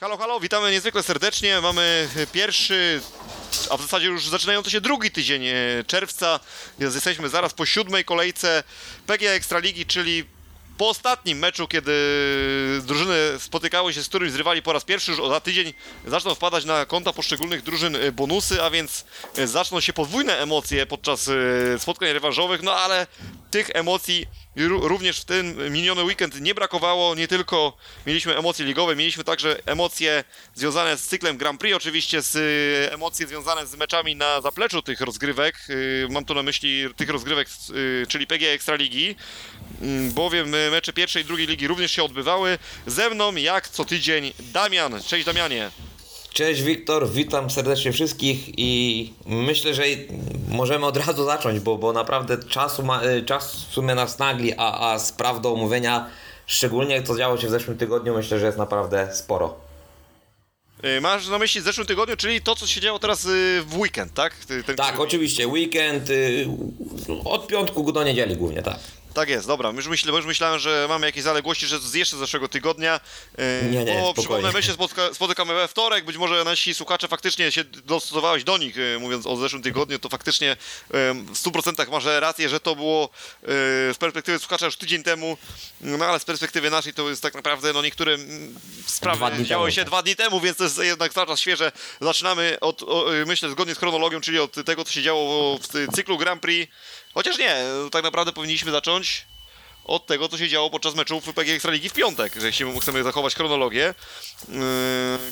Halo, halo, witamy niezwykle serdecznie. Mamy pierwszy, a w zasadzie już zaczynający się drugi tydzień e, czerwca. Jesteśmy zaraz po siódmej kolejce PGA Ekstraligi, czyli po ostatnim meczu, kiedy drużyny spotykały się z którymś z rywali po raz pierwszy, już za tydzień zaczną wpadać na konta poszczególnych drużyn e, bonusy, a więc e, zaczną się podwójne emocje podczas spotkań rewanżowych, no ale tych emocji ró- również w ten miniony weekend nie brakowało. Nie tylko mieliśmy emocje ligowe, mieliśmy także emocje związane z cyklem Grand Prix, oczywiście z e, emocje związane z meczami na zapleczu tych rozgrywek. E, Mam tu na myśli tych rozgrywek, e, czyli PGA Ekstraligi, Mm, bowiem mecze pierwszej i drugiej ligi również się odbywały. Ze mną, jak co tydzień, Damian. Cześć Damianie. Cześć Wiktor, witam serdecznie wszystkich i myślę, że możemy od razu zacząć, bo, bo naprawdę czasu ma, y, czas w sumie nas nagli, a, a spraw do omówienia, szczególnie co działo się w zeszłym tygodniu, myślę, że jest naprawdę sporo. E, Masz na myśli w zeszłym tygodniu, czyli to, co się działo teraz e, w weekend, tak? Ten, Tak, który- oczywiście, weekend y, od piątku do niedzieli głównie, tak. Tak jest, dobra. Już, już myślałem, że mamy jakieś zaległości, że z jeszcze z zeszłego tygodnia. Yy, Nie, nie, Bo spokojnie. przypomnę, my się spotka, spotykamy we wtorek. Być może nasi słuchacze faktycznie się dostosowałeś do nich, yy, mówiąc o zeszłym tygodniu. To faktycznie yy, w 100% masz rację, że to było yy, z perspektywy słuchacza już tydzień temu. No ale z perspektywy naszej to jest tak naprawdę no, niektóre mm, sprawy działy się tak. dwa dni temu, więc to jest jednak cały czas świeże. Zaczynamy od, o, myślę, zgodnie z chronologią, czyli od tego, co się działo w cyklu Grand Prix. Chociaż nie, tak naprawdę powinniśmy zacząć od tego, co się działo podczas meczów PG Ekstraligi w piątek, że jeśli chcemy zachować chronologię. Yy,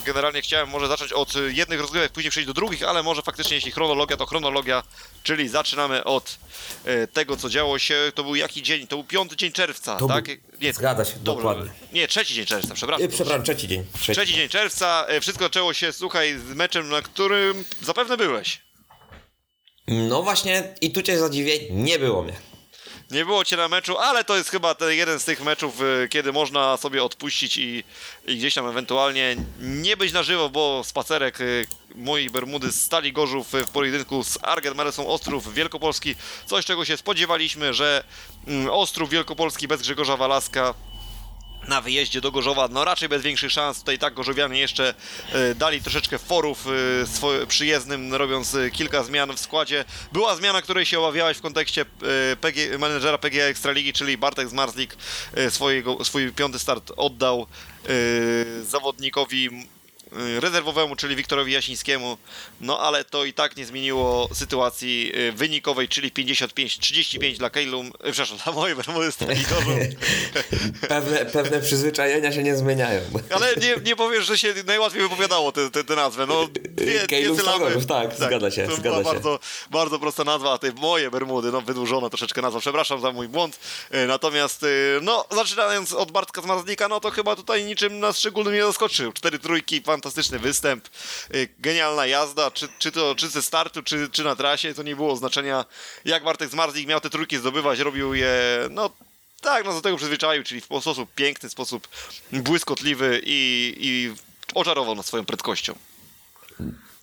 Generalnie chciałem może zacząć od jednych rozgrywek, później przejść do drugich, ale może faktycznie jeśli chronologia, to chronologia, czyli zaczynamy od e, tego, co działo się. To był jaki dzień? To był piąty dzień czerwca, To tak? Nie, zgadza się, dobra, dokładnie. Nie, trzeci dzień czerwca, przepraszam. Y, Przepraszam, trzeci dzień. Trzeci. Trzeci dzień czerwca, e, wszystko zaczęło się, słuchaj, z meczem, na którym zapewne byłeś. No właśnie i tu cię zadziwię, nie było mnie. Nie było cię na meczu, ale to jest chyba ten jeden z tych meczów, y, kiedy można sobie odpuścić i, i gdzieś tam ewentualnie nie być na żywo, bo spacerek y, mojej Bermudy z Stali Gorzów y, w pojedynku z Argen Melesą Ostrów Wielkopolski. Coś, czego się spodziewaliśmy, że mm, Ostrów Wielkopolski bez Grzegorza Walaska na wyjeździe do Gorzowa, no raczej bez większych szans. Tutaj tak Gorzowianie jeszcze e, dali troszeczkę forów e, przyjezdnym, robiąc e, kilka zmian w składzie. Była zmiana, której się obawiałeś w kontekście PG, menedżera PGA Ekstraligi, czyli Bartek Zmarzlik swojego, swój piąty start oddał zawodnikowi rezerwowemu, czyli Wiktorowi Jasińskiemu, no ale to i tak nie zmieniło sytuacji e, wynikowej, czyli 55-35 dla Kejlum, e, przepraszam, dla mojej Bermudy z Stali Gorzów. Pewne, pewne przyzwyczajenia się nie zmieniają. Ale nie, nie powiesz, że się najłatwiej wypowiadało tę te, te nazwę. No, dwie, Kejlów dwie sylaby. Stagorów, tak, zgadza się, To zgadza była się. bardzo, bardzo prosta nazwa, a te moje Bermudy, no wydłużona troszeczkę nazwa, przepraszam za mój błąd. Natomiast, no, zaczynając od Bartka Zmarzlika, no to chyba tutaj niczym nas szczególnie nie zaskoczył. Cztery trójki, fantastyczny występ, e, genialna jazda, czy, czy to czy ze startu, czy, czy na trasie, to nie było znaczenia, jak Bartek Zmarzlik miał te trójki zdobywać, robił je, no, tak, no do tego przyzwyczaił, czyli w sposób piękny, sposób błyskotliwy i, i oczarował nas swoją prędkością.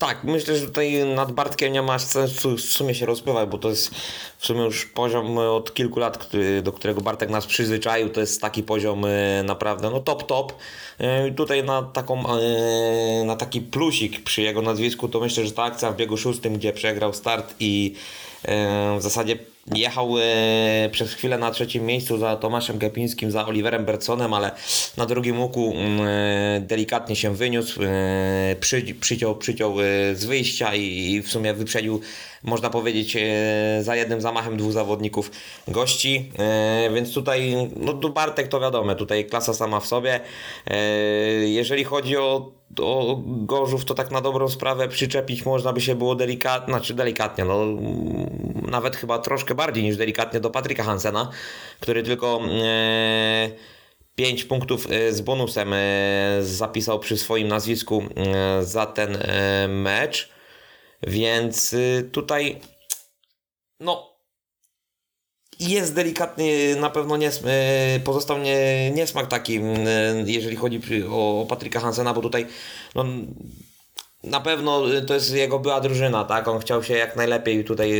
Tak, myślę, że tutaj nad Bartkiem nie ma sensu w sumie się rozpływać, bo to jest w sumie już poziom od kilku lat, do którego Bartek nas przyzwyczaił. To jest taki poziom e, naprawdę no top top. E, i Tutaj na taką e, na taki plusik przy jego nazwisku to myślę, że ta akcja w biegu szóstym, gdzie przegrał start i e, w zasadzie jechał e, przez chwilę na trzecim miejscu za Tomaszem Gepińskim, za Oliverem Bertsonem, ale na drugim łuku mm, e, delikatnie się wyniósł, e, przy, przyciął, przyciął z wyjścia i w sumie wyprzedził, można powiedzieć, e, za jednym zamachem dwóch zawodników gości, e, więc tutaj, no Bartek to wiadomo, tutaj klasa sama w sobie. E, jeżeli chodzi o o Gorzów to tak na dobrą sprawę przyczepić można by się było delikatnie, znaczy delikatnie, no nawet chyba troszkę bardziej niż delikatnie do Patryka Hansena, który tylko e, 5 punktów z bonusem e, zapisał przy swoim nazwisku e, za ten e, mecz, więc e, tutaj no jest delikatny, na pewno nies- e, pozostał nie, niesmak taki, e, jeżeli chodzi o, Patryka Hansena, bo tutaj no, na pewno to jest jego była drużyna, tak? On chciał się jak najlepiej tutaj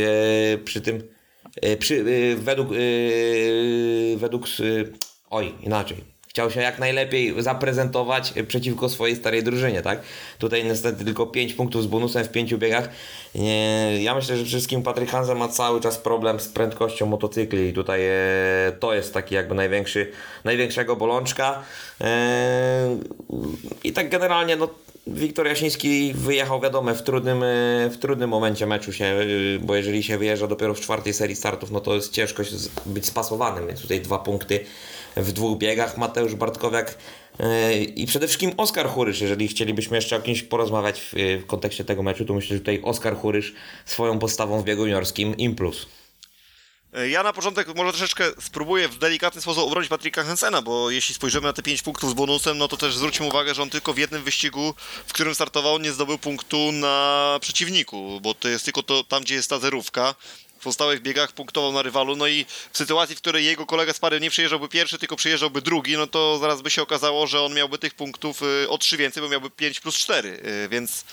przy tym, przy, według, według, oj, inaczej. Chciał się jak najlepiej zaprezentować przeciwko swojej starej drużynie, tak? Tutaj niestety tylko 5 punktów z bonusem w 5 biegach. Ja myślę, że wszystkim Patryk Hansen ma cały czas problem z prędkością motocykli i tutaj e, to jest taki jakby największy, największego bolączka. E, I tak generalnie no, Wiktor Jasiński wyjechał, wiadomo, w trudnym, e, w trudnym momencie meczu się, bo jeżeli się wyjeżdża dopiero w czwartej serii startów, no to jest ciężko być spasowanym, więc tutaj dwa punkty w dwóch biegach. Mateusz Bartkowiak e, i przede wszystkim Oskar Hurysz, jeżeli chcielibyśmy jeszcze o kimś porozmawiać w, w kontekście tego meczu, to myślę, że tutaj Oskar Hurysz swoją postawą w biegu juniorskim im plus. Ja na początek może troszeczkę spróbuję w delikatny sposób obronić Patryka Hensena, bo jeśli spojrzymy na te 5 punktów z bonusem, no to też zwróćmy uwagę, że on tylko w jednym wyścigu, w którym startował, nie zdobył punktu na przeciwniku, bo to jest tylko to tam, gdzie jest ta zerówka. Pozostałych biegach punktował na rywalu, no i w sytuacji, w której jego kolega z pary nie przyjeżdżałby pierwszy, tylko przyjeżdżałby drugi, no to zaraz by się okazało, że on miałby tych punktów y, o 3 więcej, bo miałby 5 plus 4, y, więc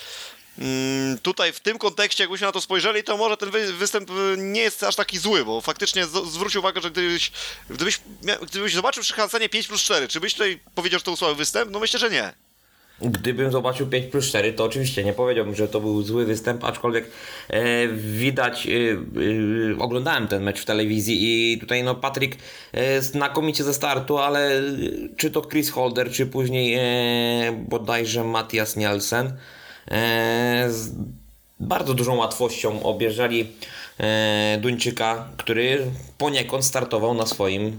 Mm, Tutaj w tym kontekście, jakbyśmy na to spojrzeli, to może ten wy- występ y, nie jest aż taki zły, bo faktycznie zwróć uwagę, że gdybyś, gdybyś, gdybyś zobaczył przy Hansenie 5 plus 4, czy byś tutaj powiedział, że to był słaby występ? No myślę, że nie. Gdybym zobaczył 5 plus 4, to oczywiście nie powiedziałbym, że to był zły występ, aczkolwiek e, widać, e, e, oglądałem ten mecz w telewizji i tutaj no Patryk e, znakomicie ze startu, ale e, czy to Chris Holder, czy później e, bodajże Matthias Nielsen e, z bardzo dużą łatwością obierzali e, Duńczyka, który poniekąd startował na swoim, e,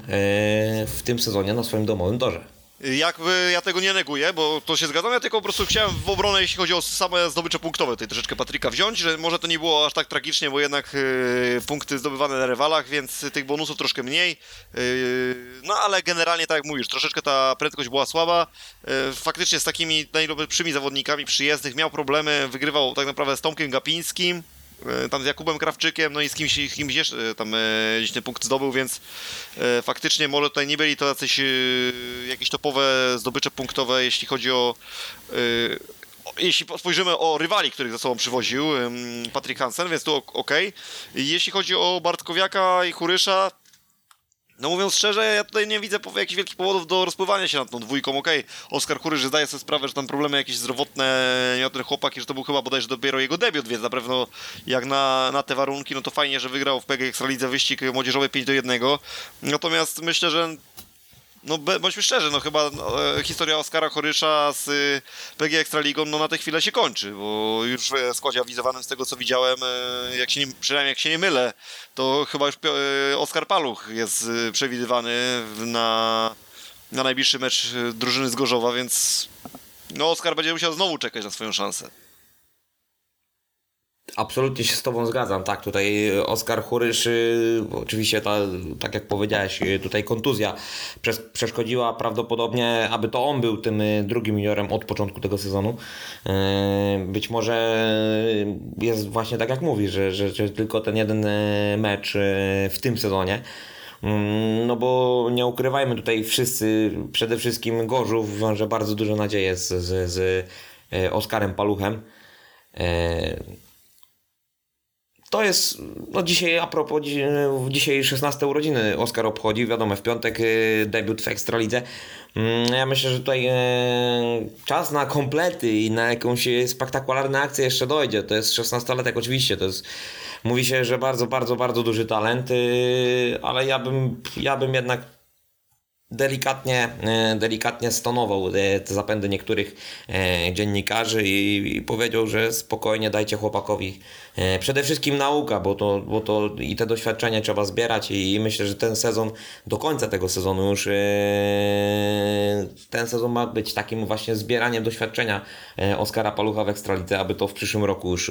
w tym sezonie na swoim domowym torze. Jakby ja tego nie neguję, bo to się zgadzam, ja tylko po prostu chciałem w obronę, jeśli chodzi o same zdobycze punktowe, tutaj troszeczkę Patryka wziąć, że może to nie było aż tak tragicznie, bo jednak yy, punkty zdobywane na rywalach, więc tych bonusów troszkę mniej. Yy, no ale generalnie, tak jak mówisz, troszeczkę ta prędkość była słaba. Yy, faktycznie z takimi najlepszymi zawodnikami przyjezdnych miał problemy, wygrywał tak naprawdę z Tomkiem Gapińskim. Yy, Tam z Jakubem Krawczykiem, no i z kimś, kimś jeszcze tam e, gdzieś ten punkt zdobył, więc e, faktycznie może tutaj nie byli to jacyś e, jakieś topowe zdobycze punktowe, jeśli chodzi o e, jeśli po- spojrzymy o rywali, których za sobą przywoził Patrick Hansen, więc tu ok. Jeśli chodzi o Bartkowiaka i Kurysza, no mówiąc szczerze, ja tutaj nie widzę jakichś wielkich powodów do rozpływania się nad tą dwójką. Okej, Oskar Kurysz zdaje sobie sprawę, że tam problemy jakieś zdrowotne miał ten chłopak i że to był chyba bodajże dopiero jego debiut, więc na pewno jak na, na te warunki, no to fajnie, że wygrał w PG Ekstralidze wyścig młodzieżowy 5 do 1. Natomiast myślę, że no bądźmy szczerzy, no chyba no, e, historia Oskara Korysza z y, PG Ekstraligą no na tę chwilę się kończy, bo już w składzie awizowanym z tego co widziałem, e, jak się nie, przynajmniej jak się nie mylę, to chyba już e, Oskar Paluch jest y, przewidywany na, na najbliższy mecz drużyny z Gorzowa, więc no Oskar będzie musiał znowu czekać na swoją szansę. Absolutnie się z Tobą zgadzam, tak, tutaj Oskar Hurysz, y, oczywiście ta, tak jak powiedziałeś, y, tutaj kontuzja przes- przeszkodziła prawdopodobnie, aby to on był tym y, drugim juniorem od początku tego sezonu. Y, Być może jest właśnie tak jak mówisz, że, że, że tylko ten jeden y, mecz w tym sezonie. Mm, No bo nie ukrywajmy tutaj wszyscy, przede wszystkim Gorzów wiąże bardzo dużo nadzieję z, z, z Oskarem Paluchem. Y, to jest, no dzisiaj a propos, dzi- dzisiaj 16 urodziny Oskar obchodzi, wiadomo, w piątek y, debiut w Ekstralidze. Mm, Ja myślę, że tutaj e, czas na komplety i na jakąś spektakularną akcję jeszcze dojdzie. To jest 16-latek oczywiście, to jest, mówi się, że bardzo, bardzo, bardzo duży talent, y, ale ja bym, ja bym jednak delikatnie, e, delikatnie stonował e, te zapędy niektórych e, dziennikarzy i, powiedział, że spokojnie dajcie chłopakowi przede wszystkim nauka, bo to, bo to i te doświadczenie trzeba zbierać i, myślę, że ten sezon, do końca tego sezonu już ten sezon ma być takim właśnie zbieraniem doświadczenia Oskara Palucha w Ekstralidze, aby to w przyszłym roku już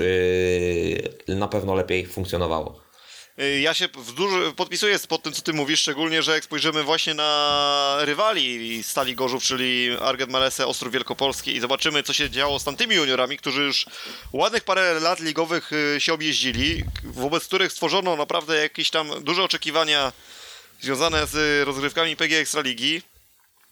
na pewno lepiej funkcjonowało. Y, Ja się duży, podpisuję pod tym, co ty mówisz, szczególnie, że jak spojrzymy właśnie na rywali Stali Gorzów, czyli Arget Malese, Ostrów Wielkopolski i zobaczymy, co się działo z tamtymi juniorami, którzy już ładnych parę lat ligowych y, się objeździli, wobec których stworzono naprawdę jakieś tam duże oczekiwania związane z rozgrywkami PG Ekstraligi.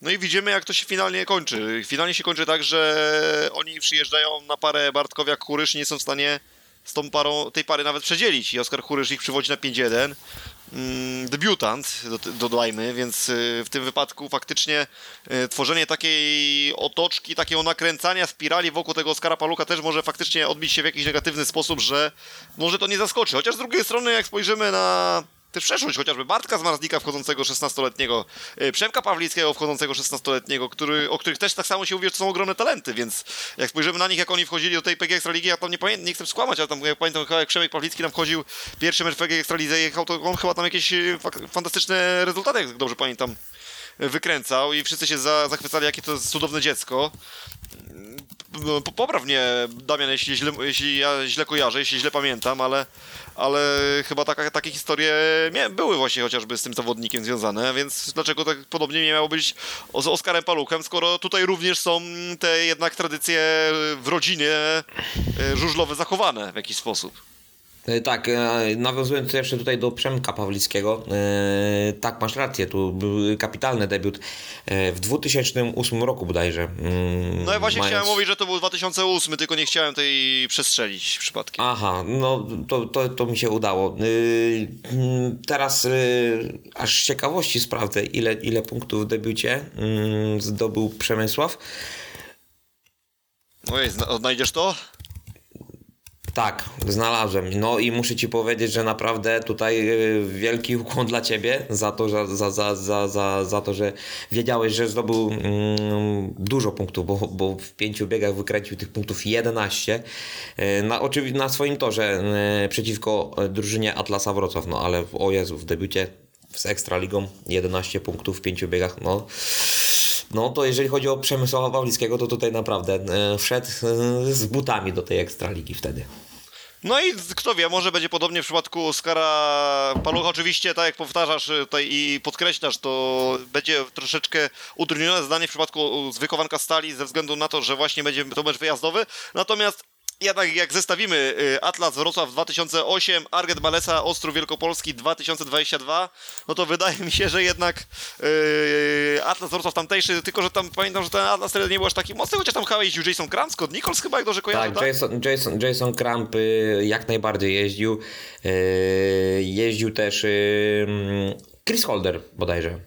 No i widzimy, jak to się finalnie kończy. Finalnie się kończy tak, że oni przyjeżdżają na parę Bartkowiak-Kurysz, nie są w stanie z tą parą, tej pary nawet przedzielić. I Oskar Kurysz ich przywodzi na 5-1. mm, debiutant, do- dodajmy, więc y, w tym wypadku faktycznie y, tworzenie takiej otoczki, takiego nakręcania spirali wokół tego Oskara Paluka też może faktycznie odbić się w jakiś negatywny sposób, że może to nie zaskoczy. Chociaż z drugiej strony, jak spojrzymy na też przeszłość, chociażby Bartka Zmarzlika wchodzącego 16-letniego, y, Przemka Pawlickiego wchodzącego 16-letniego, który, o których też tak samo się mówi, że to są ogromne talenty, więc jak spojrzymy na nich, jak oni wchodzili do tej PG Ekstraligi, ja tam nie pamiętam, nie chcę skłamać, ale tam jak pamiętam, jak Przemek Pawlicki tam wchodził pierwszy mecz w PG Ekstralidze jechał, to on chyba tam jakieś y, fak- fantastyczne rezultaty, jak dobrze pamiętam, y, wykręcał i wszyscy się za, zachwycali, jakie to jest cudowne dziecko. No, po- Popraw mnie, Damian, jeśli źle, jeśli ja źle kojarzę, jeśli źle pamiętam, ale, ale chyba taka, takie historie mia- były właśnie chociażby z tym zawodnikiem związane, więc dlaczego tak podobnie nie miało być z Oskarem Paluchem, skoro tutaj również są te jednak tradycje w rodzinie e, żużlowe zachowane w jakiś sposób. E, Tak, e, nawiązując jeszcze tutaj do Przemka Pawlickiego, e, tak, masz rację, tu był kapitalny debiut w 2008 roku bodajże. mm, No ja właśnie mając- chciałem mówić, że to był 2008, tylko nie chciałem tej przestrzelić przypadkiem. Aha, no to, to, to mi się udało. Mm, teraz aż z ciekawości sprawdzę, ile, ile punktów w debiucie yy, zdobył Przemysław. Ojej, zna- odnajdziesz to? Tak, znalazłem. No i muszę ci powiedzieć, że naprawdę tutaj yy, wielki ukłon dla ciebie za to, że, za, za, za, za, za to, że wiedziałeś, że zdobył mm, dużo punktów, bo, bo w pięciu biegach wykręcił tych punktów 11. Yy, na, oczywiście na swoim torze yy, przeciwko drużynie Atlasa Wrocław, no ale o Jezu, w debiucie z Ekstraligą 11 punktów w pięciu biegach, no. No to jeżeli chodzi o Przemysława Pawlickiego, to tutaj naprawdę wszedł z butami do tej Ekstraligi wtedy. No i kto wie, może będzie podobnie w przypadku Oskara Palucha. Oczywiście, tak jak powtarzasz y, tutaj i podkreślasz, to będzie troszeczkę utrudnione zadanie w przypadku z wychowanka stali ze względu na to, że właśnie będzie to mecz wyjazdowy. Natomiast jednak jak zestawimy y, Atlas Wrocław 2008, Arget Balesa Ostrów Wielkopolski 2022, no to wydaje mi się, że jednak yy, Atlas Wrocław tamtejszy, tylko że tam pamiętam, że ten Atlas wtedy nie był aż taki mocny, chociaż tam chyba jeździł Jason Kram, Scott Nichols chyba, jak dobrze kojarzę, Tak, Jason, Jason, Jason Kramp y, jak najbardziej jeździł. Y, Jeździł też mm, Chris Holder bodajże.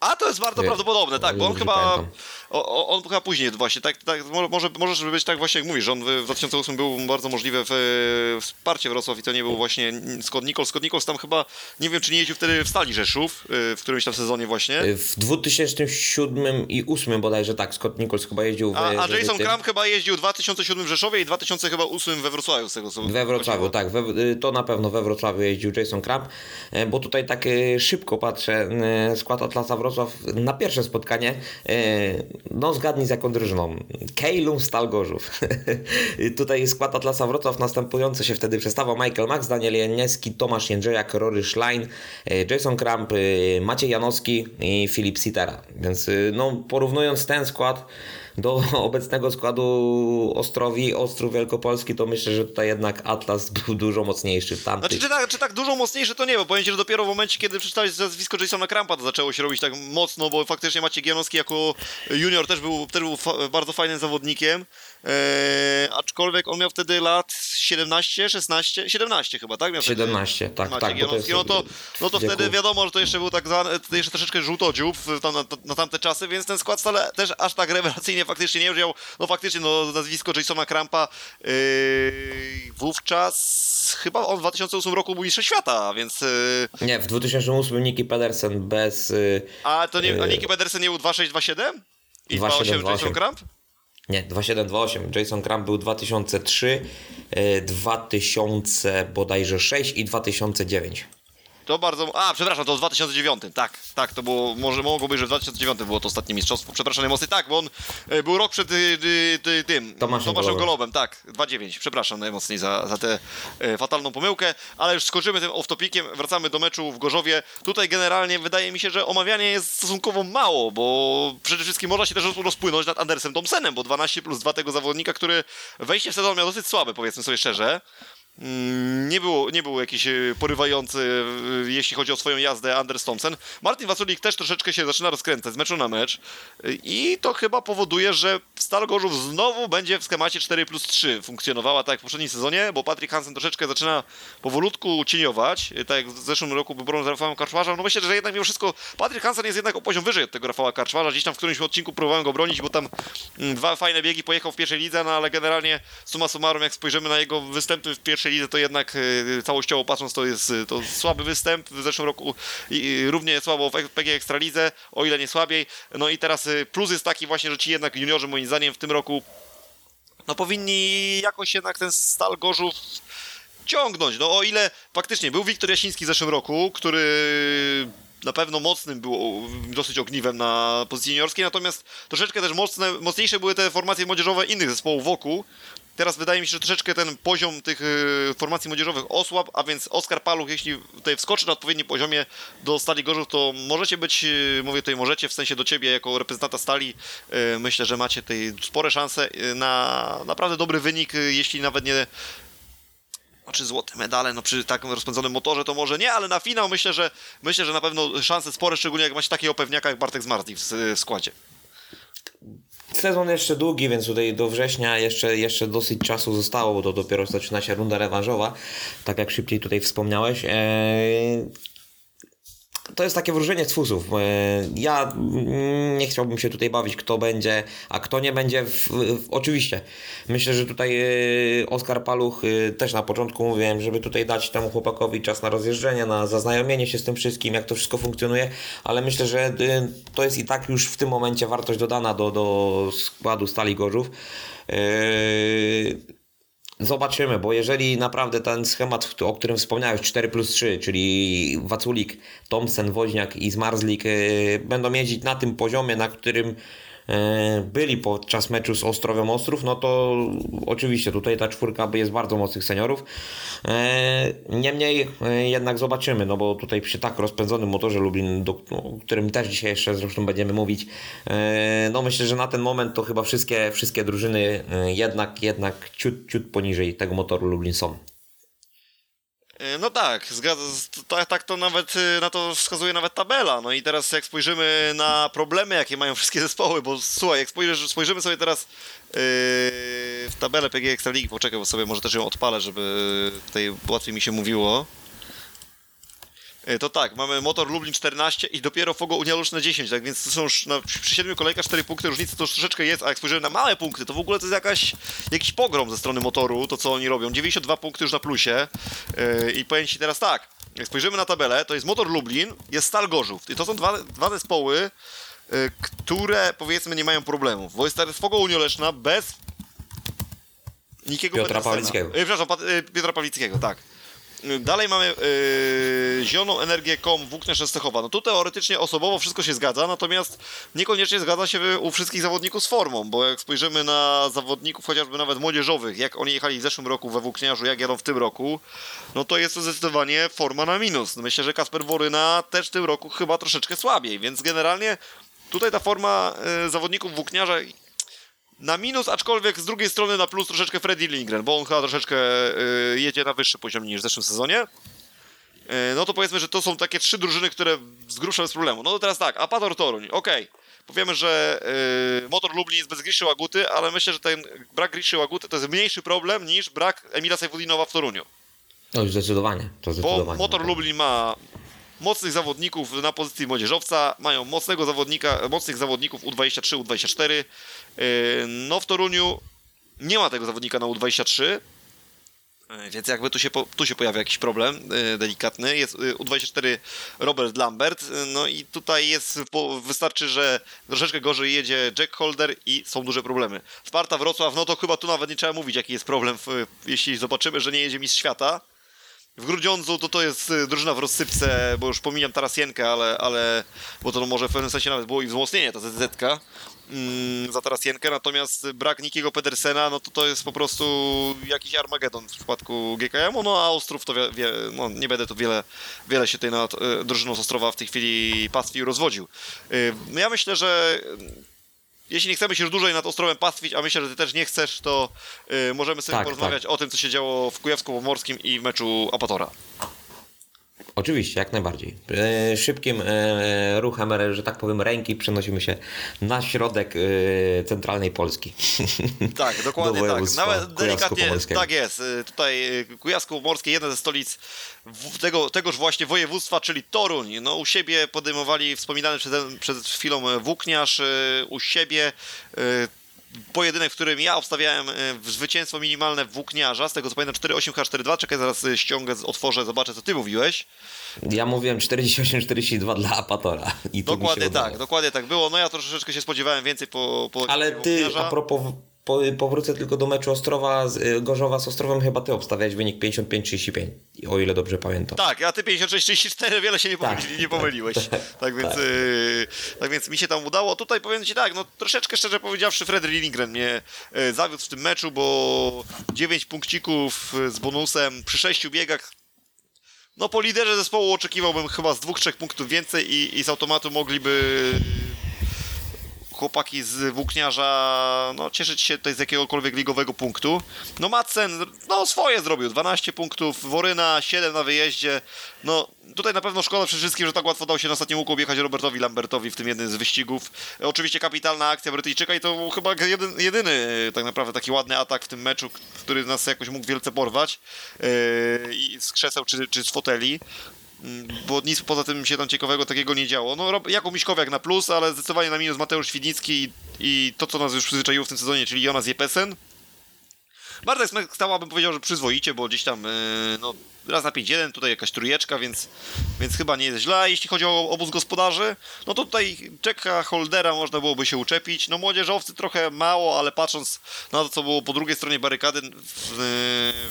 A to jest bardzo prawdopodobne, tak, bo on chyba. pamiętam. O, on chyba później właśnie, tak, tak mo- może, może być tak właśnie jak mówisz, że on w w 2008 był bardzo możliwe w, w wsparcie Wrocław i to nie był właśnie Scott Nichols. Scott Nichols tam chyba, nie wiem czy nie jeździł wtedy w Stali Rzeszów, y, w którymś tam sezonie właśnie. Y, W 2007 i 2008 bodajże tak, Scott Nichols chyba jeździł w, A, a Jason Kram chyba jeździł w 2007 w Rzeszowie i 2008 we Wrocławiu z tego co We Wrocławiu, tak, we, to na pewno we Wrocławiu jeździł Jason Kramp, e, bo tutaj tak e, szybko patrzę, e, skład Atlasa Wrocław na pierwsze spotkanie, e, no zgadnij z jaką drużyną, Kejlum Stal Gorzów. tutaj skład Atlasa Wrocław następujący się wtedy przestawał Michael Max, Daniel Janieski, Tomasz Jędrzejak, Rory Schlein, e, Jason Kramp, e, Maciej Janowski i Filip Sitera, więc e, no porównując ten skład do obecnego składu Ostrowi, Ostrów Wielkopolski, to myślę, że tutaj jednak Atlas był dużo mocniejszy w tamtych. Znaczy, czy tak, czy tak dużo mocniejsze to nie, bo powiem ci, że dopiero w momencie, kiedy przeczytałeś nazwisko Jasona Krampa, to zaczęło się robić tak mocno, bo faktycznie Maciej Gianowski jako junior też był, też był fa- bardzo fajnym zawodnikiem, eee, aczkolwiek on miał wtedy lat 17, 16, 17 chyba, tak? Miał wtedy 17, tak, Maciej tak, to jest no to, no to wtedy wiadomo, że to jeszcze był tak zwany, jeszcze troszeczkę żółtodziób tam, na, na tamte czasy, więc ten skład wcale też aż tak rewelacyjnie faktycznie nie wziął, no faktycznie no, nazwisko Jasona Krampa yy, wówczas chyba on w 2008 roku był mistrzem świata, więc yy, Nie, w 2008 Niki Pedersen bez... y, a to nie, a Yy. Nicky Pedersen nie był 2627? I 2728. 28 Jason Kramp? Nie, 2728. Jason Kramp był 2003, y, 2000 bodajże 6 i 2009. To bardzo. A, przepraszam, to w 2009. Tak, tak, to było. Może mogło być, że w 2009 było to ostatnie mistrzostwo. Przepraszam najmocniej. Tak, bo on e, był rok przed y, y, y, tym. Tomaszem Golobem. Golobem. Tak, 2-9. Przepraszam najmocniej za, za tę e, fatalną pomyłkę. Ale już skończymy tym off-topikiem. Wracamy do meczu w Gorzowie. Tutaj generalnie wydaje mi się, że omawianie jest stosunkowo mało, bo przede wszystkim można się też rozpłynąć nad Andersem Thompsonem, bo 12 plus 2 tego zawodnika, który wejście w sezon miał dosyć słabe, powiedzmy sobie szczerze. Mm, Nie było, nie był jakiś e, porywający, e, jeśli chodzi o swoją jazdę, Anders Thompson. Martin Waculik też troszeczkę się zaczyna rozkręcać z meczu na mecz e, i to chyba powoduje, że Stal Gorzów znowu będzie w schemacie 4 plus 3 funkcjonowała tak jak w poprzednim sezonie, bo Patryk Hansen troszeczkę zaczyna powolutku cieniować, tak jak w zeszłym roku był bronił z Rafałem Karczmarzem. No myślę, że jednak mimo wszystko Patryk Hansen jest jednak o poziom wyżej od tego Rafała Karczmarza. Gdzieś tam w którymś odcinku próbowałem go bronić, bo tam mm, dwa fajne biegi pojechał w pierwszej lidze, no ale generalnie summa summarum, jak spojrzymy na jego występy w pierwszej lidze, to jednak e, całościowo patrząc, to jest e, to słaby występ. W zeszłym roku równie słabo w PG Ekstralidze, o ile nie słabiej. No i teraz e, plus jest taki właśnie, że ci jednak juniorzy moim zdaniem w tym roku no powinni jakoś jednak ten Stal Gorzów ciągnąć. No o ile faktycznie był Wiktor Jasiński w zeszłym roku, który na pewno mocnym był dosyć ogniwem na pozycji juniorskiej, natomiast troszeczkę też mocne, mocniejsze były te formacje młodzieżowe innych zespołów wokół. Teraz wydaje mi się, że troszeczkę ten poziom tych y, formacji młodzieżowych osłabł, a więc Oskar Paluch, jeśli tutaj wskoczy na odpowiednim poziomie do Stali Gorzów, to możecie być, y, mówię tutaj możecie, w sensie do Ciebie jako reprezentanta Stali, y, myślę, że macie tutaj spore szanse na naprawdę dobry wynik, jeśli nawet nie znaczy złote medale, no przy takim rozpędzonym motorze to może nie, ale na finał myślę, że myślę, że na pewno szanse spore, szczególnie jak macie takiego pewniaka jak Bartek Zmarti w, w składzie. Sezon jeszcze długi, więc tutaj do września jeszcze, jeszcze dosyć czasu zostało, bo to dopiero zaczyna się runda rewanżowa, tak jak szybciej tutaj wspomniałeś. Eee, to jest takie wróżenie z fusów. Eee, Ja mm, nie chciałbym się tutaj bawić, kto będzie, a kto nie będzie. W, w, oczywiście. Myślę, że tutaj e, Oskar Paluch e, też na początku mówiłem, żeby tutaj dać temu chłopakowi czas na rozjeżdżenie, na zaznajomienie się z tym wszystkim, jak to wszystko funkcjonuje, ale myślę, że e, to jest i tak już w tym momencie wartość dodana do, do składu Stali Gorzów. Zobaczymy, bo jeżeli naprawdę ten schemat, o którym wspomniałeś, 4 plus 3, czyli Waculik, Thompson, Woźniak i Zmarzlik yy, będą jeździć na tym poziomie, na którym byli podczas meczu z Ostrowem Ostrów, no to oczywiście tutaj ta czwórka jest bardzo mocnych seniorów. Yy, Niemniej yy, jednak zobaczymy, no bo tutaj przy tak rozpędzonym motorze Lublin, no, o którym też dzisiaj jeszcze zresztą będziemy mówić, no myślę, że na ten moment to chyba wszystkie, wszystkie drużyny jednak, jednak ciut, ciut poniżej tego motoru Lublin są. E, No tak, zgadza, tak, tak to nawet y, na to wskazuje nawet tabela. No i teraz jak spojrzymy na problemy, jakie mają wszystkie zespoły, bo słuchaj, jak spojrzysz, spojrzymy sobie teraz yy, w tabelę PG Ekstraligi, poczekaj, bo sobie może też ją odpalę, żeby tutaj łatwiej mi się mówiło. E, To tak, mamy motor Lublin 14 i dopiero Fogo Unia Luczne 10, tak więc to są już na, przy 7 kolejkach 4 punkty różnicy, to już troszeczkę jest, a jak spojrzymy na małe punkty, to w ogóle to jest jakaś, jakiś pogrom ze strony motoru, to co oni robią. 92 punkty już na plusie Yy, i powiem Ci teraz tak, jak spojrzymy na tabelę, to jest motor Lublin, jest Stal Gorzów i to są dwa, dwa zespoły, yy, które powiedzmy nie mają problemów, bo jest Fogo Unia Leszna bez Nikiego Piotra. Pawlickiego. Yy, przepraszam, Pat- Piotra Pawlickiego, tak. Dalej mamy yy, Energię Kom Włóknia Częstochowa. No tu teoretycznie osobowo wszystko się zgadza, natomiast niekoniecznie zgadza się u wszystkich zawodników z formą, bo jak spojrzymy na zawodników chociażby nawet młodzieżowych, jak oni jechali w zeszłym roku we Włókniarzu, jak jadą w tym roku, no to jest to zdecydowanie forma na minus. Myślę, że Kasper Woryna też w tym roku chyba troszeczkę słabiej, więc generalnie tutaj ta forma yy, zawodników Włókniarza na minus, aczkolwiek z drugiej strony na plus troszeczkę Freddy Lindgren, bo on chyba troszeczkę y, jedzie na wyższy poziom niż w zeszłym sezonie. Y, no to powiedzmy, że to są takie trzy drużyny, które z grubsza bez problemu. No to teraz tak, Apator Toruń, okej. Powiemy, że y, motor Lublin jest bez Griszy Łaguty, ale myślę, że ten brak Griszy Łaguty to jest mniejszy problem niż brak Emila Sajfudinowa w Toruniu. No już zdecydowanie, to Bo zdecydowanie. motor Lublin ma mocnych zawodników na pozycji młodzieżowca, mają mocnego zawodnika, mocnych zawodników U23, U24. Yy, No w Toruniu nie ma tego zawodnika na U23. yy, Więc jakby tu się, tu się pojawia jakiś problem yy, delikatny. Jest yy, U24 Robert Lambert. No i tutaj jest, wystarczy, że troszeczkę gorzej jedzie Jack Holder i są duże problemy. Sparta Wrocław, no to chyba tu nawet nie trzeba mówić, jaki jest problem, jeśli zobaczymy, że nie jedzie mistrz świata. W Grudziądzu to to jest y, drużyna w rozsypce, bo już pomijam Tarasienkę, ale, ale bo to może w pewnym sensie nawet było i wzmocnienie ta ZZ mm, za Tarasienkę, natomiast brak Nikiego Pedersena, no to to jest po prostu jakiś Armagedon w przypadku GKM-u, no a Ostrów to wie, wie, no nie będę tu wiele, wiele się tutaj nad y, drużyną z Ostrowa w tej chwili pastwił rozwodził. Y, ja myślę, że jeśli nie chcemy się już dłużej nad Ostrowem pastwić, a myślę, że ty też nie chcesz, to y, możemy sobie Tak, porozmawiać o tym, co się działo w Kujawsko-Pomorskim i w meczu Apatora. Oczywiście, jak najbardziej. E, szybkim e, ruchem, e, że tak powiem, ręki przenosimy się na środek centralnej Polski. Tak, dokładnie Do tak. Nawet delikatnie tak jest. Tutaj Kujawsko-Pomorskie, jedna ze stolic tego, tegoż właśnie województwa, czyli Toruń. No u siebie podejmowali wspominany przed, przed chwilą Włókniarz, u siebie pojedynek, w którym ja obstawiałem w zwycięstwo minimalne Włókniarza, z tego co pamiętam 4-8-4-2. Czekaj, zaraz y, ściągę, otworzę, zobaczę co ty mówiłeś. Ja mówiłem 48-42 dla Apatora. I Dokładnie udało. tak, dokładnie tak było. No ja troszeczkę się spodziewałem więcej po, po Ale ty, Włókniarza. a propos, po, powrócę tylko do meczu Ostrowa, z, y, Gorzowa z Ostrowem, chyba ty obstawiałeś wynik 55-35, o ile dobrze pamiętam. Tak, a ty 56-34, wiele się nie, Tak. pomyli, nie pomyliłeś. Tak. Tak więc, Tak. yy, tak więc mi się tam udało. Tutaj powiem ci tak, no troszeczkę szczerze powiedziawszy, Fredry Lindgren mnie yy, zawiódł w tym meczu, bo 9 punkcików yy, z bonusem przy 6 biegach. No po liderze zespołu oczekiwałbym chyba z dwóch, trzech punktów więcej i, i z automatu mogliby chłopaki z Włókniarza no, cieszyć się tutaj z jakiegokolwiek ligowego punktu. No Madsen no, swoje zrobił, 12 punktów, Woryna 7 na wyjeździe. No tutaj na pewno szkoda przede wszystkim, że tak łatwo dał się na ostatnim łuku objechać Robertowi Lambertowi w tym jednym z wyścigów. E, Oczywiście kapitalna akcja Brytyjczyka i to chyba jedyny e, tak naprawdę taki ładny atak w tym meczu, który nas jakoś mógł wielce porwać yy, i z krzeseł czy, czy z foteli. Mm, bo nic poza tym się tam ciekawego takiego nie działo. No, Jakub Miśkowiak na plus, ale zdecydowanie na minus Mateusz Świdnicki i, i to, co nas już przyzwyczaiło w tym sezonie, czyli Jonas Jepesen. Bartek Smek bym powiedział, że przyzwoicie, bo gdzieś tam yy, no, raz na 5-1, tutaj jakaś trójeczka, więc, więc chyba nie jest źle. A jeśli chodzi o obóz gospodarzy, no to tutaj czeka Holdera można byłoby się uczepić. No młodzieżowcy trochę mało, ale patrząc na to, co było po drugiej stronie barykady w,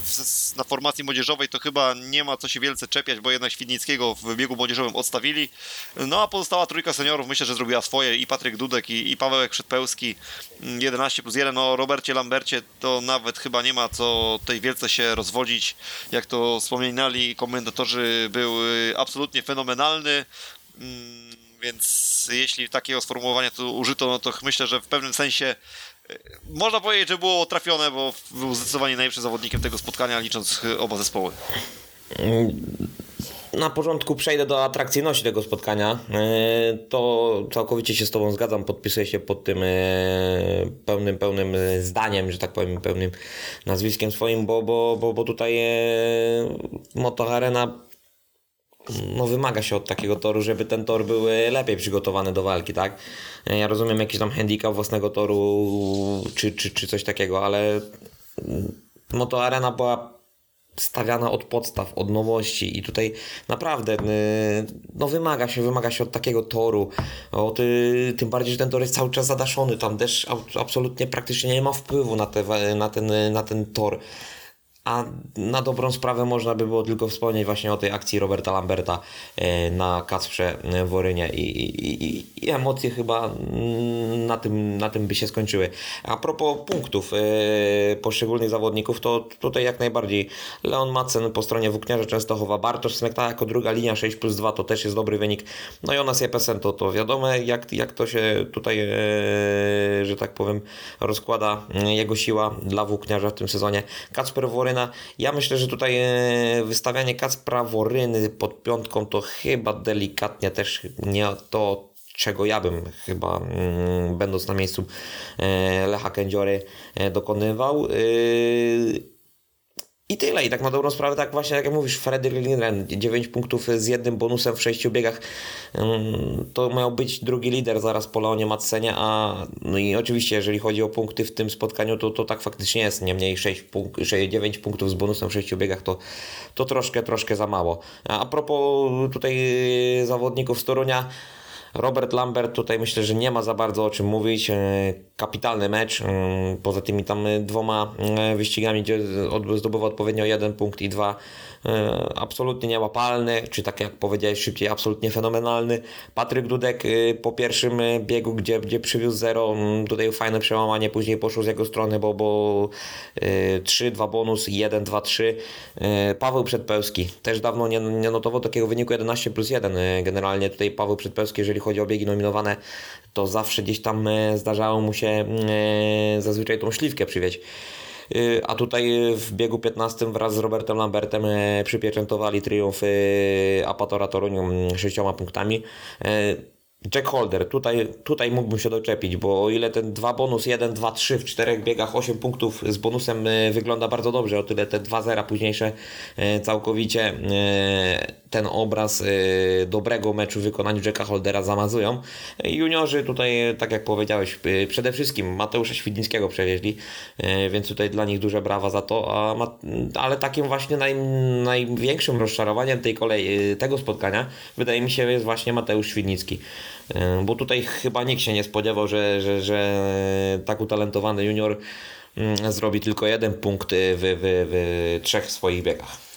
w, na formacji młodzieżowej, to chyba nie ma co się wielce czepiać, bo jednak Świdnickiego w biegu młodzieżowym odstawili. No a pozostała trójka seniorów myślę, że zrobiła swoje i Patryk Dudek i, i Pawełek Przedpełski mm, 11 plus 1, no Robercie Lambercie to nawet chyba nie ma co tej wielce się rozwodzić, jak to wspominali komentatorzy, był y, absolutnie fenomenalny, Mm, więc jeśli takiego sformułowania tu użyto, no to myślę, że w pewnym sensie y, można powiedzieć, że było trafione, bo był zdecydowanie najlepszym zawodnikiem tego spotkania, licząc oba zespoły. Na porządku przejdę do atrakcyjności tego spotkania. E, To całkowicie się z Tobą zgadzam, podpisuję się pod tym e, pełnym, pełnym zdaniem, że tak powiem, pełnym nazwiskiem swoim, bo, bo, bo, bo tutaj e, Moto Arena no wymaga się od takiego toru, żeby ten tor był lepiej przygotowany do walki, tak? Ja rozumiem jakiś tam handicap własnego toru czy, czy, czy coś takiego, ale Moto Arena była stawiana od podstaw, od nowości. I tutaj naprawdę y, no wymaga się, wymaga się od takiego toru, od, tym bardziej, że ten tor jest cały czas zadaszony, tam ab- absolutnie praktycznie nie ma wpływu na, te, na, ten, na ten tor. A na dobrą sprawę można by było tylko wspomnieć właśnie o tej akcji Roberta Lamberta e, na Kacprze e, Worynie i, i, i, i emocje chyba na tym, na tym by się skończyły. A propos punktów e, poszczególnych zawodników, to tutaj jak najbardziej Leon Madsen po stronie Włókniarza Częstochowa, Bartosz Smekta jako druga linia 6 plus 2 to też jest dobry wynik. No Jonas Jepesen to, to wiadomo jak, jak to się tutaj, że tak powiem, rozkłada jego siła dla Włókniarza w tym sezonie. Kacper Woryna, ja myślę, że tutaj e, wystawianie Kacpra Woryny pod piątką to chyba delikatnie też nie to, czego ja bym chyba mm, będąc na miejscu e, Lecha Kędziory e, dokonywał. I tyle. I tak na dobrą sprawę, tak właśnie jak mówisz, Fredrik Lindgren, 9 punktów z jednym bonusem w 6 biegach. To miał być drugi lider zaraz po Leonie Matsenie, a no i oczywiście, jeżeli chodzi o punkty w tym spotkaniu, to, to tak faktycznie jest. Niemniej 6 punk 6, 9 punktów z bonusem w 6 biegach to, to troszkę, troszkę za mało. A propos tutaj zawodników z Torunia, Robert Lambert tutaj myślę, że nie ma za bardzo o czym mówić. E, Kapitalny mecz. e, Poza tymi tam dwoma e, wyścigami, gdzie zdobywa odpowiednio jeden punkt i dwa. E, Absolutnie niełapalny, czy tak jak powiedziałeś szybciej, absolutnie fenomenalny. Patryk Dudek e, po pierwszym e, biegu, gdzie, gdzie przywiózł zero, m, tutaj fajne przełamanie, później poszło z jego strony, bo, bo 3, 2 bonus, 1, 2, 3. E, Paweł Przedpełski też dawno nie, nie notował takiego wyniku 11 plus 1. E, Generalnie tutaj Paweł Przedpełski, jeżeli chodzi o biegi nominowane, to zawsze gdzieś tam zdarzało mu się e, zazwyczaj tą śliwkę przywieźć. Y, A tutaj w biegu 15 wraz z Robertem Lambertem e, przypieczętowali triumf e, Apatora Torunium sześcioma punktami. Jack Holder, tutaj, tutaj mógłbym się doczepić, bo o ile ten 2 bonus 1, 2, 3 w czterech biegach 8 punktów z bonusem e, wygląda bardzo dobrze, o tyle te 2 zera późniejsze e, całkowicie e, ten obraz dobrego meczu w wykonaniu Jacka Holdera zamazują. Juniorzy tutaj, tak jak powiedziałeś, przede wszystkim Mateusza Świdnickiego przewieźli, więc tutaj dla nich duże brawa za to, ale takim właśnie naj, największym rozczarowaniem tej kolei, tego spotkania wydaje mi się jest właśnie Mateusz Świdnicki. Bo tutaj chyba nikt się nie spodziewał, że, że, że tak utalentowany junior mm, zrobi tylko jeden punkt w, w, w trzech swoich biegach.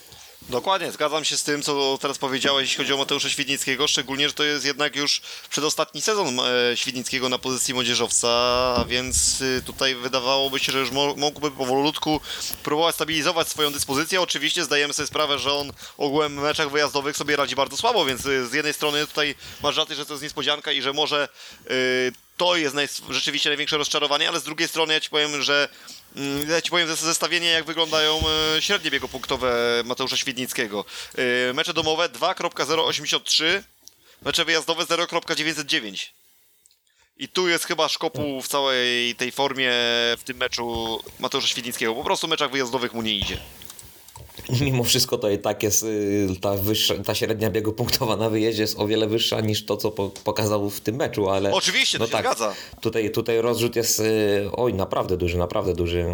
Dokładnie, zgadzam się z tym, co teraz powiedziałeś, jeśli chodzi o Mateusza Świdnickiego, szczególnie, że to jest jednak już przedostatni sezon e, Świdnickiego na pozycji młodzieżowca, więc y, tutaj wydawałoby się, że już mógłby powolutku próbować stabilizować swoją dyspozycję. Oczywiście zdajemy sobie sprawę, że on ogółem w meczach wyjazdowych sobie radzi bardzo słabo, więc y, z jednej strony tutaj masz rację, że to jest niespodzianka i że może y, to jest rzeczywiście największe rozczarowanie, ale z drugiej strony ja ci powiem, że ja ci powiem zes- zestawienie, jak wyglądają e, średnie biegopunktowe Mateusza Świdnickiego. E, Mecze domowe 2.083, mecze wyjazdowe 0.909. I tu jest chyba szkopuł w całej tej formie w tym meczu Mateusza Świdnickiego. Po prostu w meczach wyjazdowych mu nie idzie. Mimo wszystko to i tak jest y, ta, wyższa, ta średnia biegu punktowa na wyjeździe jest o wiele wyższa niż to, co po, pokazał w tym meczu, ale... Oczywiście, to no się zgadza. Tutaj, tutaj rozrzut jest y, oj, naprawdę duży, naprawdę duży.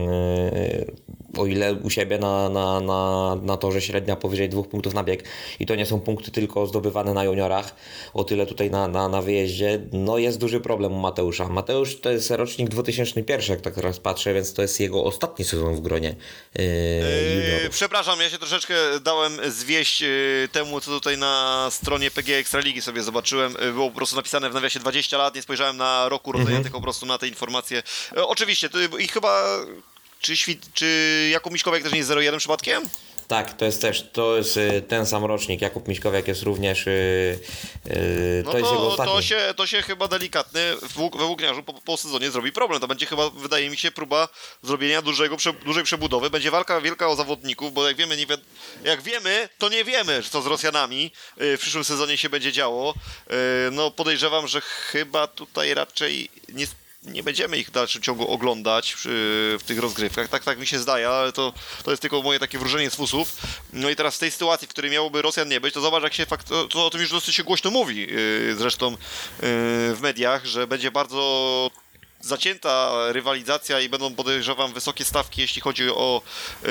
O ile u siebie na, na, na, na torze średnia powyżej dwóch punktów na bieg i to nie są punkty tylko zdobywane na juniorach, o tyle tutaj na, na, na wyjeździe, no jest duży problem u Mateusza. Mateusz to jest rocznik 2001, jak tak teraz patrzę, więc to jest jego ostatni sezon w gronie y, juniorów. Yy, przepraszam, ja się troszeczkę dałem zwieść yy, temu, co tutaj na stronie PG Ekstraligi sobie zobaczyłem. Yy, Było po prostu napisane w nawiasie 20 lat, nie spojrzałem na roku urodzenia, Mhm. tylko po prostu na te informacje. Yy, Oczywiście, to, i chyba... Czy, Świt, czy Jakub Miśkowiak też nie jest 01 przypadkiem? Tak, to jest też, to jest y, ten sam rocznik, Jakub Miśkowiak jest również, y, y, No to to, to, się, to się chyba delikatny w, we Łukniarzu po, po sezonie zrobi problem. To będzie chyba, wydaje mi się, próba zrobienia dużego, prze, dużej przebudowy. Będzie walka wielka o zawodników, bo jak wiemy, nie jak wiemy, to nie wiemy, co z Rosjanami y, w przyszłym sezonie się będzie działo. No podejrzewam, że chyba tutaj raczej nie nie będziemy ich w dalszym ciągu oglądać przy, w tych rozgrywkach. Tak, tak mi się zdaje, ale to, to jest tylko moje takie wróżenie z fusów. No i teraz w tej sytuacji, w której miałoby Rosjan nie być, to zobacz, jak się fakt, to, to o tym już dosyć się głośno mówi yy, zresztą yy, w mediach, że będzie bardzo zacięta rywalizacja i będą podejrzewam wysokie stawki, jeśli chodzi o yy,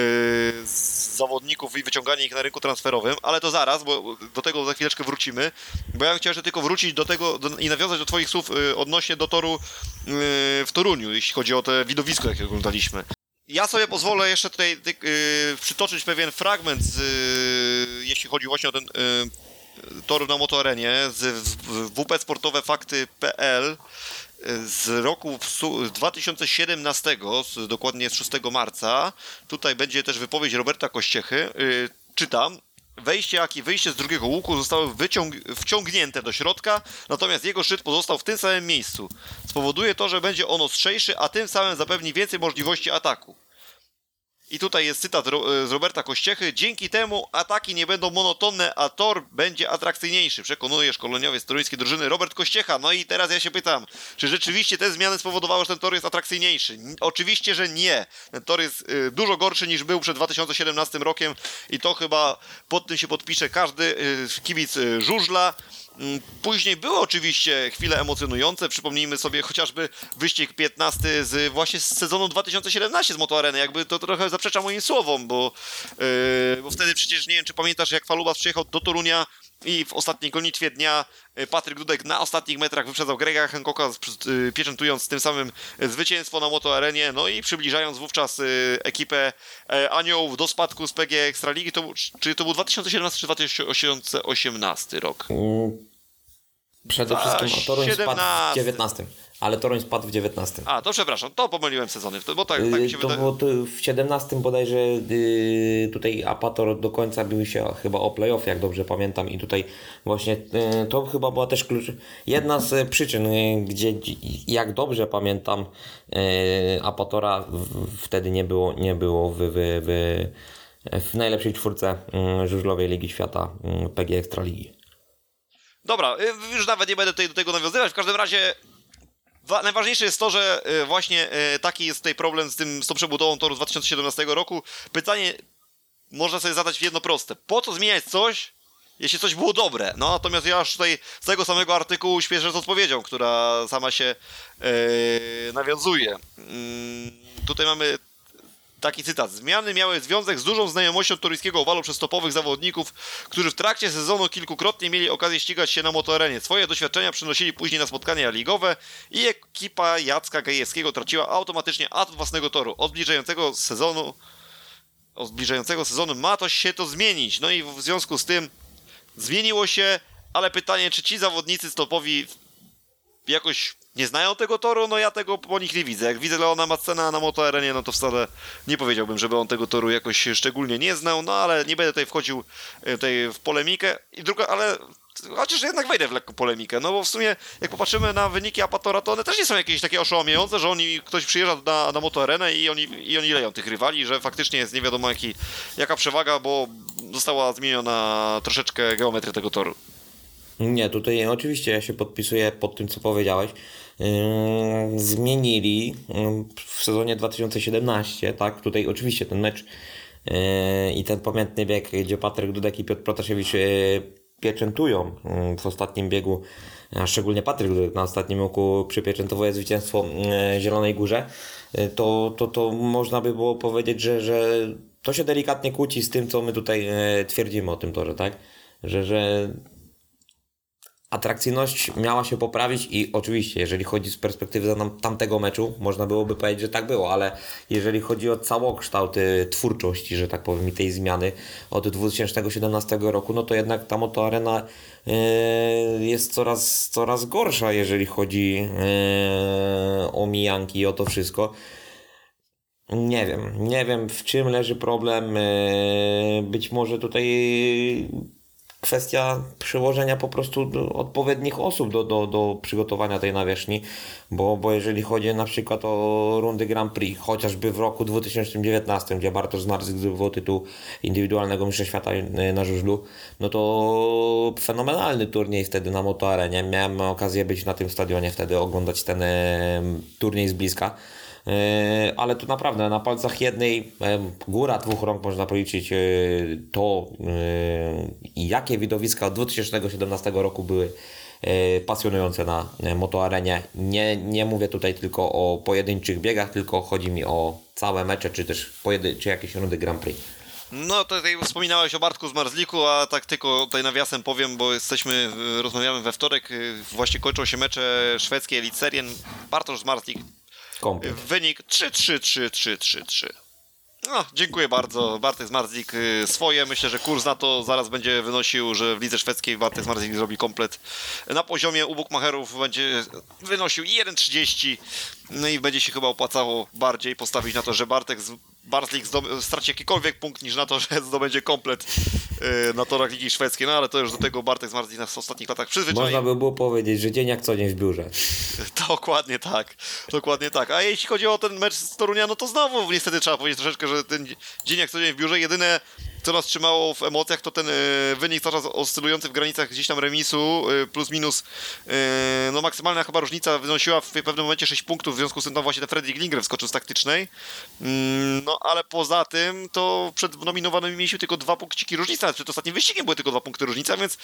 zawodników i wyciąganie ich na rynku transferowym, ale to zaraz, bo do tego za chwileczkę wrócimy, bo ja bym chciał jeszcze tylko wrócić do tego do, i nawiązać do twoich słów yy, odnośnie do toru yy, w Toruniu, jeśli chodzi o te widowisko, jakie oglądaliśmy. Ja sobie pozwolę jeszcze tutaj yy, przytoczyć pewien fragment, z, jeśli chodzi właśnie o ten tor na motoarenie z w- wpsportowefakty.pl z roku w su- 2017, z, dokładnie z 6 marca. Tutaj będzie też wypowiedź Roberta Kościechy. Yy, czytam. Wejście, jak i wyjście z drugiego łuku zostały wciągnięte do środka, natomiast jego szczyt pozostał w tym samym miejscu. Spowoduje to, że będzie on ostrzejszy, a tym samym zapewni więcej możliwości ataku. I tutaj jest cytat Ro- z Roberta Kościechy. Dzięki temu ataki nie będą monotonne, a tor będzie atrakcyjniejszy. Przekonuje szkoleniowiec toruńskiej drużyny Robert Kościecha. No i teraz ja się pytam, czy rzeczywiście te zmiany spowodowały, że ten tor jest atrakcyjniejszy? Oczywiście, że nie. Ten tor jest y, dużo gorszy niż był przed 2017 rokiem i to chyba pod tym się podpisze każdy y, kibic żużla. Mm, Później były oczywiście chwile emocjonujące. Przypomnijmy sobie chociażby wyścig 15 z właśnie z sezonu 2017 z Motoareny. Jakby to trochę zaprzecza moim słowom, bo, yy, bo wtedy przecież nie wiem, czy pamiętasz, jak Falubas przyjechał do Torunia i w ostatniej gonitwie dnia yy, Patryk Dudek na ostatnich metrach wyprzedzał Grega Hancocka, yy, pieczętując tym samym zwycięstwo na Motoarenie, no i przybliżając wówczas ekipę Aniołów do spadku z PG Ekstraligi. To, czy to był 2017 czy 2018 rok? Przede wszystkim a Toruń spadł 17. w 19. Ale Toruń spadł w 19. A, to przepraszam, to pomyliłem sezony, bo tak, tak mi się Y, to wydaje. w 17 bodajże y, tutaj Apator do końca bił się chyba o playoff, jak dobrze pamiętam i tutaj właśnie y, to chyba była też klucz, jedna z przyczyn, y, gdzie jak dobrze pamiętam y, Apatora w, wtedy nie było, nie było w, w, w, w najlepszej czwórce y, żużlowej Ligi Świata y, PG Ekstraligi. Dobra, y, już nawet nie będę tutaj do tego nawiązywać. W każdym razie wa- najważniejsze jest to, że y, właśnie y, taki jest tutaj problem z, tym, z tą przebudową toru z 2017 roku. Pytanie można sobie zadać jedno proste. Po co zmieniać coś, jeśli coś było dobre? No natomiast ja już tutaj z tego samego artykułu śpieszę z odpowiedzią, która sama się y, nawiązuje. Mm, tutaj mamy Taki cytat. Zmiany miały związek z dużą znajomością toryjskiego owalu przez topowych zawodników, którzy w trakcie sezonu kilkukrotnie mieli okazję ścigać się na motorenie. Swoje doświadczenia przynosili później na spotkania ligowe i ekipa Jacka Gajewskiego traciła automatycznie atut własnego toru. Od zbliżającego sezonu od zbliżającego sezonu ma to się to zmienić. No i w związku z tym zmieniło się, ale pytanie, czy ci zawodnicy stopowi jakoś nie znają tego toru, no ja tego po nich nie widzę. Jak widzę Leona Macena na motoarenie, no to wcale nie powiedziałbym, żeby on tego toru jakoś szczególnie nie znał, no ale nie będę tutaj wchodził e, tutaj w polemikę. I druga, ale chociaż jednak wejdę w lekką polemikę, no bo w sumie jak popatrzymy na wyniki Apatora, to one też nie są jakieś takie oszałamiające, że oni, ktoś przyjeżdża na, na motoarenę i oni, i oni leją tych rywali, że faktycznie jest nie wiadomo jaki, jaka przewaga, bo została zmieniona troszeczkę geometria tego toru. Nie, tutaj oczywiście ja się podpisuję pod tym, co powiedziałeś. Zmienili w sezonie 2017, tak? Tutaj oczywiście ten mecz yy, i ten pamiętny bieg, gdzie Patryk Dudek i Piotr Protasiewicz yy, pieczętują w ostatnim biegu, a szczególnie Patryk Dudek na ostatnim roku przypieczętowuje zwycięstwo yy, Zielonej Górze, to, to, to można by było powiedzieć, że, że to się delikatnie kłóci z tym, co my tutaj twierdzimy o tym torze, tak? Że, że atrakcyjność miała się poprawić i oczywiście, jeżeli chodzi z perspektywy tam, tamtego meczu, można byłoby powiedzieć, że tak było, ale jeżeli chodzi o całokształt twórczości, że tak powiem, i tej zmiany od 2017 roku, no to jednak ta motoarena y, jest coraz, coraz gorsza, jeżeli chodzi y, o mijanki i o to wszystko. Nie wiem, nie wiem w czym leży problem. y, Być może tutaj kwestia przyłożenia po prostu odpowiednich osób do, do, do przygotowania tej nawierzchni, bo, bo jeżeli chodzi na przykład o rundy Grand Prix, chociażby w roku 2019, gdzie Bartosz Zmarzyk zdobywał tytuł indywidualnego mistrza świata na żużlu, no to fenomenalny turniej wtedy na motoarenie. Miałem okazję być na tym stadionie wtedy, oglądać ten turniej z bliska. E, Ale tu naprawdę na palcach jednej, e, góra dwóch rąk można policzyć e, to, jakie widowiska od 2017 roku były pasjonujące na motoarenie. Nie, nie mówię tutaj tylko o pojedynczych biegach, tylko chodzi mi o całe mecze, czy też pojedy, czy jakieś rundy Grand Prix. No tutaj wspominałeś o Bartku z Marzliku, a tak tylko tutaj nawiasem powiem, bo jesteśmy, rozmawiamy we wtorek, właśnie kończą się mecze szwedzkie Elite Serien. Bartosz z Marzlik, Wynik 3-3-3-3-3-3. No, dziękuję bardzo. Bartek Zmarzlik y, swoje. Myślę, że kurs na to zaraz będzie wynosił, że w lidze szwedzkiej Bartek Zmarzlik zrobi komplet na poziomie u Bukmacherów będzie wynosił 1,30 no i będzie się chyba opłacało bardziej postawić na to, że Bartek z Barzlik zdob- straci jakikolwiek punkt niż na to, że zdobędzie komplet y, na torach Ligi Szwedzkiej, no ale to już do tego Bartek Zmarzlik nas w ostatnich latach przyzwyczaił. Można by było powiedzieć, że dzień jak co dzień w biurze. Dokładnie tak, dokładnie tak. A jeśli chodzi o ten mecz z Torunia, no to znowu niestety trzeba powiedzieć troszeczkę, że ten dzień jak co dzień w biurze, jedyne co nas trzymało w emocjach to ten e, wynik cały czas oscylujący w granicach gdzieś tam remisu, e, plus minus, e, no maksymalna chyba różnica wynosiła w pewnym momencie 6 punktów, w związku z tym tam właśnie ten Fredrik Lindgren wskoczył z taktycznej. Mm, no ale poza tym to przed nominowanymi mieliśmy tylko dwa punkciki różnicy, nawet przed ostatnim wyścigiem były tylko dwa punkty różnica, więc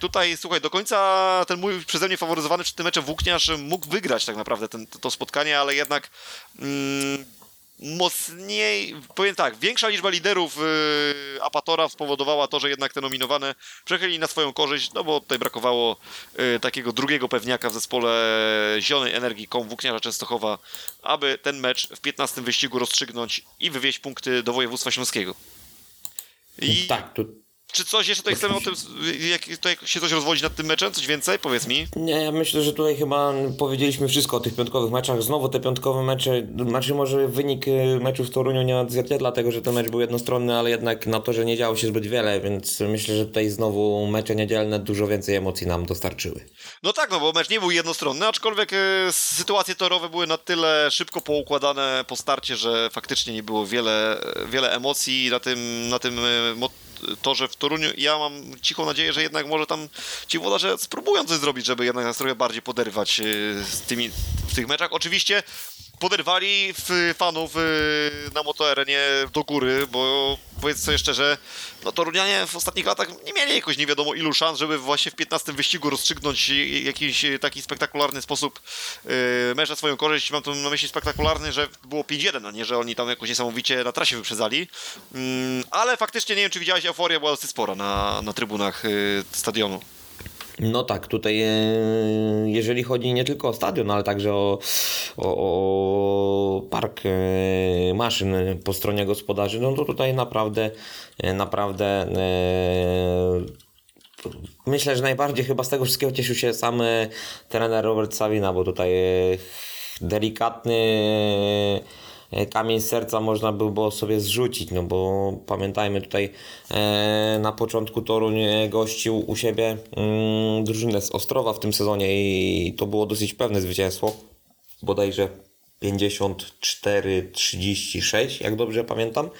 tutaj słuchaj, do końca ten mój przeze mnie faworyzowany przed tym meczem Włókniarz mógł wygrać tak naprawdę ten, to spotkanie, ale jednak mm, mocniej, powiem tak, większa liczba liderów yy, Apatora spowodowała to, że jednak te nominowane przechylili na swoją korzyść, no bo tutaj brakowało yy, takiego drugiego pewniaka w zespole Zielonej Energii Kom Włókniarza Częstochowa, aby ten mecz w 15 wyścigu rozstrzygnąć i wywieźć punkty do województwa śląskiego. I Tak, tu, czy coś jeszcze tutaj chcemy o tym, jak to jak się coś rozwodzi nad tym meczem? Coś więcej? Powiedz mi. Nie, ja myślę, że tutaj chyba powiedzieliśmy wszystko o tych piątkowych meczach. Znowu te piątkowe mecze, znaczy może wynik y, meczu w Toruniu nie odzwierciedla tego, że ten mecz był jednostronny, ale jednak na to, że nie działo się zbyt wiele, więc myślę, że tutaj znowu mecze niedzielne dużo więcej emocji nam dostarczyły. No tak, no bo mecz nie był jednostronny, aczkolwiek e, sytuacje torowe były na tyle szybko poukładane po starcie, że faktycznie nie było wiele, wiele emocji na tym, na tym e, mo- torze w Toruniu. Ja mam cichą nadzieję, że jednak może tam ci włodarze spróbują coś zrobić, żeby jednak nas trochę bardziej poderwać e, z tymi, w tych meczach. Oczywiście poderwali fanów y, na motoarenie do góry, bo powiedz sobie szczerze, no Torunianie w ostatnich latach nie mieli jakoś nie wiadomo ilu szans, żeby właśnie w 15 wyścigu rozstrzygnąć jakiś taki spektakularny sposób y, na swoją korzyść. Mam tu na myśli spektakularny, że było 5-1, a nie, że oni tam jakoś niesamowicie na trasie wyprzedzali. Mm, ale faktycznie nie wiem, czy widziałeś, euforia była dosyć spora na, na trybunach y, stadionu. No tak, tutaj e, jeżeli chodzi nie tylko o stadion, ale także o, o, o park e, maszyn po stronie gospodarzy, no to tutaj naprawdę, e, naprawdę myślę, że najbardziej chyba z tego wszystkiego cieszył się sam trener Robert Savina, bo tutaj delikatny kamień z serca można by było sobie zrzucić, no bo pamiętajmy tutaj e, na początku Toruń e, gościł u siebie mm, drużynę z Ostrowa w tym sezonie i to było dosyć pewne zwycięstwo, bodajże 54-36, jak dobrze pamiętam.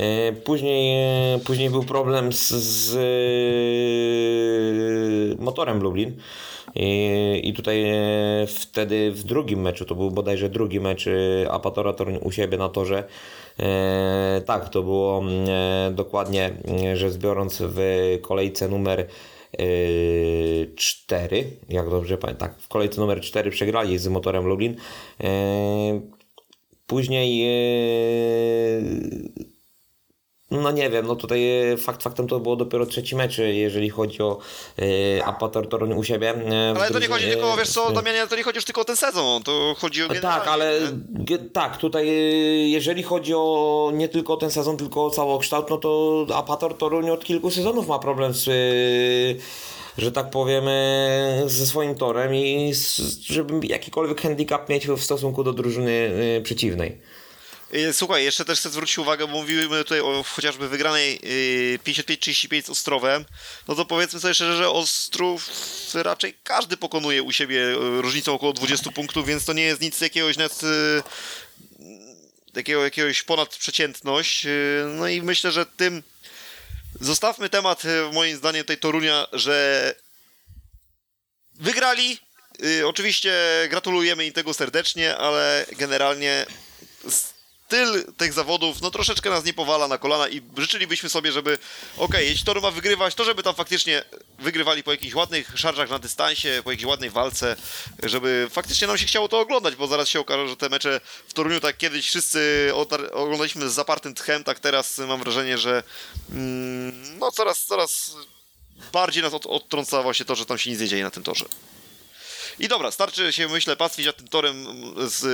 E, Później, e, później był problem z, z e, motorem Lublin. I, tutaj e, wtedy w drugim meczu, to był bodajże drugi mecz e, Apatora Toruń u siebie na torze. E, tak, to było mm, dokładnie, mm, rzecz biorąc w kolejce numer 4, jak dobrze pamiętam, tak, w kolejce numer 4 przegrali z motorem Lublin. Później no nie wiem, no tutaj e, fakt faktem to było dopiero trzeci mecz, e, jeżeli chodzi o e, Apator Toruń u siebie. Ale to nie chodzi tylko, wiesz co, Damianie, to nie chodzi już tylko o ten sezon, to chodzi o tak, ale nie? tak, tutaj jeżeli chodzi o nie tylko o ten sezon, tylko o całokształt, no to Apator Toruń od kilku sezonów ma problem z, e, że tak powiem, ze swoim torem i z, żeby jakikolwiek handicap mieć w stosunku do drużyny przeciwnej. Y, Słuchaj, jeszcze też chcę zwrócić uwagę, bo mówimy tutaj o chociażby wygranej y, 55-35 z Ostrowem, no to powiedzmy sobie szczerze, że Ostrów raczej każdy pokonuje u siebie y, różnicą około 20 punktów, więc to nie jest nic jakiegoś nawet y, takiego jakiegoś ponadprzeciętność. y, No i myślę, że tym zostawmy temat y, moim zdaniem tej Torunia, że wygrali. Y, oczywiście gratulujemy im tego serdecznie, ale generalnie styl tych zawodów no troszeczkę nas nie powala na kolana i życzylibyśmy sobie, żeby okej, jeśli Toru ma wygrywać, to żeby tam faktycznie wygrywali po jakichś ładnych szarżach na dystansie, po jakiejś ładnej walce, żeby faktycznie nam się chciało to oglądać, bo zaraz się okaże, że te mecze w Toruniu tak kiedyś wszyscy oglądaliśmy z zapartym tchem, tak teraz mam wrażenie, że mm, no coraz, coraz bardziej nas od, odtrąca właśnie to, że tam się nic nie dzieje na tym torze. I dobra, starczy się, myślę, pastwić nad tym torem z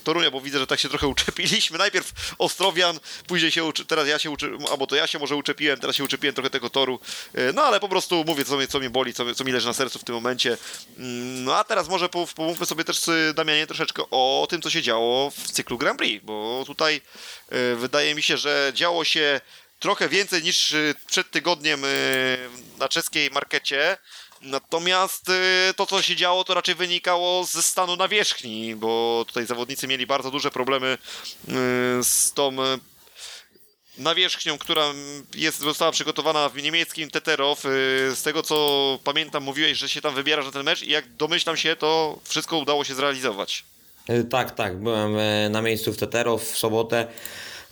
y, Torunia, bo widzę, że tak się trochę uczepiliśmy. Najpierw Ostrowian, później się uczy, teraz ja się uczy, albo to ja się może uczepiłem, teraz się uczepiłem trochę tego toru. Y, no ale po prostu mówię, co mnie, co boli, co, co mi leży na sercu w tym momencie. Mm, No a teraz może po- pomówmy sobie też, y, Damianie, troszeczkę o tym, co się działo w cyklu Grand Prix, bo tutaj y, wydaje mi się, że działo się trochę więcej niż y, przed tygodniem y, na czeskiej markecie. Natomiast y, to, co się działo, to raczej wynikało ze stanu nawierzchni, bo tutaj zawodnicy mieli bardzo duże problemy y, z tą y, nawierzchnią, która jest, została przygotowana w niemieckim Teterow. Z tego, co pamiętam, mówiłeś, że się tam wybierasz na ten mecz i jak domyślam się, to wszystko udało się zrealizować. Tak, tak, byłem na miejscu w Teterow w sobotę.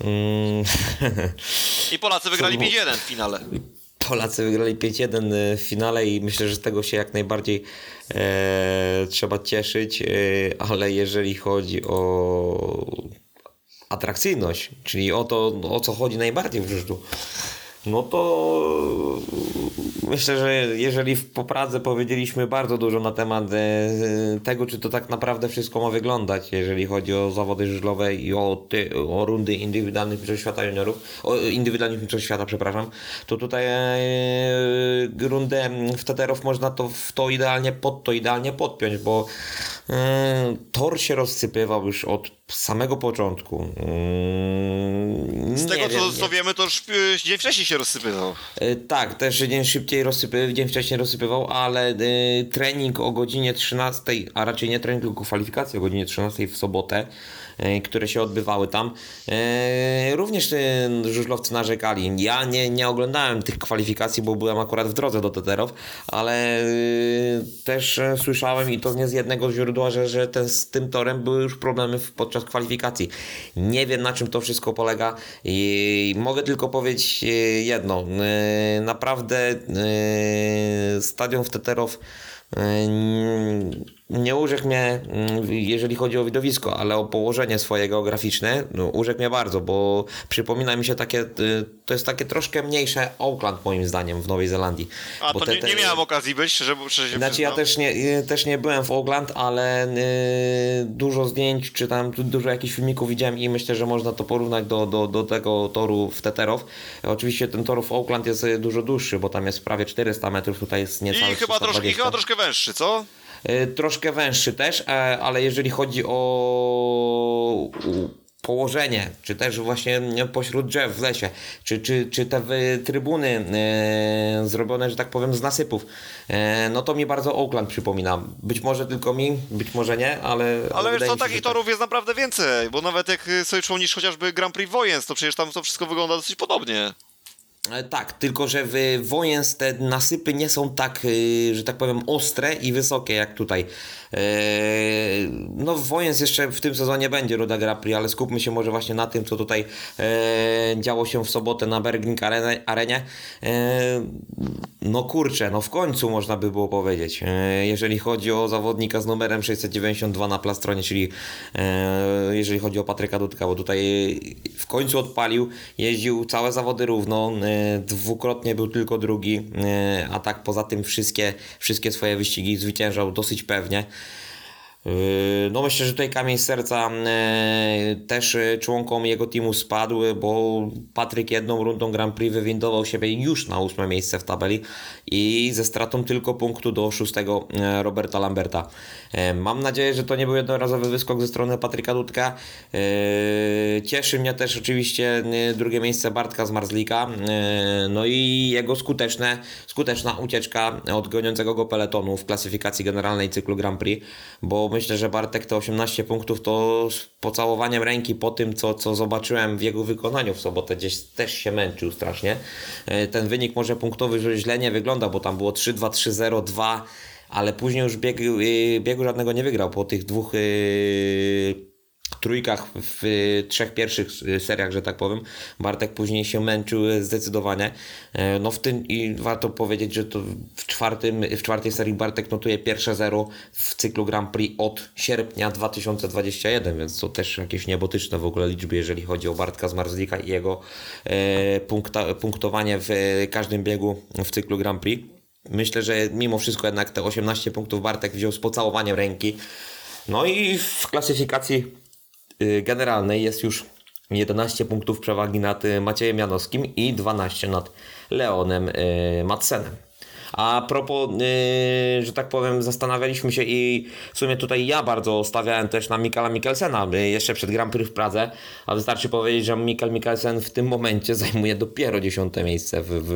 Mm, I Polacy wygrali Co było? 5-1 w finale. Polacy wygrali 5-1 w finale i myślę, że z tego się jak najbardziej e, trzeba cieszyć, e, ale jeżeli chodzi o atrakcyjność, czyli o to, o co chodzi najbardziej w życiu, no to myślę, że jeżeli w Popradze powiedzieliśmy bardzo dużo na temat e, tego, czy to tak naprawdę wszystko ma wyglądać, jeżeli chodzi o zawody żużlowe i o, ty, o rundy indywidualnych mistrzostw świata juniorów, o indywidualnych mistrzostw świata, przepraszam, to tutaj e, rundę w Teterów można to w to idealnie, pod to idealnie podpiąć, bo e, tor się rozsypywał już od samego początku. Mm, Z nie tego wiem, co, nie- co wiemy, to już dzień wcześniej się rozsypywał. E, Tak, też dzień szybciej rozsypywał, dzień wcześniej rozsypywał, ale e, trening o godzinie 13, a raczej nie trening, tylko kwalifikacje o godzinie 13 w sobotę, które się odbywały tam, e, również e, żużlowcy narzekali. Ja nie, nie oglądałem tych kwalifikacji, bo byłem akurat w drodze do Teterów, ale e, też e, słyszałem i to nie z jednego źródła, że, że ten, z tym torem były już problemy podczas kwalifikacji. Nie wiem na czym to wszystko polega i mogę tylko powiedzieć e, jedno. E, Naprawdę e, stadion w Teterow e, nie urzekł mnie, mm, jeżeli chodzi o widowisko, ale o położenie swoje geograficzne, no, urzekł mnie bardzo, bo przypomina mi się takie, e, to jest takie troszkę mniejsze Auckland moim zdaniem w Nowej Zelandii. A Bo to te- nie, te- nie miałem okazji być, szczerze, szczerze się znaczy ja przyznam. też nie, też nie byłem w Oakland, ale y, dużo zdjęć czy tam du- dużo jakichś filmików widziałem i myślę, że można to porównać do, do, do tego toru w Teterow. Oczywiście ten tor w Oakland jest y, dużo dłuższy, bo tam jest prawie 400 metrów, tutaj jest I niecałe chyba, troszkę, I 320. chyba troszkę węższy, co? Y, Troszkę węższy też, e, ale jeżeli chodzi o położenie, czy też właśnie pośród drzew w lesie, czy, czy, czy te trybuny e, zrobione, że tak powiem, z nasypów, e, no to mi bardzo Oakland przypomina. Być może tylko mi, być może nie, ale... Ale wiesz co, takich tak. torów jest naprawdę więcej, bo nawet jak y, sobie przypomnisz chociażby Grand Prix Wojens, to przecież tam to wszystko wygląda dosyć podobnie. E, Tak, tylko że w Wojens te nasypy nie są tak, y, że tak powiem, ostre i wysokie jak tutaj. E, No Wojens jeszcze w tym sezonie będzie Ruda Grand Prix, ale skupmy się może właśnie na tym, co tutaj e, działo się w sobotę na Bergling Arenie. E, No kurczę, no w końcu można by było powiedzieć. Jeżeli chodzi o zawodnika z numerem 692 na plastronie, czyli jeżeli chodzi o Patryka Dudka, bo tutaj w końcu odpalił, jeździł całe zawody równo, dwukrotnie był tylko drugi, a tak poza tym wszystkie, wszystkie swoje wyścigi zwyciężał dosyć pewnie. Yy, No myślę, że tutaj kamień serca e, też e, członkom jego teamu spadł, bo Patryk jedną rundą Grand Prix wywindował siebie już na ósme miejsce w tabeli i ze stratą tylko punktu do szóstego Roberta Lamberta. Mam nadzieję, że to nie był jednorazowy wyskok ze strony Patryka Dudka. Cieszy mnie też oczywiście drugie miejsce Bartka z Marzlika, no i jego skuteczne, skuteczna ucieczka od goniącego go peletonu w klasyfikacji generalnej cyklu Grand Prix, bo myślę, że Bartek te 18 punktów to z pocałowaniem ręki po tym, co, co zobaczyłem w jego wykonaniu w sobotę, gdzieś też się męczył strasznie. E, Ten wynik może punktowy źle nie wygląda, bo tam było 3-2, 3-0, 2, ale później już biegu, y, biegu żadnego nie wygrał po tych dwóch y, trójkach w trzech pierwszych seriach, że tak powiem. Bartek później się męczył zdecydowanie. E, No w tym i warto powiedzieć, że to w, czwartym, w czwartej serii Bartek notuje pierwsze zero w cyklu Grand Prix od sierpnia 2021, więc to też jakieś niebotyczne w ogóle liczby, jeżeli chodzi o Bartka z Marzlika i jego e, punkta, punktowanie w każdym biegu w cyklu Grand Prix. Myślę, że mimo wszystko jednak te 18 punktów Bartek wziął z pocałowaniem ręki. No i w klasyfikacji generalnej jest już 11 punktów przewagi nad y, Maciejem Janowskim i 12 nad Leonem y, Madsenem. A propos, y, że tak powiem, zastanawialiśmy się i w sumie tutaj ja bardzo stawiałem też na Mikala Mikkelsena y, jeszcze przed Grand Prix w Pradze, a wystarczy powiedzieć, że Mikal Mikkelsen w tym momencie zajmuje dopiero 10 miejsce w, w,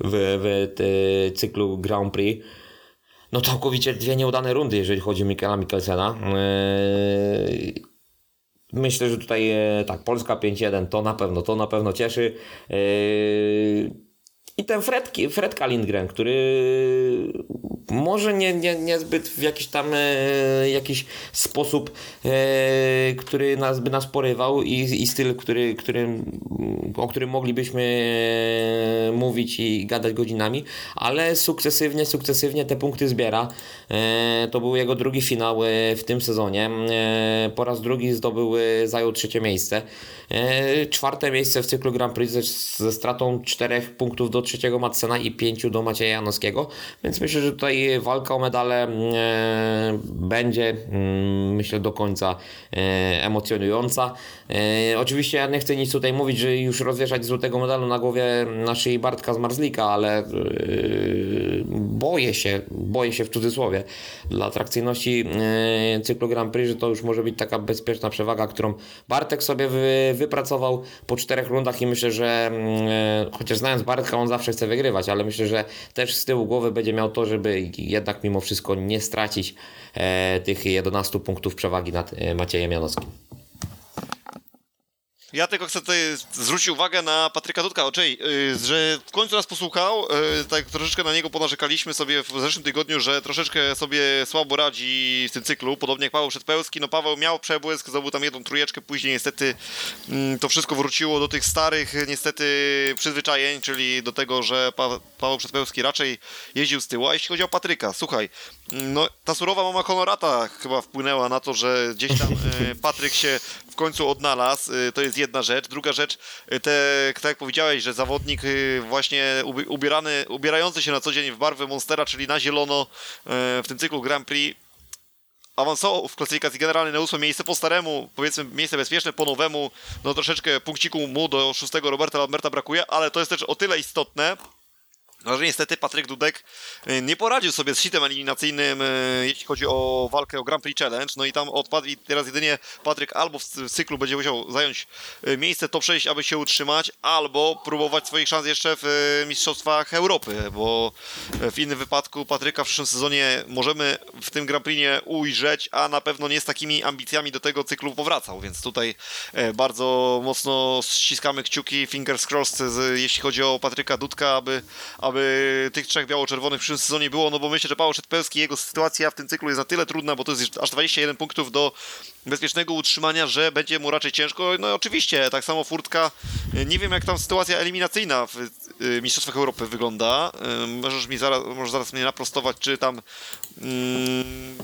w, w, y, cyklu Grand Prix. No całkowicie dwie nieudane rundy, jeżeli chodzi o Mikela Mikkelsena. Yy, Myślę, że tutaj e, tak, Polska 5-1 to na pewno, to na pewno cieszy. I ten Fred, Fred Lindgren, który może nie, nie, niezbyt w jakiś tam e, jakiś sposób, e, który nas by nas porywał i, i styl, który, który, o którym moglibyśmy e, mówić i gadać godzinami, ale sukcesywnie, sukcesywnie te punkty zbiera. E, to był jego drugi finał e, w tym sezonie. E, po raz drugi zdobył, zajął trzecie miejsce. Czwarte miejsce w cyklu Grand Prix ze, ze stratą czterech punktów do trzeciego Madsena i pięciu do Macieja Janowskiego, więc myślę, że tutaj walka o medale e, będzie, mm, myślę, do końca e, emocjonująca. E, oczywiście ja nie chcę nic tutaj mówić, że już rozwieszać złotego medalu na głowie na szyi Bartka z Marzlika, ale boję się, boję się w cudzysłowie dla atrakcyjności cyklu Grand Prix, że to już może być taka bezpieczna przewaga, którą Bartek sobie wy, wypracował po czterech rundach i myślę, że mm, chociaż znając Bartka, on zawsze chce wygrywać, ale myślę, że też z tyłu głowy będzie miał to, żeby jednak mimo wszystko nie stracić e, tych 11 punktów przewagi nad e, Maciejem Janowskim. Ja tylko chcę tutaj zwrócić uwagę na Patryka Dudka, oczej, yy, że w końcu nas posłuchał, yy, tak troszeczkę na niego ponarzekaliśmy sobie w zeszłym tygodniu, że troszeczkę sobie słabo radzi w tym cyklu, podobnie jak Paweł Przedpełski, no Paweł miał przebłysk, zdobył tam jedną trójeczkę, później niestety mm, to wszystko wróciło do tych starych niestety przyzwyczajeń, czyli do tego, że pa Paweł Przedpełski raczej jeździł z tyłu, a jeśli chodzi o Patryka, słuchaj, no ta surowa mama Honorata chyba wpłynęła na to, że gdzieś tam yy, Patryk się w końcu odnalazł, yy, to jest jedna rzecz. Druga rzecz, y, te, tak jak powiedziałeś, że zawodnik właśnie ubi- ubierany, ubierający się na co dzień w barwę Monstera, czyli na zielono w tym cyklu Grand Prix, awansował w klasyfikacji generalnej na ósme miejsce po staremu, powiedzmy miejsce bezpieczne, po nowemu, no troszeczkę punkciku mu do szóstego Roberta Lamberta brakuje, ale to jest też o tyle istotne, no, że niestety Patryk Dudek y, nie poradził sobie z sitem eliminacyjnym, y, jeśli chodzi o walkę o Grand Prix Challenge. No i tam odpadł i teraz jedynie Patryk albo w cyklu będzie musiał zająć y, miejsce top 6, aby się utrzymać, albo próbować swoich szans jeszcze w Mistrzostwach Europy, bo w innym wypadku Patryka w przyszłym sezonie możemy w tym Grand Prix nie ujrzeć, a na pewno nie z takimi ambicjami do tego cyklu powracał, więc tutaj bardzo mocno ściskamy kciuki, fingers crossed, jeśli chodzi o Patryka Dudka, aby tych trzech biało-czerwonych w przyszłym sezonie było, no bo myślę, że Paweł Szedpełski, jego sytuacja w tym cyklu jest na tyle trudna, bo to jest aż 21 punktów do bezpiecznego utrzymania, że będzie mu raczej ciężko. No oczywiście, tak samo Furtka, nie wiem jak tam sytuacja eliminacyjna w y, Mistrzostwach Europy wygląda, Y, możesz mi zaraz, możesz zaraz mnie naprostować, czy tam mm,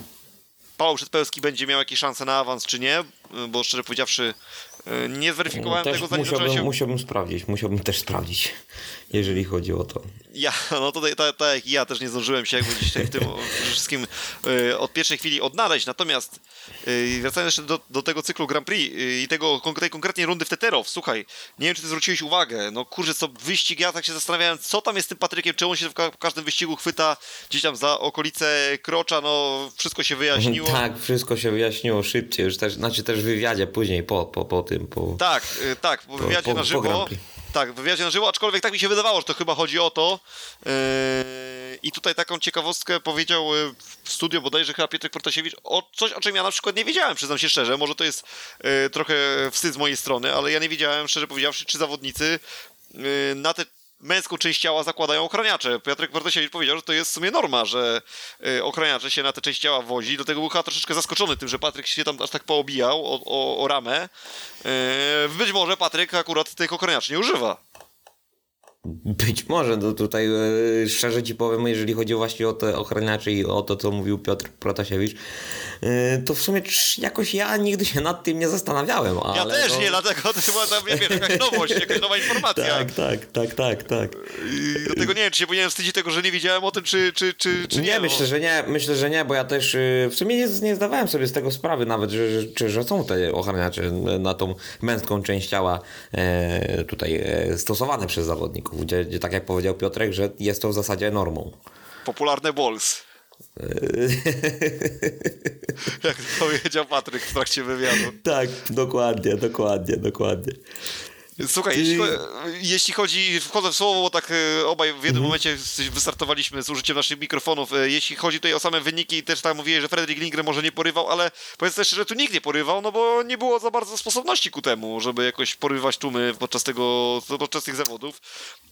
Paweł Przedpełski będzie miał jakieś szanse na awans, czy nie, y, bo szczerze powiedziawszy nie zweryfikowałem Też tego, zanim musiałbym, się... musiałbym sprawdzić, musiałbym też sprawdzić, jeżeli chodzi o to. Ja, no tutaj tak ta, jak i ja też nie zdążyłem się jakby dzisiaj w tym wszystkim y, od pierwszej chwili odnaleźć. Natomiast y, wracając jeszcze do, do tego cyklu Grand Prix y, i tego tej konkretnej rundy w Teterow, słuchaj, nie wiem czy ty zwróciłeś uwagę, no kurczę, co wyścig, ja tak się zastanawiałem, co tam jest z tym Patrykiem, czy on się w, ka- w każdym wyścigu chwyta gdzieś tam za okolice krocza, no wszystko się wyjaśniło. Tak, wszystko się wyjaśniło szybciej, już też, znaczy też w wywiadzie później, po, po, po tym, po... Tak, tak, w wywiadzie po- na po żywo. Prix. Tak, w wywiadzie na żywo, aczkolwiek tak mi się wydawało, że to chyba chodzi o to. Yy, I tutaj taką ciekawostkę powiedział yy, w studio bodajże chyba Piotrek Protasiewicz o coś, o czym ja na przykład nie wiedziałem, przyznam się szczerze. Może to jest yy, trochę wstyd z mojej strony, ale ja nie wiedziałem, szczerze powiedziawszy, czy zawodnicy na te męską część ciała zakładają ochraniacze. Piotrek Protasiewicz powiedział, że to jest w sumie norma, że y, ochraniacze się na tę część ciała wozi. Do tego był chyba troszeczkę zaskoczony tym, że Patryk się tam aż tak poobijał o, o, o ramę. Y, być może Patryk akurat tych ochraniaczy nie używa. Być może, no tutaj e, szczerze ci powiem, jeżeli chodzi właśnie o te ochraniacze i o to, co mówił Piotr Protasiewicz, e, to w sumie jakoś ja nigdy się nad tym nie zastanawiałem. Ja też to... nie, dlatego to była tam, wiesz, jakaś nowość, jakaś nowa informacja. Tak, tak, tak, tak, tak. I dlatego nie wiem, czy się powinienem wstydzić tego, że nie wiedziałem o tym, czy, czy, czy, czy nie. Nie, no. myślę, że nie, myślę, że nie, bo ja też y, w sumie nie, nie zdawałem sobie z tego sprawy nawet, że, że, czy- że są te ochraniacze na tą męską część ciała e, tutaj stosowane przez zawodników, gdzie, gdzie tak jak powiedział Piotrek, że jest to w zasadzie normą. Popularne balls. Jak powiedział Patryk w trakcie wywiadu. tak, dokładnie, dokładnie, dokładnie. Słuchaj, Ty- jeśli, jeśli chodzi, wchodzę w słowo, bo tak e, obaj w jednym Mhm. momencie wystartowaliśmy z użyciem naszych mikrofonów. E, Jeśli chodzi tutaj o same wyniki, też tak mówiłeś, że Fredrik Lindgren może nie porywał, ale powiedz też, że tu nikt nie porywał, no bo nie było za bardzo sposobności ku temu, żeby jakoś porywać tłumy podczas tego, podczas tych zawodów.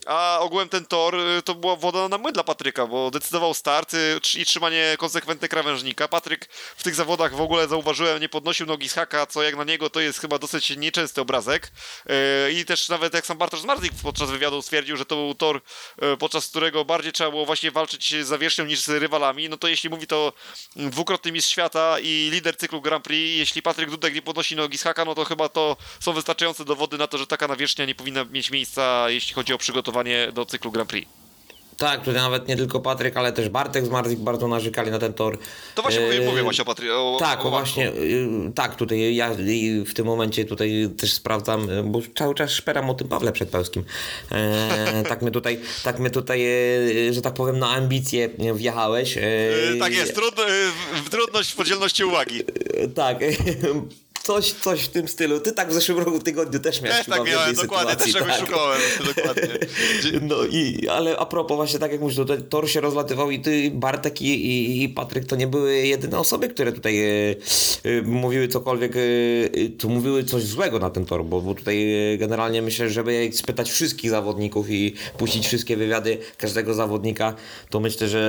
A ogółem ten tor e, to była woda na młyn dla Patryka, bo decydował start i trzymanie konsekwentne krawężnika. Patryk w tych zawodach w ogóle zauważyłem, nie podnosił nogi z haka, co jak na niego to jest chyba dosyć nieczęsty obrazek. E, I też nawet jak sam Bartosz Zmarzik podczas wywiadu stwierdził, że to był tor, e, podczas którego bardziej trzeba było właśnie walczyć z zawierzchnią niż z rywalami, no to jeśli mówi to dwukrotny mistrz świata i lider cyklu Grand Prix, jeśli Patryk Dudek nie podnosi nogi z haka, no to chyba to są wystarczające dowody na to, że taka nawierzchnia nie powinna mieć miejsca, jeśli chodzi o przygotowanie do cyklu Grand Prix. Tak, tutaj nawet nie tylko Patryk, ale też Bartek z Marzik bardzo narzekali na ten tor. To właśnie mówię, E, mówię właśnie o Patryku. Tak, o właśnie, y, tak, tutaj ja w tym momencie tutaj też sprawdzam, y, bo cały czas szperam o tym Pawle Przedpełskim. E, tak my tutaj, tak my tutaj, e, że tak powiem, na ambicje wjechałeś. E, Tak jest, trudno, e, w- trudność w podzielności uwagi. e, Tak, coś, coś w tym stylu. Ty tak w zeszłym roku tygodniu też miałeś Też chyba tak w jednej miałem, dokładnie, też czegoś tak. szukałem, dokładnie. No i, ale a propos właśnie tak jak mówisz, tutaj tor się rozlatywał i ty, Bartek i, i, i Patryk to nie były jedyne osoby, które tutaj e, mówiły cokolwiek, e, e, to mówiły coś złego na ten tor, bo, bo tutaj generalnie myślę, żeby spytać wszystkich zawodników i puścić wszystkie wywiady każdego zawodnika, to myślę, że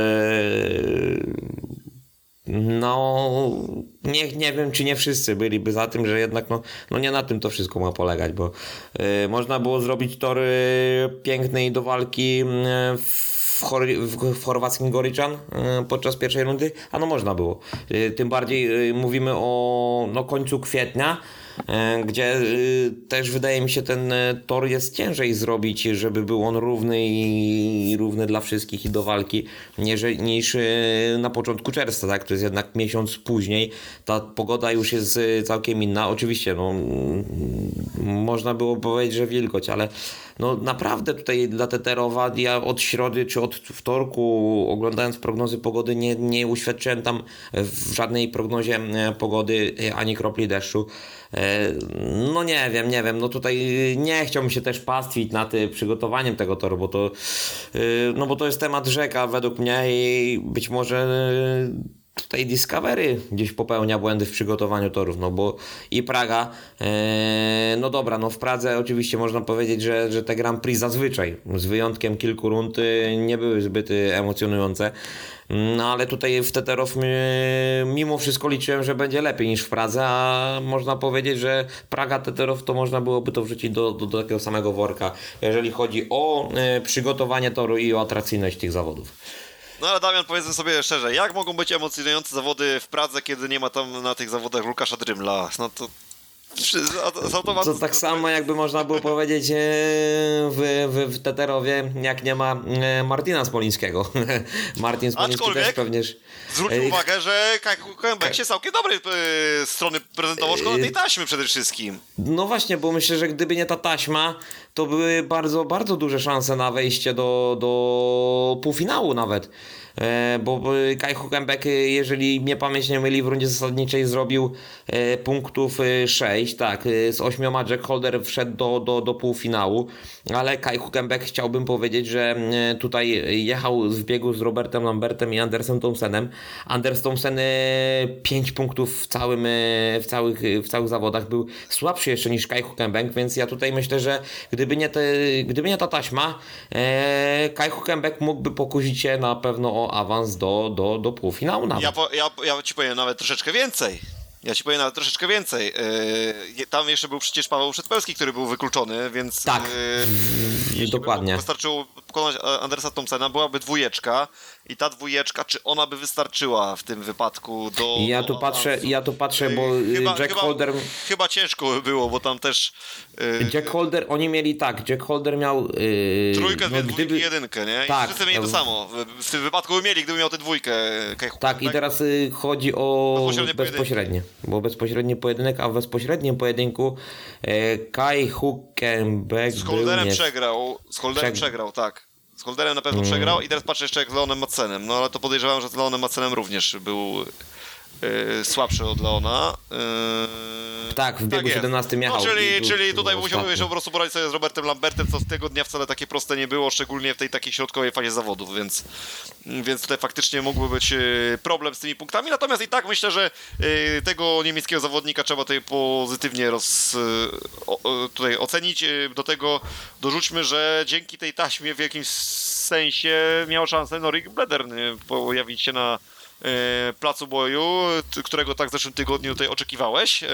no, nie, nie wiem, czy nie wszyscy byliby za tym, że jednak no, no nie na tym to wszystko ma polegać, bo y, można było zrobić tory piękne i do walki y, w, Chor- w, w chorwackim Goryczan y, podczas pierwszej rundy, a no można było. Y, tym bardziej y, mówimy o no, końcu kwietnia, gdzie y, też wydaje mi się ten y, tor jest ciężej zrobić, żeby był on równy i równy dla wszystkich i do walki, niż, niż y, na początku czerwca, tak? To jest jednak miesiąc później. Ta pogoda już jest całkiem inna. Oczywiście, no, można było powiedzieć, że wilgoć, ale no naprawdę tutaj dla Teterowa ja od środy czy od wtorku oglądając prognozy pogody nie, nie uświadczyłem tam w żadnej prognozie e, pogody e, ani kropli deszczu. E, No nie wiem, nie wiem, no tutaj nie chciałbym się też pastwić nad przygotowaniem tego toru, bo to, no bo to jest temat rzeka według mnie i być może tutaj Discovery gdzieś popełnia błędy w przygotowaniu torów, no bo i Praga, e, no dobra, no w Pradze oczywiście można powiedzieć, że, że te Grand Prix zazwyczaj, z wyjątkiem kilku rund, y, nie były zbyt y, emocjonujące. No ale tutaj w Teterow y, mimo wszystko liczyłem, że będzie lepiej niż w Pradze, a można powiedzieć, że Praga Teterow to można byłoby to wrzucić do, do, do takiego samego worka, jeżeli chodzi o y, przygotowanie toru i o atrakcyjność tych zawodów. No ale Damian, powiedzmy sobie szczerze, jak mogą być emocjonujące zawody w Pradze, kiedy nie ma tam na tych zawodach Łukasza Drymla? No to... Z, automatu... To tak samo jakby można było powiedzieć e, w, w, w Teterowie, jak nie ma e, Martina Spolińskiego. Martin Spoliński Aczkolwiek- też pewnież... Zwróć Ej, uwagę, że Kębek się całkiem dobrej e, strony prezentował, szkoda tej taśmy przede wszystkim. No właśnie, bo myślę, że gdyby nie ta taśma, to były bardzo, bardzo duże szanse na wejście do, do półfinału nawet. E, bo Kai Huckenbeck, e, jeżeli mnie pamięć nie myli, w rundzie zasadniczej zrobił e, punktów 6, tak, z ośmioma Jack Holder wszedł do, do, do półfinału, ale Kai Huckenbeck chciałbym powiedzieć, że tutaj jechał w biegu z Robertem Lambertem i Andersem Thompsonem. Anders Thompson 5 punktów w całym, w całych, w całych zawodach był słabszy jeszcze niż Kai Huckenbeck, więc ja tutaj myślę, że gdyby nie, te, gdyby nie ta taśma, Kai Huckenbeck mógłby pokusić się na pewno o awans do, do, do półfinału nawet. Ja, po, ja, ja ci powiem nawet troszeczkę więcej. Ja ci powiem nawet troszeczkę więcej. Yy, tam jeszcze był przecież Paweł Przedpełski, który był wykluczony, więc Tak, yy, dokładnie. Wystarczyło pokonać e, Andersa Thompsona, byłaby dwójeczka i ta dwójeczka, czy ona by wystarczyła w tym wypadku do... Ja tu patrzę, ja tu patrzę, bo Yy, y, Jack chyba, Holder... Chyba ciężko by było, bo tam też yy, Jack Holder, oni mieli tak, Jack Holder miał... Yy, trójkę, no, dwójki, jedynkę, nie? I Tak. wszyscy mieli to samo. W, tym wypadku by mieli, gdyby miał tę dwójkę. Kai Tak, i Huckenbeck. teraz y, chodzi o Bezpośrednie bezpośrednie, bo bezpośredni pojedynek, a w bezpośrednim pojedynku e, Kai Huckenbeck Z był Holderem nie, przegrał, z Holderem Przeg- przegrał, tak. Z Holderem na pewno Mm. przegrał i teraz patrzę jeszcze jak z Leonem Macenem, no ale to podejrzewam, że z Leonem Macenem również był, y, słabszy od Leona. y, Tak, w biegu jest. 17 jechał No, czyli, tu- czyli tu tutaj było musiałby ostatnio. się po prostu poradzić sobie z Robertem Lambertem, co z tego dnia wcale takie proste nie było, szczególnie w tej takiej środkowej fazie zawodów, więc, więc tutaj faktycznie mógłby być y, problem z tymi punktami. Natomiast i tak myślę, że y, tego niemieckiego zawodnika trzeba tutaj pozytywnie roz, tutaj ocenić. Y, Do tego dorzućmy, że dzięki tej taśmie w jakimś sensie miał szansę Norik Bledern pojawić się na placu boju, którego tak w zeszłym tygodniu tutaj oczekiwałeś. Y,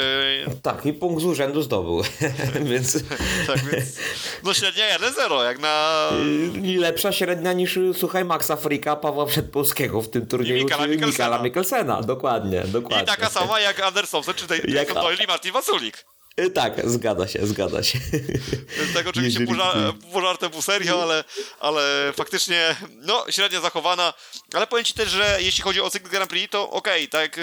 Tak, i punkt z urzędu zdobył, więc tak więc, no średnia 1-0, jak na... lepsza średnia niż, słuchaj, Maxa Frika, Pawła Przedpolskiego w tym turnieju, Mikala czy Mikkelsena. Mikala Mikkelsena, dokładnie, dokładnie. I taka sama jak Anderson, czy tej Jak- jak... Doyle i Martin Wasulik. Y, Tak, zgadza się, zgadza się. Tak oczywiście Jeżeli- ża- pół serio, ale, ale faktycznie, no, średnio zachowana. Ale powiem Ci też, że jeśli chodzi o cykl Grand Prix, to okej, tak, yy,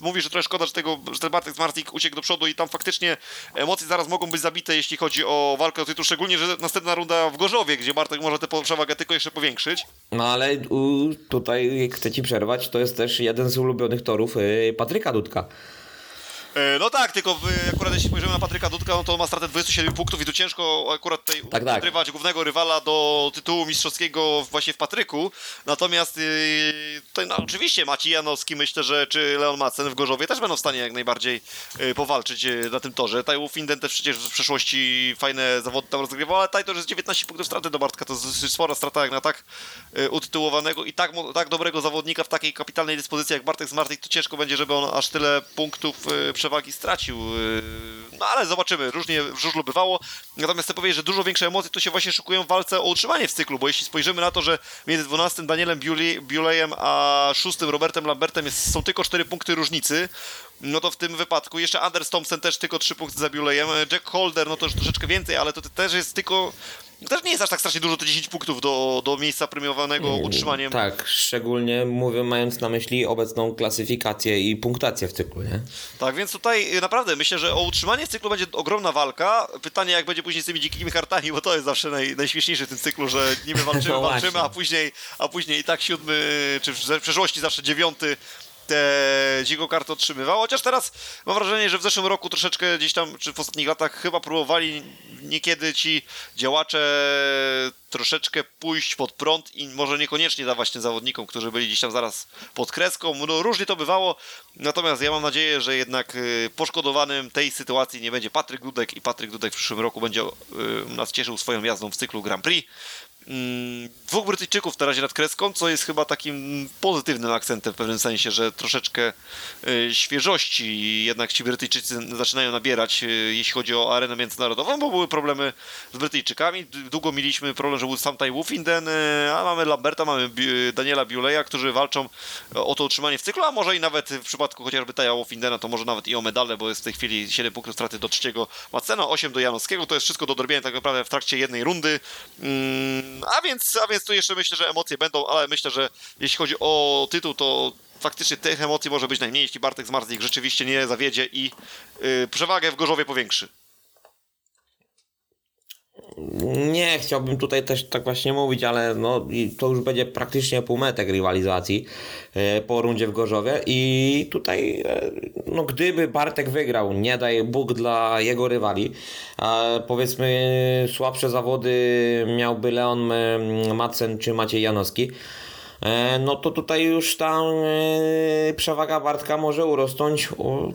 mówisz, że trochę szkoda, że, tego, że ten Bartek Smartik uciekł do przodu i tam faktycznie emocje zaraz mogą być zabite, jeśli chodzi o walkę o tytuł, szczególnie, że następna runda w Gorzowie, gdzie Bartek może tę przewagę tylko jeszcze powiększyć. No ale u, tutaj chcę ci przerwać, to jest też jeden z ulubionych torów y, Patryka Dudka. E, No tak, tylko akurat jeśli spojrzymy na Patryka Dudka, no to ma stratę 27 punktów i tu ciężko akurat tutaj Tak, tak. głównego rywala do tytułu mistrzowskiego właśnie w Patryku. Natomiast yy, tutaj no, oczywiście Maciej Janowski, myślę, że czy Leon Macen w Gorzowie też będą w stanie jak najbardziej yy, powalczyć yy, na tym torze. Taj Finden też przecież w przeszłości fajne zawody tam rozgrywał, ale taj to jest 19 punktów straty do Bartka, to jest spora strata jak na tak utytułowanego i tak, tak dobrego zawodnika w takiej kapitalnej dyspozycji jak Bartek Smartik, to ciężko będzie, żeby on aż tyle punktów yy, przewagi stracił. Yy, no ale zobaczymy, różnie w żużlu bywało. Natomiast chcę powiedzieć, że dużo większe emocje tu się właśnie szykują w walce o utrzymanie w cyklu, bo jeśli spojrzymy na to, że między 12 Danielem Biulejem a 6 Robertem Lambertem jest, są tylko 4 punkty różnicy, no to w tym wypadku jeszcze Anders Thompson też tylko 3 punkty za Biulejem, Jack Holder no to już troszeczkę więcej, ale to też jest tylko... Też nie jest aż tak strasznie dużo, te 10 punktów do, do miejsca premiowanego utrzymaniem. Tak, szczególnie mówię, mając na myśli obecną klasyfikację i punktację w cyklu, nie? Tak, więc tutaj naprawdę myślę, że o utrzymanie w cyklu będzie ogromna walka. Pytanie, jak będzie później z tymi dzikimi kartami, bo to jest zawsze naj, najśmieszniejsze w tym cyklu, że niby walczymy, No walczymy, a później, a później i tak siódmy, czy w przeszłości zawsze dziewiąty te dziką kartę otrzymywał. Chociaż teraz mam wrażenie, że w zeszłym roku troszeczkę gdzieś tam, czy w ostatnich latach chyba próbowali niekiedy ci działacze troszeczkę pójść pod prąd i może niekoniecznie dawać tym zawodnikom, którzy byli gdzieś tam zaraz pod kreską. No, różnie to bywało, natomiast ja mam nadzieję, że jednak y, poszkodowanym tej sytuacji nie będzie Patryk Dudek i Patryk Dudek w przyszłym roku będzie y, nas cieszył swoją jazdą w cyklu Grand Prix. Mm, Dwóch Brytyjczyków na razie nad kreską, co jest chyba takim pozytywnym akcentem w pewnym sensie, że troszeczkę y, świeżości jednak ci Brytyjczycy zaczynają nabierać, y, jeśli chodzi o arenę międzynarodową, bo były problemy z Brytyjczykami. Długo mieliśmy problem, że był Samtaj Wufinden, y, a mamy Lamberta, mamy Daniela Biuleja, którzy walczą o to utrzymanie w cyklu, a może i nawet w przypadku chociażby Taja Wufindena, to może nawet i o medale, bo jest w tej chwili 7 punktów straty do trzeciego Macena, 8 do Janowskiego, to jest wszystko do odrobienia tak naprawdę w trakcie jednej rundy. A więc, a więc tu jeszcze myślę, że emocje będą, ale myślę, że jeśli chodzi o tytuł, to faktycznie tych emocji może być najmniej, jeśli Bartek Zmarzlik rzeczywiście nie zawiedzie i y, przewagę w Gorzowie powiększy. Nie chciałbym tutaj też tak właśnie mówić, ale no, to już będzie praktycznie półmetek rywalizacji e, po rundzie w Gorzowie. I tutaj e, no, gdyby Bartek wygrał, nie daj Bóg dla jego rywali, powiedzmy słabsze zawody miałby Leon e, Madsen czy Maciej Janowski, no to tutaj już ta e, przewaga Bartka może urosnąć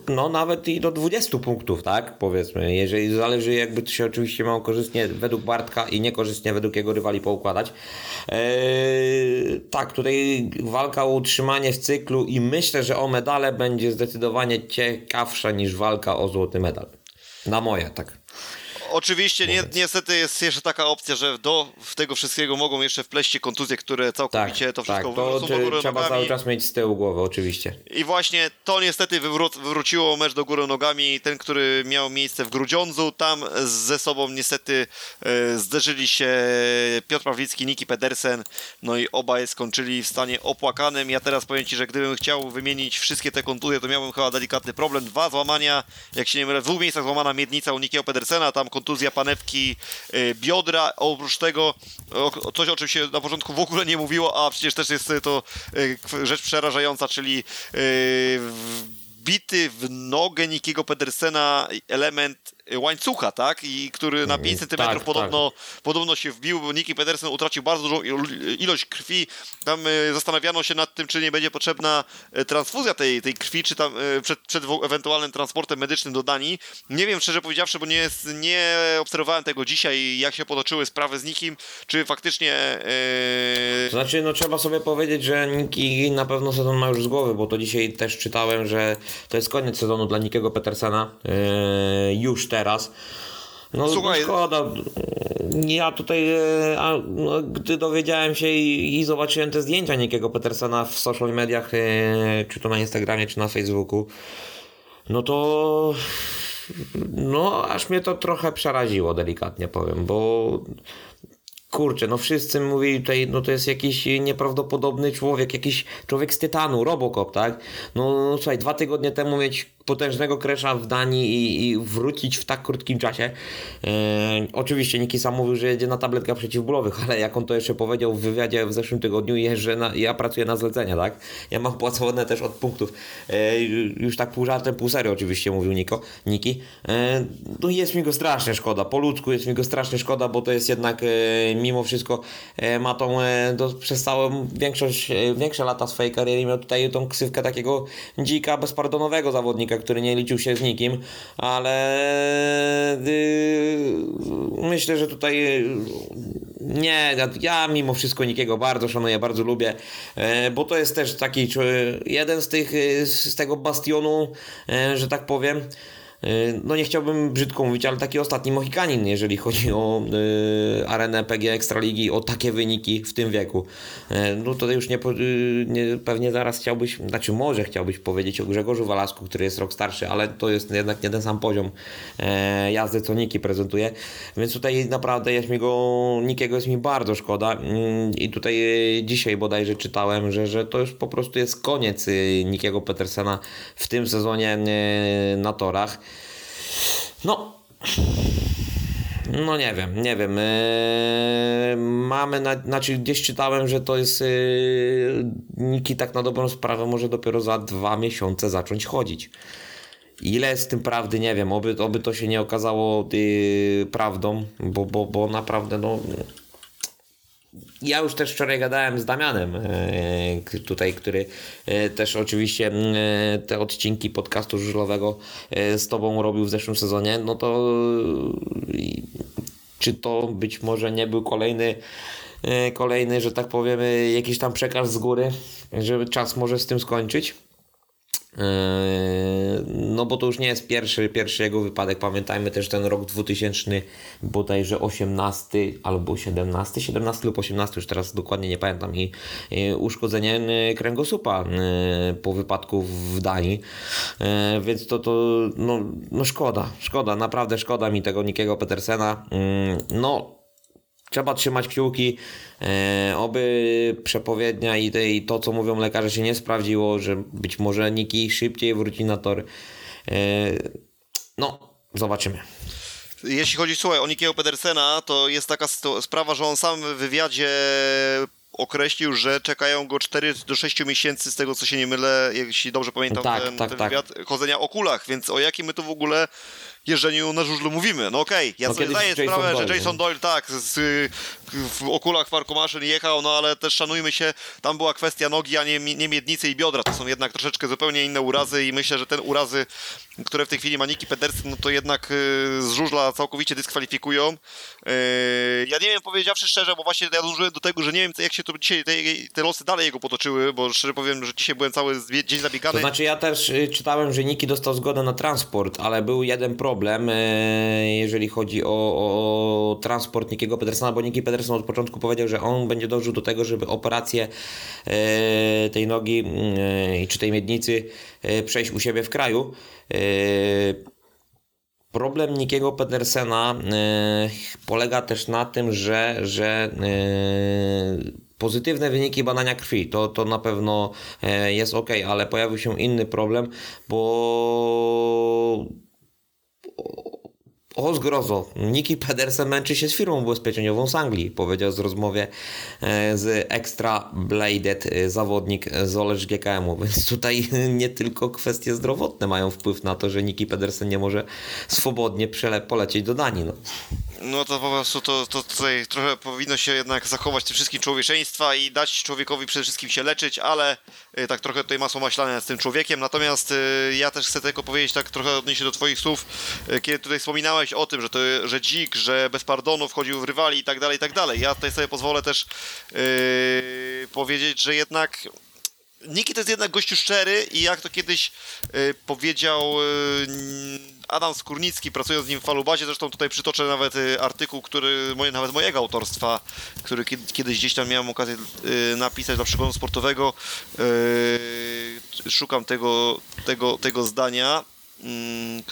no nawet i do 20 punktów, tak? Powiedzmy, jeżeli zależy jakby to się oczywiście miało korzystnie według Bartka i niekorzystnie według jego rywali poukładać. E, tak, tutaj walka o utrzymanie w cyklu i myślę, że o medale będzie zdecydowanie ciekawsza niż walka o złoty medal. Na moje, tak. Oczywiście, nie, niestety jest jeszcze taka opcja, że do tego wszystkiego mogą jeszcze wpleść kontuzje, które Tak, całkowicie to tak, wszystko to wywrócą do góry trzeba nogami. cały czas mieć z tyłu głowy, oczywiście. I właśnie to niestety wywró- wywróciło mecz do góry nogami. Ten, który miał miejsce w Grudziądzu, tam ze sobą niestety e, zderzyli się Piotr Pawlicki, Niki Pedersen, no i obaj skończyli w stanie opłakanym. Ja teraz powiem Ci, że gdybym chciał wymienić wszystkie te kontuzje, to miałbym chyba delikatny problem. Dwa złamania, jak się nie mylę, w dwóch miejscach złamana miednica u Nikiego Pedersena, tam kontuzja panewki y, biodra. Oprócz tego coś, o czym się na początku w ogóle nie mówiło, a przecież też jest to y, rzecz przerażająca, czyli y, wbity w nogę Nikiego Pedersena element łańcucha, tak? I który na 5 cm tak, podobno, podobno się wbił, bo Niki Pedersen utracił bardzo dużą il- ilość krwi. Tam y, zastanawiano się nad tym, czy nie będzie potrzebna y, transfuzja tej, tej krwi, czy tam y, przed, przed ewentualnym transportem medycznym do Danii. Nie wiem, szczerze powiedziawszy, bo nie, jest, nie obserwowałem tego dzisiaj, jak się potoczyły sprawy z Nikim, czy faktycznie y, To znaczy, no trzeba sobie powiedzieć, że Niki na pewno sezon ma już z głowy, bo to dzisiaj też czytałem, że to jest koniec sezonu dla Nikiego Petersena. Yy, już teraz. No, Słuchaj- szkoda. Ja tutaj, e, a, no, gdy dowiedziałem się i, i zobaczyłem te zdjęcia Nikiego Petersena w social mediach, e, czy to na Instagramie, czy na Facebooku, no to no aż mnie to trochę przeraziło, delikatnie powiem, bo kurczę, no wszyscy mówili tutaj, no to jest jakiś nieprawdopodobny człowiek, jakiś człowiek z tytanu, Robocop, tak? No słuchaj, dwa tygodnie temu mieć potężnego kresza w Danii i, i wrócić w tak krótkim czasie. E, oczywiście Niki sam mówił, że jedzie na tabletkach przeciwbólowych, ale jak on to jeszcze powiedział w wywiadzie w zeszłym tygodniu, jeżdżę na, ja pracuję na zlecenia, tak? Ja mam płacone też od punktów. E, już tak pół żartem, pół serio oczywiście mówił Niko, Niki. E, no jest mi go strasznie szkoda, po ludzku jest mi go strasznie szkoda, bo to jest jednak mimo wszystko ma tą do, przez całą większość, większe lata swojej kariery miał tutaj tą ksywkę takiego dzika, bezpardonowego zawodnika, który nie liczył się z nikim, ale y, myślę, że tutaj y, nie, ja- mimo wszystko Nikiego bardzo szanuję, bardzo lubię, e, bo to jest też taki jeden z tych, y, z tego bastionu, że tak powiem, Y, No nie chciałbym brzydko mówić, ale taki ostatni Mohikanin, jeżeli chodzi o y, arenę PG Ekstraligi, o takie wyniki w tym wieku. Y, no to już nie, y, nie, pewnie zaraz chciałbyś, znaczy może chciałbyś powiedzieć o Grzegorzu Walasku, który jest rok starszy, ale to jest jednak nie ten sam poziom jazdy, co Niki prezentuje. Więc tutaj naprawdę jest mi go, Nikiego jest mi bardzo szkoda i tutaj y, dzisiaj bodajże czytałem, że, że to już po prostu jest koniec y, Nikiego Petersena w tym sezonie y, na torach. No. No nie wiem, nie wiem. Eee, mamy, na, znaczy gdzieś czytałem, że to jest yy, Niki tak na dobrą sprawę może dopiero za dwa miesiące zacząć chodzić. Ile w tym prawdy, nie wiem, oby, oby to się nie okazało yy, prawdą, bo, bo, bo naprawdę no... Ja już też wczoraj gadałem z Damianem, e, tutaj, który e, też oczywiście e, te odcinki podcastu żużlowego z Tobą robił w zeszłym sezonie, no to czy to być może nie był kolejny, kolejny, że tak powiem, jakiś tam przekaz z góry, że czas może z tym skończyć? Eee, No bo to już nie jest pierwszy, pierwszy jego wypadek. Pamiętajmy też ten rok 2000, bodajże 18 albo 17, 17 lub 18, już teraz dokładnie nie pamiętam. I, uszkodzenie e, kręgosłupa e, po wypadku w Danii. Więc to, to no, no szkoda, szkoda, naprawdę szkoda mi tego Nikiego Petersena. No, Trzeba trzymać kciuki, e, oby przepowiednia i, te, i to, co mówią lekarze, się nie sprawdziło, że być może Niki szybciej wróci na tor. E, no, zobaczymy. Jeśli chodzi, słuchaj, o Nikiego Pedersena, to jest taka sprawa, że on sam w wywiadzie określił, że czekają go 4 do 6 miesięcy, z tego co się nie mylę, jeśli dobrze pamiętam Tak, ten, tak, ten tak. wywiad, chodzenia o kulach, więc o jakim my tu w ogóle jeżdżeniu na żużlu mówimy? No okej, ja No sobie zdaję Jason sprawę, Doyle, że Jason nie? Doyle tak, z, w okulach Farku Maszyn jechał, no ale też szanujmy się, tam była kwestia nogi, a nie, nie miednicy i biodra, to są jednak troszeczkę zupełnie inne urazy i myślę, że ten urazy, które w tej chwili ma Niki Pedersen, no to jednak y, z żużla całkowicie dyskwalifikują. Y, Ja nie wiem, powiedziawszy szczerze, bo właśnie ja dążyłem do tego, że nie wiem, jak się to dzisiaj te, te losy dalej jego potoczyły, bo szczerze powiem, że dzisiaj byłem cały dzień zabiegany. To znaczy ja też y, czytałem, że Niki dostał zgodę na transport, ale był jeden problem, e, jeżeli chodzi o, o, transport Nikiego Pedersena, bo Niki Pedersen od początku powiedział, że on będzie dążył do tego, żeby operację e, tej nogi e, czy tej miednicy e, przejść u siebie w kraju. Problem Nikiego Pedersena polega też na tym, że, że pozytywne wyniki badania krwi to, to na pewno jest ok, ale pojawił się inny problem, bo o zgrozo, Niki Pedersen męczy się z firmą ubezpieczeniową z Anglii, powiedział z rozmowie e, z Extra Bladed e, zawodnik z Olecz GKM-u, więc tutaj nie tylko kwestie zdrowotne mają wpływ na to, że Niki Pedersen nie może swobodnie polecieć do Danii. No. No to po prostu to, to tutaj trochę powinno się jednak zachować tym wszystkim człowieczeństwa i dać człowiekowi przede wszystkim się leczyć, ale y, tak trochę tutaj masło maślane z tym człowiekiem. Natomiast y, ja też chcę tylko powiedzieć tak trochę odnieść się do twoich słów, y, kiedy tutaj wspominałeś o tym, że, to, że dzik, że bez pardonu wchodził w rywali i tak dalej, i tak dalej. Ja tutaj sobie pozwolę też y, powiedzieć, że jednak Niki to jest jednak gościu szczery i jak to kiedyś y, powiedział y, Adam Skórnicki, pracując z nim w Falubazie, zresztą tutaj przytoczę nawet y, artykuł, który moje, nawet mojego autorstwa, który kiedy, kiedyś gdzieś tam miałem okazję napisać dla przeglądu sportowego. Szukam tego, tego, tego zdania. Mm,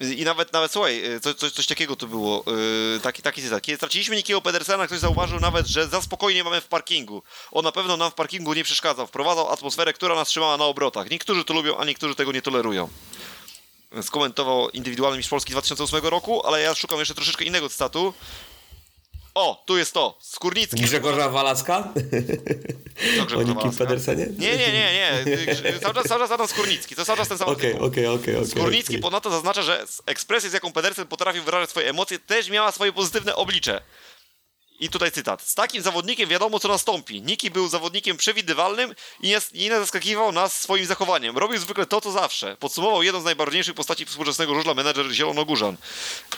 I nawet, nawet słuchaj, coś, coś, coś takiego to było, yy, taki, taki cytat. Kiedy straciliśmy Nikiego Pedersena, ktoś zauważył nawet, że za spokojnie mamy w parkingu. On na pewno nam w parkingu nie przeszkadzał. Wprowadzał atmosferę, która nas trzymała na obrotach. Niektórzy to lubią, a niektórzy tego nie tolerują. Skomentował indywidualny mistrz Polski 2008 roku, ale ja szukam jeszcze troszeczkę innego cytatu. O, tu jest to. Skórnicki. Grzegorza Walacka? Co o Grzegorza Nikim Walaska? Pedersenie? Nie, nie, nie, nie. Cały czas, cały czas Adam Skórnicki. To cały czas ten sam Okej, okej, okej. Skórnicki okej. ponadto zaznacza, że ekspresja, z jaką Pedersen potrafił wyrażać swoje emocje, też miała swoje pozytywne oblicze. I tutaj cytat. Z takim zawodnikiem wiadomo, co nastąpi. Niki był zawodnikiem przewidywalnym i nie, zaskakiwał nas swoim zachowaniem. Robił zwykle to, co zawsze. Podsumował jeden z najbardziejszych postaci współczesnego żużla, menedżer Zielonogórzan.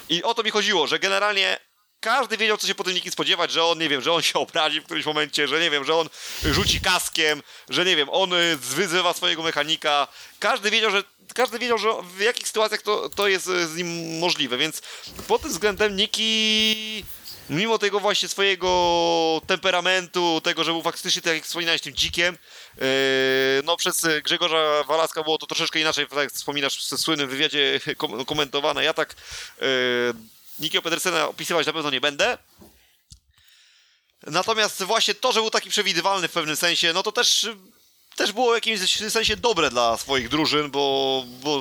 I o to mi chodziło, że generalnie każdy wiedział, co się po tym Niki spodziewać, że on, nie wiem, że on się obrazi w którymś momencie, że nie wiem, że on rzuci kaskiem, że nie wiem, on y, wyzywa swojego mechanika. Każdy wiedział, że każdy wiedział, że w jakich sytuacjach to, to jest y, z nim możliwe, więc pod tym względem Niki mimo tego właśnie swojego temperamentu, tego, że był faktycznie, tak jak wspominałeś, tym dzikiem, yy, no przez Grzegorza Walaska było to troszeczkę inaczej, tak jak wspominasz w słynnym wywiadzie kom- komentowane. Ja tak yy, Nikiego Pedersena opisywać na pewno nie będę. Natomiast właśnie to, że był taki przewidywalny w pewnym sensie, no to też, też było w jakimś sensie dobre dla swoich drużyn, bo, bo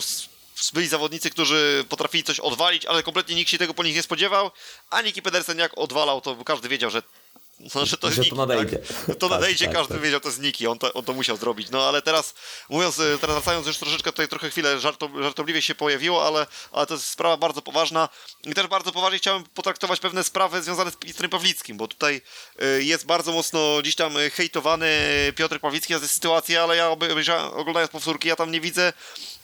byli zawodnicy, którzy potrafili coś odwalić, ale kompletnie nikt się tego po nich nie spodziewał, a Niki Pedersen jak odwalał, to każdy wiedział, że no, że to Że to nadejdzie. Tak? To Tak, nadejdzie, tak, każdy tak. wiedział, to jest Niki, on to, on to musiał zrobić. No ale teraz, mówiąc, e, teraz wracając już troszeczkę tutaj trochę chwilę żarto, żartobliwie się pojawiło, ale, ale to jest sprawa bardzo poważna i też bardzo poważnie chciałem potraktować pewne sprawy związane z Piotrem Pawlickim, bo tutaj e, jest bardzo mocno gdzieś tam e, hejtowany Piotr Pawlicki za tę sytuację, ale ja obejrzałem, oglądając powtórki, ja tam nie widzę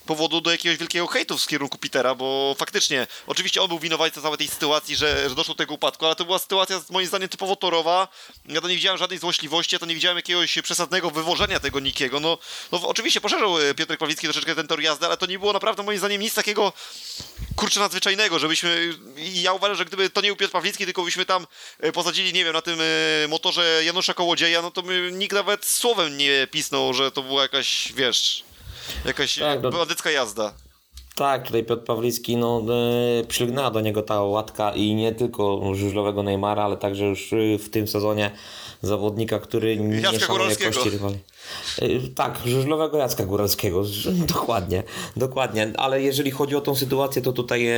powodu do jakiegoś wielkiego hejtu w kierunku Petera, bo faktycznie, oczywiście on był winowajcą całej tej sytuacji, że, że doszło do tego upadku, ale to była sytuacja moim zdaniem typowo torowa. Ja to nie widziałem żadnej złośliwości, ja to nie widziałem jakiegoś przesadnego wywożenia tego Nikiego. No, no oczywiście poszerzył e, Piotr Pawlicki troszeczkę ten tor jazdy, ale to nie było naprawdę moim zdaniem nic takiego kurczę nadzwyczajnego, żebyśmy, ja uważam, że gdyby to nie był Piotr Pawlicki, tylko byśmy tam e, posadzili, nie wiem, na tym e, motorze Janusza Kołodzieja, no to nikt nawet słowem nie pisnął, że to była jakaś, wiesz, jakaś Tak, no- bandycka jazda. Tak, tutaj Piotr Pawlicki, no e, przylgnęła do niego ta łatka i nie tylko żużlowego Neymara, ale także już e, w tym sezonie zawodnika, który nie Jacka szanuje kości rywali. E, Tak, żużlowego Jacka Góralskiego, dokładnie, dokładnie, ale jeżeli chodzi o tą sytuację, to tutaj e,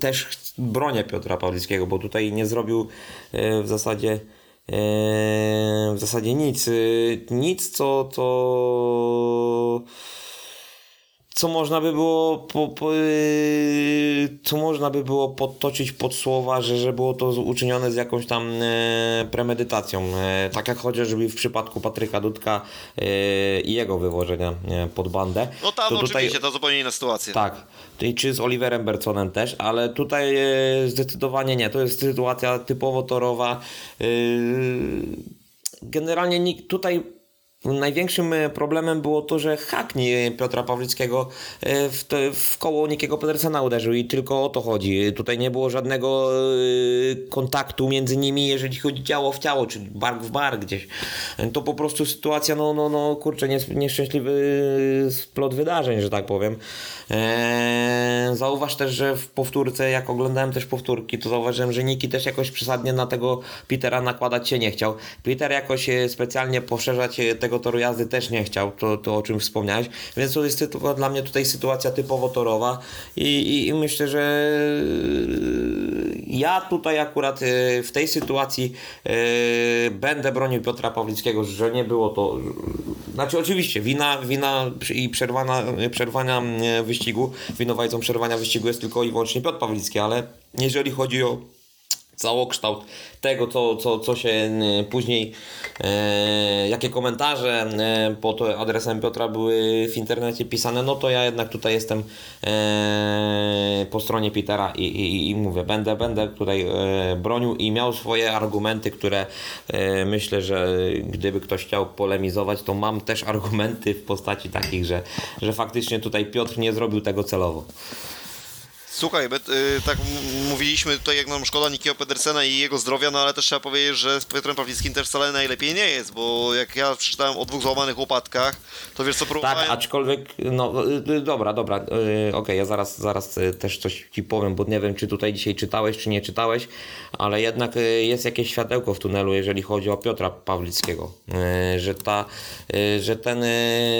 też bronię Piotra Pawlickiego, bo tutaj nie zrobił e, w zasadzie w zasadzie nic, e, nic co, co co można by było po, po, yy, co można by było podtoczyć pod słowa, że, że było to uczynione z jakąś tam e, premedytacją. E, tak jak chociażby w przypadku Patryka Dudka e, i jego wywożenia e, pod bandę. No tam to oczywiście, to zupełnie inna sytuacja. tak. I czy z Oliverem Berconem też, ale tutaj e, zdecydowanie nie. To jest sytuacja typowo torowa. E, generalnie nikt tutaj największym e, problemem było to, że hakni Piotra Pawlickiego e, w, w koło Nikiego Pedersena uderzył i tylko o to chodzi. Tutaj nie było żadnego e, kontaktu między nimi, jeżeli chodzi ciało w ciało, czy bark w bark gdzieś. To po prostu sytuacja, no, no, no kurczę, nies- nieszczęśliwy splot wydarzeń, że tak powiem. Eee, zauważ też, że w powtórce, jak oglądałem też powtórki, to zauważyłem, że Niki też jakoś przesadnie na tego Petera nakładać się nie chciał. Peter jakoś specjalnie poszerzać tego tego toru jazdy też nie chciał, to, to o czym wspomniałeś, więc to jest tylko dla mnie tutaj sytuacja typowo torowa i, i, i myślę, że ja tutaj akurat e, w tej sytuacji e, będę bronił Piotra Pawlickiego, że nie było to, znaczy oczywiście wina, wina i przerwana, przerwania wyścigu, winowajcą przerwania wyścigu jest tylko i wyłącznie Piotr Pawlicki, ale jeżeli chodzi o całokształt tego, co, co, co się później, e, jakie komentarze e, pod adresem Piotra były w internecie pisane, no to ja jednak tutaj jestem e, po stronie Petera i, i, i mówię, będę, będę tutaj e, bronił i miał swoje argumenty, które e, myślę, że gdyby ktoś chciał polemizować, to mam też argumenty w postaci takich, że, że faktycznie tutaj Piotr nie zrobił tego celowo. Słuchaj, bet, y, tak mówiliśmy tutaj, jak nam szkoda Nikiego Pedersena i jego zdrowia, no ale też trzeba powiedzieć, że z Piotrem Pawlickim też wcale najlepiej nie jest, bo jak ja przeczytałem o dwóch złamanych łopatkach, to wiesz co próbowałem... Tak, aczkolwiek, no y, y, dobra, dobra, y, okej, ja zaraz, zaraz y, też coś Ci powiem, bo nie wiem, czy tutaj dzisiaj czytałeś, czy nie czytałeś, ale jednak jest jakieś światełko w tunelu, jeżeli chodzi o Piotra Pawlickiego, że, ta, że ten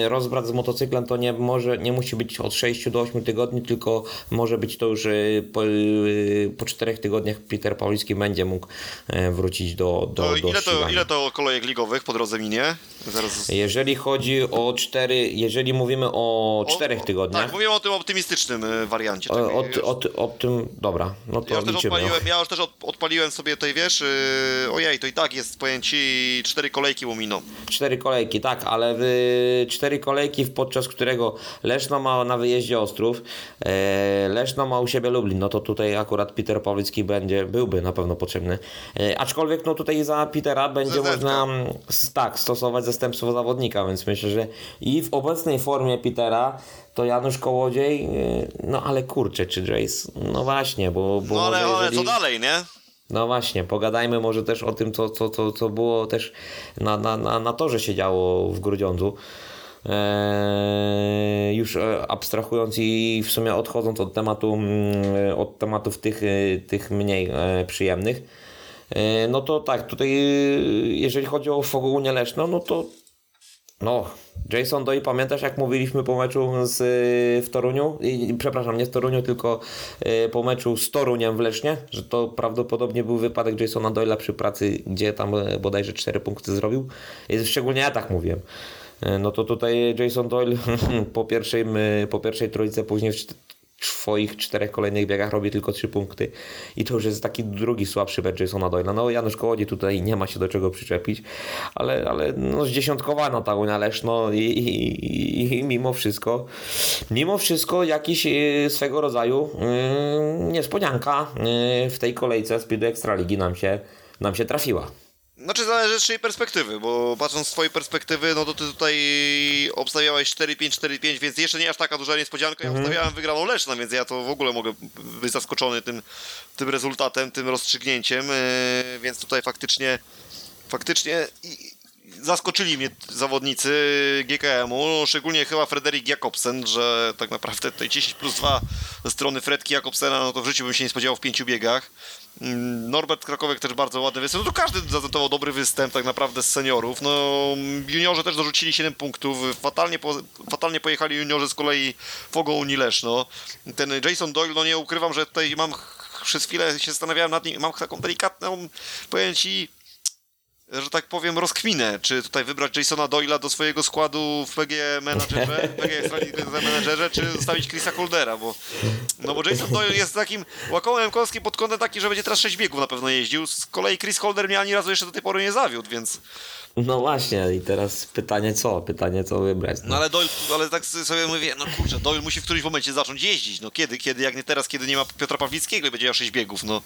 rozbrat z motocyklem to nie może, nie musi być od 6 do 8 tygodni, tylko może być to już y, po, y, po 4 tygodniach Peter Pawlicki będzie mógł y, wrócić do, do, To do ile, to, ścigania. ile to kolejek ligowych po drodze minie? Zaraz... Jeżeli chodzi o cztery, jeżeli mówimy o czterech tygodniach, Tak, mówię o tym optymistycznym y, wariancie. o, tak, o, już- o, o tym, dobra, no to Ja już też liczymy. odpaliłem, ja już też od, odpaliłem sobie tutaj, wiesz, yy, ojej, to i tak jest, powiem ci, cztery kolejki mu miną. Cztery kolejki, tak, ale cztery kolejki, podczas którego Leszno ma na wyjeździe Ostrów, e, Leszno ma u siebie Lublin, no to tutaj akurat Peter Pawlicki będzie, byłby na pewno potrzebny. E, aczkolwiek no tutaj za Petera będzie można mm, tak, stosować zastępstwo zawodnika, więc myślę, że i w obecnej formie Petera to Janusz Kołodziej, e, no ale kurczę, czy Jace, no właśnie, bo, bo No ale, może ale jeżeli... co dalej, nie? No właśnie, pogadajmy może też o tym, co, co, co, co było też na, na, na, na torze się działo w Grudziądzu. Eee, już e, abstrahując i w sumie odchodząc od tematu, mm, od tematów tych, e, tych mniej e, przyjemnych, e, no to tak, tutaj e, jeżeli chodzi o Fogołunię Leszno, no to no, Jason Doy, pamiętasz jak mówiliśmy po meczu z, w Toruniu? I, przepraszam, nie z Toruniu, tylko y, po meczu z Toruniem w Lesznie, że to prawdopodobnie był wypadek Jasona Doyla przy pracy, gdzie tam bodajże 4 punkty zrobił. I szczególnie ja tak mówiłem. Y, No to tutaj Jason Doyle po pierwszej, po pierwszej trójce, później w swoich czterech kolejnych biegach robi tylko trzy punkty i to już jest taki drugi słabszy mecz Jasona Doyla. No Janusz Kołodziej tutaj nie ma się do czego przyczepić, ale, ale no zdziesiątkowano ta Unia Leszno i, i, i, i mimo wszystko mimo wszystko jakiś y, swego rodzaju y, niespodzianka y, w tej kolejce Speedu Ekstraligi nam się, nam się trafiła. Znaczy zależy z czyjej perspektywy, bo patrząc z twojej perspektywy, no to ty tutaj obstawiałeś 4-5-4-5, więc jeszcze nie aż taka duża niespodzianka. Ja obstawiałem wygraną Leszna, więc ja to w ogóle mogę być zaskoczony tym, tym rezultatem, tym rozstrzygnięciem, yy, więc tutaj faktycznie faktycznie i- zaskoczyli mnie zawodnicy GKM-u, szczególnie chyba Frederik Jakobsen, że tak naprawdę tutaj 10 plus 2 ze strony Fredki Jakobsena, no to w życiu bym się nie spodziewał w pięciu biegach. Mm, Norbert Krakowek też bardzo ładny występ. No to każdy zaprezentował dobry występ tak naprawdę z seniorów. No juniorzy też dorzucili 7 punktów. Fatalnie, po, fatalnie pojechali juniorzy z kolei Fogą Leszno. Ten Jason Doyle, no nie ukrywam, że tutaj mam przez chwilę się zastanawiałem nad nim, mam taką delikatną, powiem że tak powiem, rozkminę, czy tutaj wybrać Jasona Doyla do swojego składu w PG Menadżerze, Menadżerze, czy zostawić Chrisa Holdera, bo no bo Jason Doyle jest takim łakomem kąskim pod kątem taki, że będzie teraz 6 biegów na pewno jeździł, z kolei Chris Holder mnie ani razu jeszcze do tej pory nie zawiódł, więc No właśnie i teraz pytanie co? Pytanie co wybrać? no ale Doyle, ale tak sobie mówię, no kurczę, Doyle musi w którymś momencie zacząć jeździć, no kiedy, kiedy, jak nie teraz, kiedy nie ma Piotra Pawlickiego i będzie miał 6 biegów, no.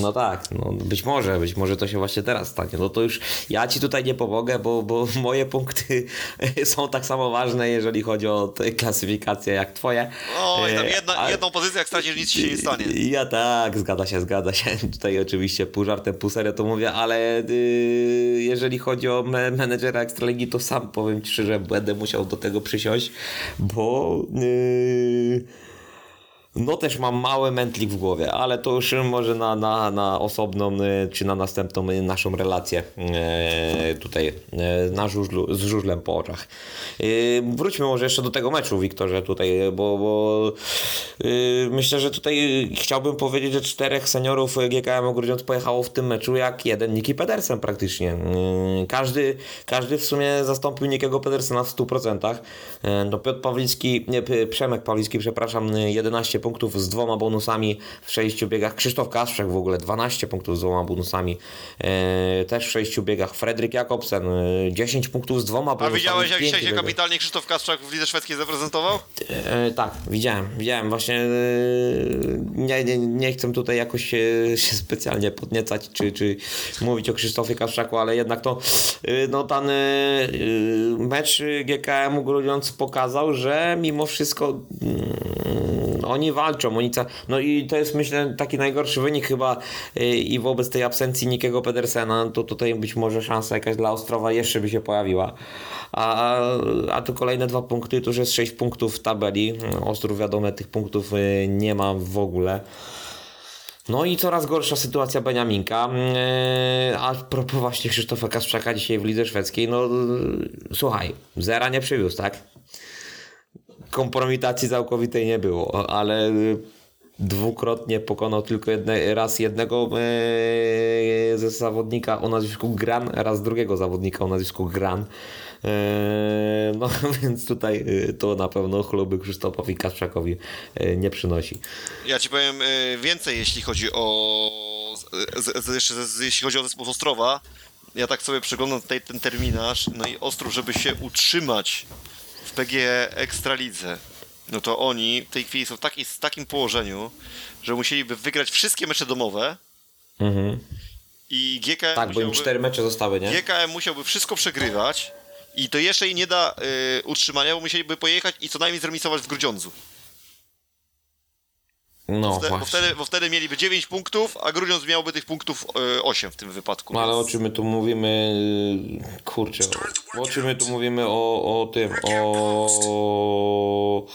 No tak, no być może, być może to się właśnie teraz stanie. No to już ja ci tutaj nie pomogę, bo, bo moje punkty są tak samo ważne, jeżeli chodzi o klasyfikację jak twoje. Oj, tam E, jedna, a- jedną pozycję, jak stracisz, nic ci się nie stanie. Ja tak, zgadza się, zgadza się. Tutaj oczywiście pół żartem, pół serio to mówię, ale yy, jeżeli chodzi o me menedżera Ekstraligi, to sam powiem ci szczerze, będę musiał do tego przysiąść, bo yy, no też mam mały mętlik w głowie, ale to już może na, na, na osobną y, czy na następną y, naszą relację e, tutaj e, na żużlu, z żużlem po oczach. Y, Wróćmy może jeszcze do tego meczu, Wiktorze, tutaj, bo, bo y, myślę, że tutaj chciałbym powiedzieć, że czterech seniorów GKM Grudziądz pojechało w tym meczu jak jeden Niki Pedersen praktycznie. Każdy, każdy w sumie zastąpił Nikiego Pedersena w 100%. E, No Piotr Pawlicki, nie, Przemek Pawlicki, przepraszam, y, 11 punktów z dwoma bonusami w 6 biegach. Krzysztof Kaszczek w ogóle 12 punktów z dwoma bonusami e, też w 6 biegach. Fredrik Jakobsen y, 10 punktów z dwoma A bonusami. widziałeś w jak dzisiaj się biegach. kapitalnie Krzysztof Kasprzak w lidze szwedzkiej zaprezentował? E, tak, widziałem, widziałem. Właśnie e, nie, nie, nie chcę tutaj jakoś się, się specjalnie podniecać, czy, czy mówić o Krzysztofie Kaszczaku, ale jednak to e, no, ten e, e, mecz GKM-u Grudziądz pokazał, że mimo wszystko mm, oni walczą, oni ca- no i to jest myślę taki najgorszy wynik chyba e, i wobec tej absencji Nikiego Pedersena, to tutaj być może szansa jakaś dla Ostrowa jeszcze by się pojawiła. A, a tu kolejne dwa punkty, to już jest 6 punktów w tabeli. Ostrów wiadomo, tych punktów y, nie ma w ogóle. No i coraz gorsza sytuacja Beniaminka. Yy, A propos właśnie Krzysztofa Kasprzaka dzisiaj w lidze szwedzkiej, no słuchaj, zera nie przywiózł, tak? Kompromitacji całkowitej nie było, ale yy, dwukrotnie pokonał tylko jedne, raz jednego yy, ze zawodnika o nazwisku Gran, raz drugiego zawodnika o nazwisku Gran. Yy, No więc tutaj to na pewno chluby Krzysztofowi Kasprzakowi nie przynosi. Ja ci powiem y, więcej, jeśli chodzi o. Z, z, z, jeśli chodzi o zespół Ostrowa. Ja tak sobie przeglądam tutaj ten terminarz. No i Ostrów, żeby się utrzymać w PG Ekstralidze, no to oni w tej chwili są w, taki, w takim położeniu, że musieliby wygrać wszystkie mecze domowe Mhm. i GKM Tak, bo im musiałby, cztery mecze zostały, nie? GKM musiałby wszystko przegrywać i to jeszcze jej nie da y, utrzymania, bo musieliby pojechać i co najmniej zremisować w Grudziądzu. No Wtedy, bo, właśnie. wtedy, bo wtedy mieliby 9 punktów, a Grudziądz miałby tych punktów y, 8 w tym wypadku. No ale o czym my tu mówimy? Kurczę, o, czym my tu mówimy o, o tym, o...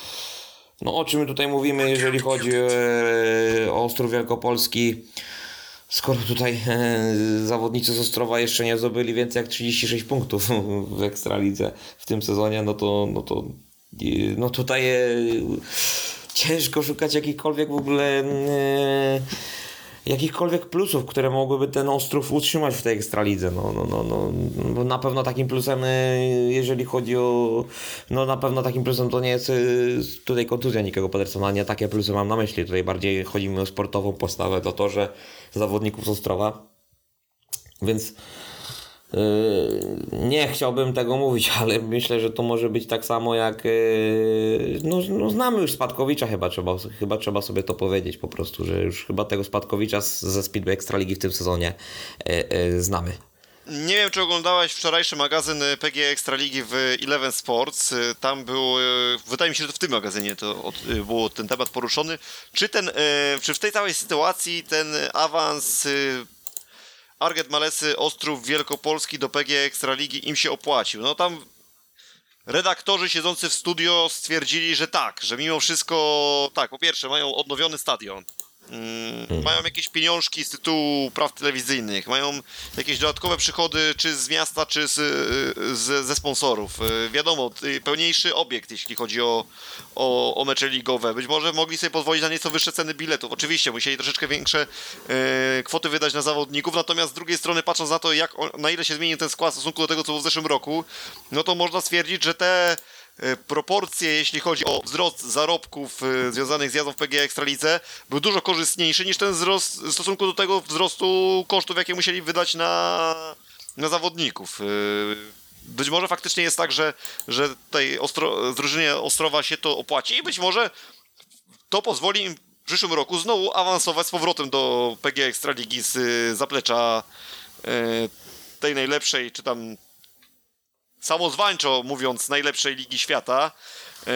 No o czym my tutaj mówimy, jeżeli chodzi e, o Ostrów Wielkopolski? Skoro tutaj e, zawodnicy z Ostrowa jeszcze nie zdobyli więcej jak 36 punktów w Ekstralidze w tym sezonie, no to, no to e, no tutaj e, ciężko szukać jakichkolwiek w ogóle e, jakichkolwiek plusów, które mogłyby ten Ostrów utrzymać w tej Ekstralidze. No, no, no, no, no na pewno takim plusem, e, jeżeli chodzi o... No na pewno takim plusem to nie jest e, tutaj kontuzja Nikiego Pedersona, nie takie plusy mam na myśli. Tutaj bardziej chodzi mi o sportową postawę, to to, że zawodników z Ostrowa. Więc nie chciałbym tego mówić, ale myślę, że to może być tak samo jak. yy, No, no znamy już Spadkowicza, chyba trzeba, chyba trzeba sobie to powiedzieć po prostu, że już chyba tego Spadkowicza ze Speedway Ekstraligi w tym sezonie yy, yy, znamy. Nie wiem, czy oglądałeś wczorajszy magazyn y, PG Ekstraligi w Eleven Sports. Y, Tam był, y, wydaje mi się, że w tym magazynie to od, było ten temat poruszony. Czy, ten, czy w tej całej sytuacji ten awans Arget Malesy Ostrów Wielkopolski do PG Ekstraligi im się opłacił? No tam redaktorzy siedzący w studio stwierdzili, że tak, że mimo wszystko, tak, po pierwsze mają odnowiony stadion. Mm, Mają jakieś pieniążki z tytułu praw telewizyjnych, mają jakieś dodatkowe przychody, czy z miasta, czy z, z, ze sponsorów. Y, Wiadomo, y, pełniejszy obiekt, jeśli chodzi o, o, o mecze ligowe. Być może mogli sobie pozwolić na nieco wyższe ceny biletów. Oczywiście, musieli troszeczkę większe y, kwoty wydać na zawodników, natomiast z drugiej strony, patrząc na to, jak, na ile się zmienił ten skład w stosunku do tego, co było w zeszłym roku, no to można stwierdzić, że te e, proporcje, jeśli chodzi o wzrost zarobków e, związanych z jazdą w PG Ekstralidze, był dużo korzystniejszy niż ten wzrost w stosunku do tego wzrostu kosztów, jakie musieli wydać na, na zawodników. E, Być może faktycznie jest tak, że, że tej ostro, drużynie Ostrowa się to opłaci i być może to pozwoli im w przyszłym roku znowu awansować z powrotem do PG Ekstraligi z e, zaplecza e, tej najlepszej, czy tam samozwańczo mówiąc, najlepszej ligi świata. Yy,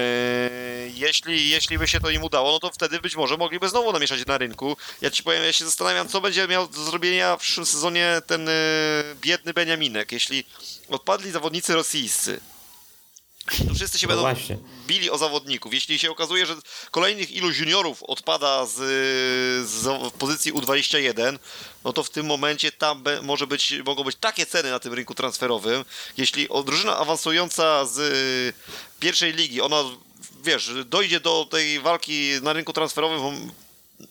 jeśli, jeśli by się to im udało, no to wtedy być może mogliby znowu namieszać na rynku. Ja ci powiem, ja się zastanawiam, co będzie miał do zrobienia w przyszłym sezonie ten yy, biedny Beniaminek, jeśli odpadli zawodnicy rosyjscy. To wszyscy się No będą właśnie. bili o zawodników. Jeśli się okazuje, że kolejnych iluś juniorów odpada z, z pozycji U21, no to w tym momencie tam be, może być, mogą być takie ceny na tym rynku transferowym. Jeśli drużyna awansująca z pierwszej ligi, ona wiesz, dojdzie do tej walki na rynku transferowym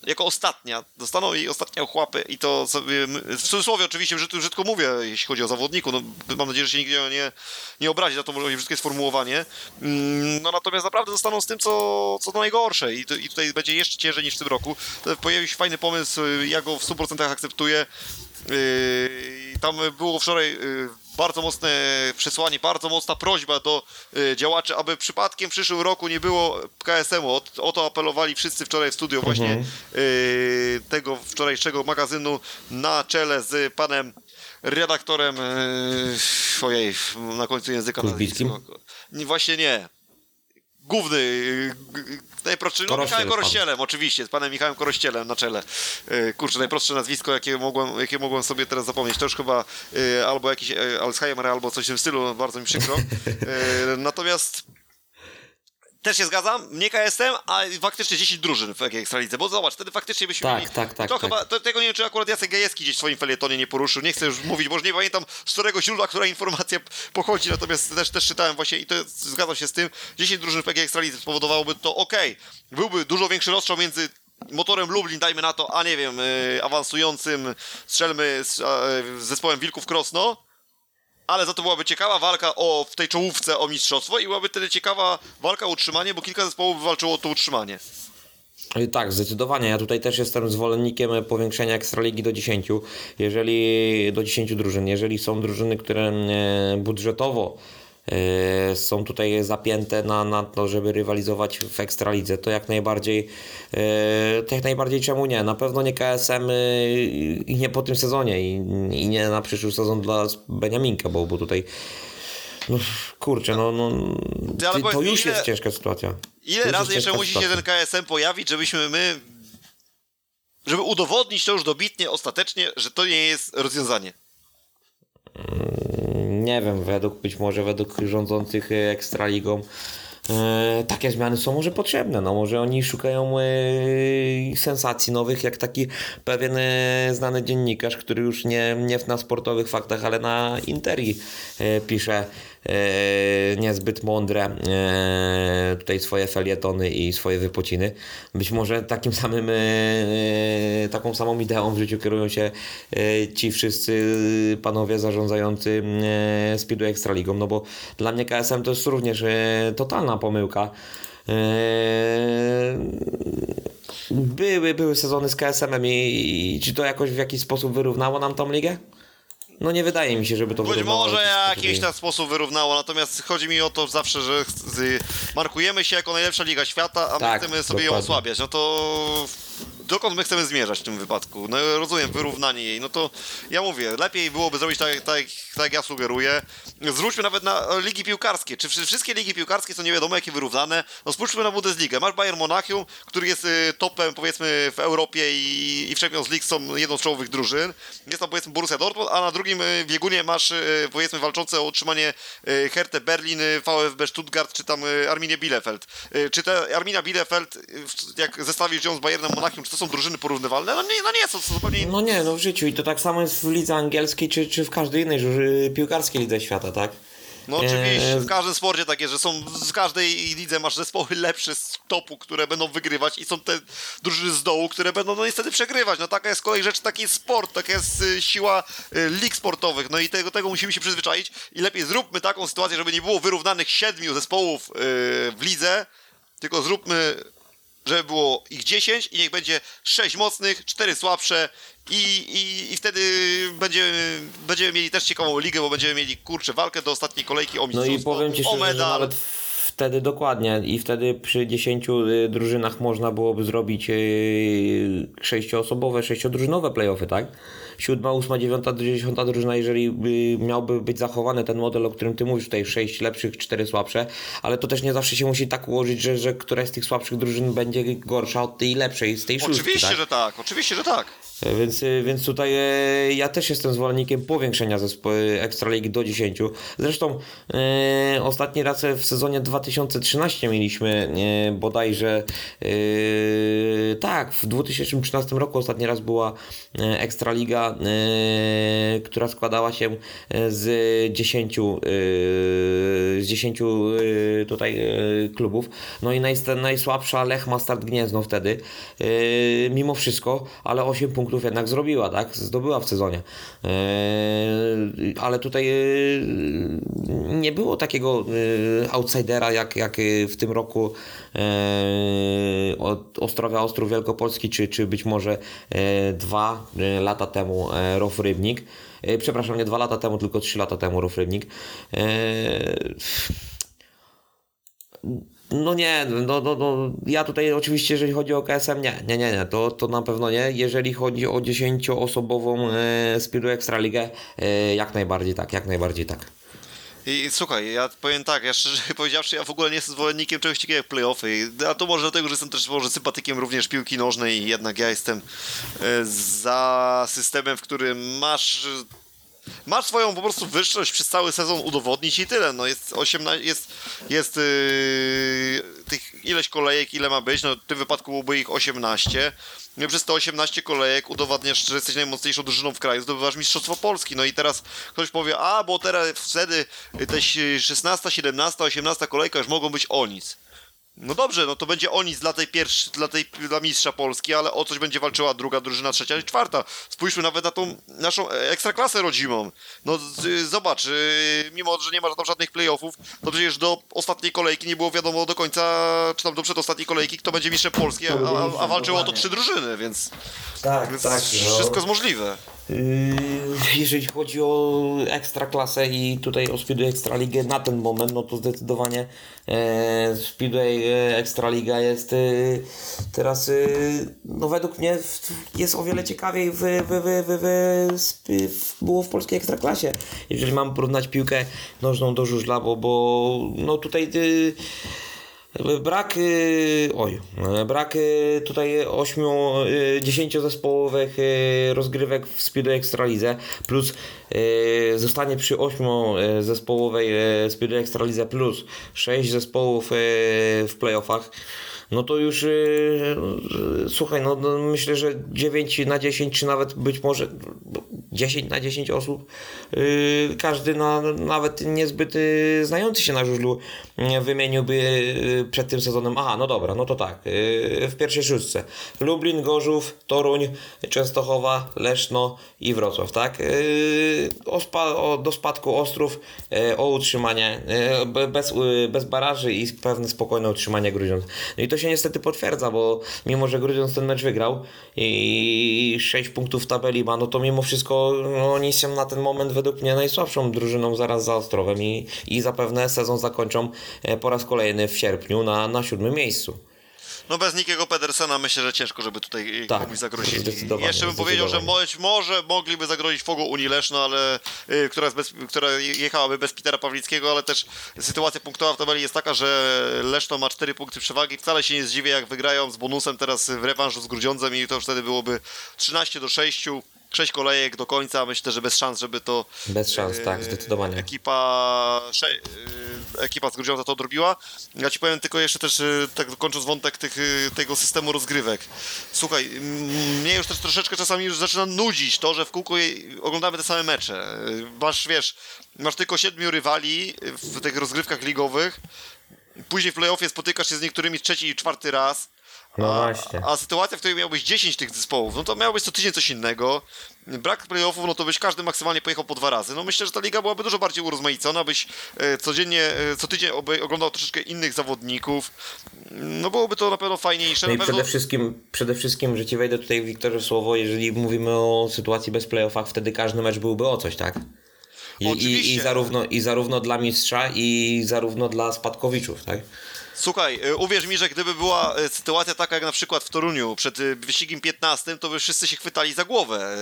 jako ostatnia, dostaną jej ostatnie ochłapy i to sobie, w cudzysłowie oczywiście brzydko, mówię, jeśli chodzi o zawodniku, no, mam nadzieję, że się nigdzie nie, nie obrazi za to może brzydkie sformułowanie, Mm, no natomiast naprawdę zostaną z tym, co, co najgorsze I, to, i tutaj będzie jeszcze ciężej niż w tym roku. Pojawił się fajny pomysł, ja go w 100% akceptuję, Yy, tam było wczoraj yy, bardzo mocne przesłanie, bardzo mocna prośba do yy, działaczy, aby przypadkiem w przyszłym roku nie było KSM-u. O, o to apelowali wszyscy wczoraj w studio właśnie yy, tego wczorajszego magazynu na czele z panem redaktorem yy, ojej, na końcu języka. Nie, Właśnie nie. Główny, yy, g- najprostszy, no Michałem. Korościelem, oczywiście, z panem Michałem Korościelem na czele. Yy, Kurczę, najprostsze nazwisko, jakie mogłem, jakie mogłem sobie teraz zapomnieć. To już chyba albo jakiś Alzheimer, albo coś w tym stylu, bardzo mi przykro. Natomiast też się zgadzam, nie KSM, a faktycznie 10 drużyn w ekstralidze, bo zobacz, wtedy faktycznie byśmy Tak, mieli... tak, tak, To tak. chyba, to, tego nie wiem, czy akurat Jacek Gajewski gdzieś w swoim felietonie nie poruszył, nie chcę już mówić, bo już nie pamiętam z którego źródła, która informacja pochodzi, natomiast też, też czytałem właśnie i to zgadzam się z tym, 10 drużyn w Ekstralidze spowodowałoby to, okej, byłby dużo większy rozstrzał między motorem Lublin, dajmy na to, a nie wiem, y, awansującym, strzelmy z zespołem Wilków Krosno, ale za to byłaby ciekawa walka o, w tej czołówce o mistrzostwo i byłaby wtedy ciekawa walka o utrzymanie, bo kilka zespołów walczyło o to utrzymanie. I Tak, zdecydowanie. Ja tutaj też jestem zwolennikiem powiększenia Ekstraligi do 10. Jeżeli do 10 drużyn, jeżeli są drużyny, które e, budżetowo są tutaj zapięte na, na to, żeby rywalizować w Ekstralidze, to jak najbardziej e, to jak najbardziej czemu nie? Na pewno nie KSM e, i nie po tym sezonie i, i nie na przyszły sezon dla Beniaminka, bo, bo tutaj no, kurczę, no, no ale to mi, już ile- jest ciężka sytuacja. To Ile razy jeszcze musi się sytuacja. ten KSM pojawić, żebyśmy my. Żeby udowodnić to już dobitnie, ostatecznie, że to nie jest rozwiązanie. Nie wiem, według być może według rządzących e, Ekstraligą e, takie zmiany są może potrzebne. No może oni szukają e, sensacji nowych, jak taki pewien znany dziennikarz, który już nie, nie na sportowych faktach, ale na Interi pisze niezbyt mądre e, tutaj swoje felietony i swoje wypociny. Być może takim samym, e, e, taką samą ideą w życiu kierują się e, ci wszyscy panowie zarządzający e, Speedway Ekstraligą, no bo dla mnie KSM to jest również e, totalna pomyłka. E, Były, były sezony z KSM-em i, i czy to jakoś w jakiś sposób wyrównało nam tą ligę? No nie wydaje mi się, żeby to Być wyrównało może jakiś tam sposób wyrównało, natomiast chodzi mi o to zawsze, że markujemy się jako najlepsza liga świata, a my Tak, chcemy sobie ją dokładnie. osłabiać. No to dokąd my chcemy zmierzać w tym wypadku? No rozumiem, wyrównanie jej. No to ja mówię, lepiej byłoby zrobić tak, tak, tak jak ja sugeruję. Zwróćmy nawet na ligi piłkarskie. Czy wszy- wszystkie ligi piłkarskie są nie wiadomo jakie wyrównane? No spójrzmy na Bundesligę. Masz Bayern Monachium, który jest e, topem powiedzmy w Europie i, i w Champions League są jedną z czołowych drużyn. Jest tam powiedzmy Borussia Dortmund, a na drugim e, biegunie masz e, powiedzmy walczące o utrzymanie Hertę Berlin, VfB Stuttgart czy tam e, Arminię Bielefeld. Czy te Arminia Bielefeld, jak zestawisz ją z Bayernem Monachium, czy to są drużyny porównywalne? No nie, no nie są, zupełnie inne. No nie, no w życiu i to tak samo jest w lidze angielskiej czy, czy w każdej innej piłkarskiej lidze świata, tak? No oczywiście, Eee, w każdym sporcie takie, że są z każdej lidze masz zespoły lepsze z topu, które będą wygrywać i są te drużyny z dołu, które będą no niestety przegrywać. No taka jest kolej rzecz, taki jest sport, taka jest y, siła y, lig sportowych. No i tego, tego musimy się przyzwyczaić i lepiej zróbmy taką sytuację, żeby nie było wyrównanych siedmiu zespołów y, w lidze, tylko zróbmy żeby było ich 10 i niech będzie 6 mocnych, 4 słabsze i, i, i wtedy będziemy, będziemy mieli też ciekawą ligę, bo będziemy mieli, kurczę, walkę do ostatniej kolejki o No mistrzostwo, i powiem Ci szczerze, że nawet wtedy dokładnie i wtedy przy 10 y, drużynach można byłoby zrobić y, sześcioosobowe, sześciodrużynowe playoffy, tak? Siódma, ósma, dziewiąta, dziesiąta drużyna, jeżeli by miałby być zachowany ten model, o którym ty mówisz, tutaj sześć lepszych, cztery słabsze, ale to też nie zawsze się musi tak ułożyć, że, że któraś z tych słabszych drużyn będzie gorsza od tej lepszej, z tej szóstki, Oczywiście, tak? że tak, oczywiście, że tak. E, Więc, e, więc tutaj e, ja też jestem zwolennikiem powiększenia zespołu Ekstraligi do 10. Zresztą ostatni raz w sezonie 2013 mieliśmy e, bodajże tak, w 2013 roku ostatni raz była Ekstraliga, która składała się z 10 e, z 10 e, tutaj klubów. No i naj, najsłabsza Lech ma start Gniezno wtedy. Mimo wszystko, ale 8 punktów jednak zrobiła, tak? Zdobyła w sezonie. E, ale tutaj e, nie było takiego e, outsidera jak, jak w tym roku od Ostrowia Ostrów Wielkopolski, czy, czy być może dwa lata temu Rof Rybnik. Przepraszam, nie dwa lata temu, tylko trzy lata temu Rof Rybnik. No nie, no, no, no, ja tutaj oczywiście, jeżeli chodzi o KSM, nie, nie, nie, nie, to, to na pewno nie. Jeżeli chodzi o 10-osobową e, Speedu Ekstraligę, e, jak najbardziej tak, jak najbardziej tak. I słuchaj, ja powiem tak, ja szczerze powiedziawszy, ja w ogóle nie jestem zwolennikiem czegoś takiego jak playoffy. A to może dlatego, że jestem też może sympatykiem również piłki nożnej jednak ja jestem e, za systemem, w którym masz masz swoją po prostu wyższość przez cały sezon udowodnić i tyle. No jest 18, jest, jest yy, tych ileś kolejek, ile ma być, no w tym wypadku byłoby ich 18. No przez te 18 kolejek udowadniasz, że jesteś najmocniejszą drużyną w kraju, zdobywasz Mistrzostwo Polski. No i teraz ktoś powie, a bo teraz wtedy te 16, 17, 18 kolejka już mogą być o nic. No dobrze, no to będzie o nic dla tej pierwszej, dla tej dla mistrza Polski, ale o coś będzie walczyła druga drużyna, trzecia i czwarta. Spójrzmy nawet na tą naszą e, ekstraklasę rodzimą. No z, zobacz, y, mimo że nie ma tam żadnych playoffów, to przecież do ostatniej kolejki nie było wiadomo do końca, czy tam do przedostatniej kolejki, kto będzie mistrzem Polski, a, a, a walczyło o to trzy drużyny, więc, Tak, więc wszystko jest możliwe. Yy, Jeżeli chodzi o Ekstraklasę i tutaj o Speedway Ekstraligę na ten moment, no to zdecydowanie e, Speedway Ekstraliga jest e, teraz, e, no według mnie jest o wiele ciekawiej w, w, w, w, w, było w polskiej Ekstraklasie. Jeżeli mam porównać piłkę nożną do żużla, bo, bo no tutaj... Brak, y, oj, brak y, tutaj 8, 10 zespołowych y, rozgrywek w Speedway Ekstralidze plus zostanie przy 8 zespołowej Speedway Ekstralidze plus 6 zespołów w playoffach. No to już y, y, słuchaj, no, no myślę, że 9 na 10, czy nawet być może 10 na 10 osób, y, każdy na, nawet niezbyt y, znający się na żużlu y, wymieniłby przed tym sezonem. Aha, no dobra, no to tak. W pierwszej szóstce Lublin, Gorzów, Toruń, Częstochowa, Leszno i Wrocław, tak? O, spa, o, do spadku Ostrów, o utrzymanie, be- bez, bez baraży i pewne spokojne utrzymanie Grudziądz. No i to się niestety potwierdza, bo mimo, że Grudziądz ten mecz wygrał i 6 punktów w tabeli ma, no to mimo wszystko no, oni są na ten moment według mnie najsłabszą drużyną zaraz za Ostrowem i, i zapewne sezon zakończą e, po raz kolejny w sierpniu na, na siódmym miejscu. No bez Nikiego Pedersena myślę, że ciężko, żeby tutaj Tak, komuś zagrozić. Jeszcze bym powiedział, że być może mogliby zagrozić Fogo Unii Leszno, ale y, która, bez, która jechałaby bez Petera Pawlickiego, ale też sytuacja punktowa w tabeli jest taka, że Leszno ma 4 punkty przewagi. Wcale się nie zdziwię, jak wygrają z bonusem teraz w rewanżu z Grudziądzem i to wtedy byłoby 13 do 6. 6 kolejek do końca, myślę, że bez szans, żeby to Bez szans, tak, e, zdecydowanie. Ekipa, sze, e, ekipa z Grudziądza to odrobiła. Ja ci powiem tylko jeszcze też, e, tak kończąc wątek tych, e, tego systemu rozgrywek. Słuchaj, mnie już też troszeczkę czasami już zaczyna nudzić to, że w kółko je- oglądamy te same mecze. E, Masz, wiesz, masz tylko siedmiu rywali w tych rozgrywkach ligowych. Później w playoffie spotykasz się z niektórymi trzeci i czwarty raz. No a, właśnie. a sytuacja, w której miałbyś 10 tych zespołów, no to miałbyś co tydzień coś innego. Brak playoffów, no to byś każdy maksymalnie pojechał po dwa razy. No myślę, że ta liga byłaby dużo bardziej urozmaicona, byś e, codziennie, e, co tydzień oglądał troszeczkę innych zawodników. No byłoby to na pewno fajniejsze. No i pewno... przede wszystkim, przede wszystkim, że ci wejdę tutaj Wiktorze słowo, jeżeli mówimy o sytuacji bez playoffach, wtedy każdy mecz byłby o coś, tak? I, i, i, zarówno, I zarówno dla mistrza, i zarówno dla spadkowiczów, tak? Słuchaj, y, uwierz mi, że gdyby była y, sytuacja taka jak na przykład w Toruniu przed y, wyścigiem 15, to by wszyscy się chwytali za głowę.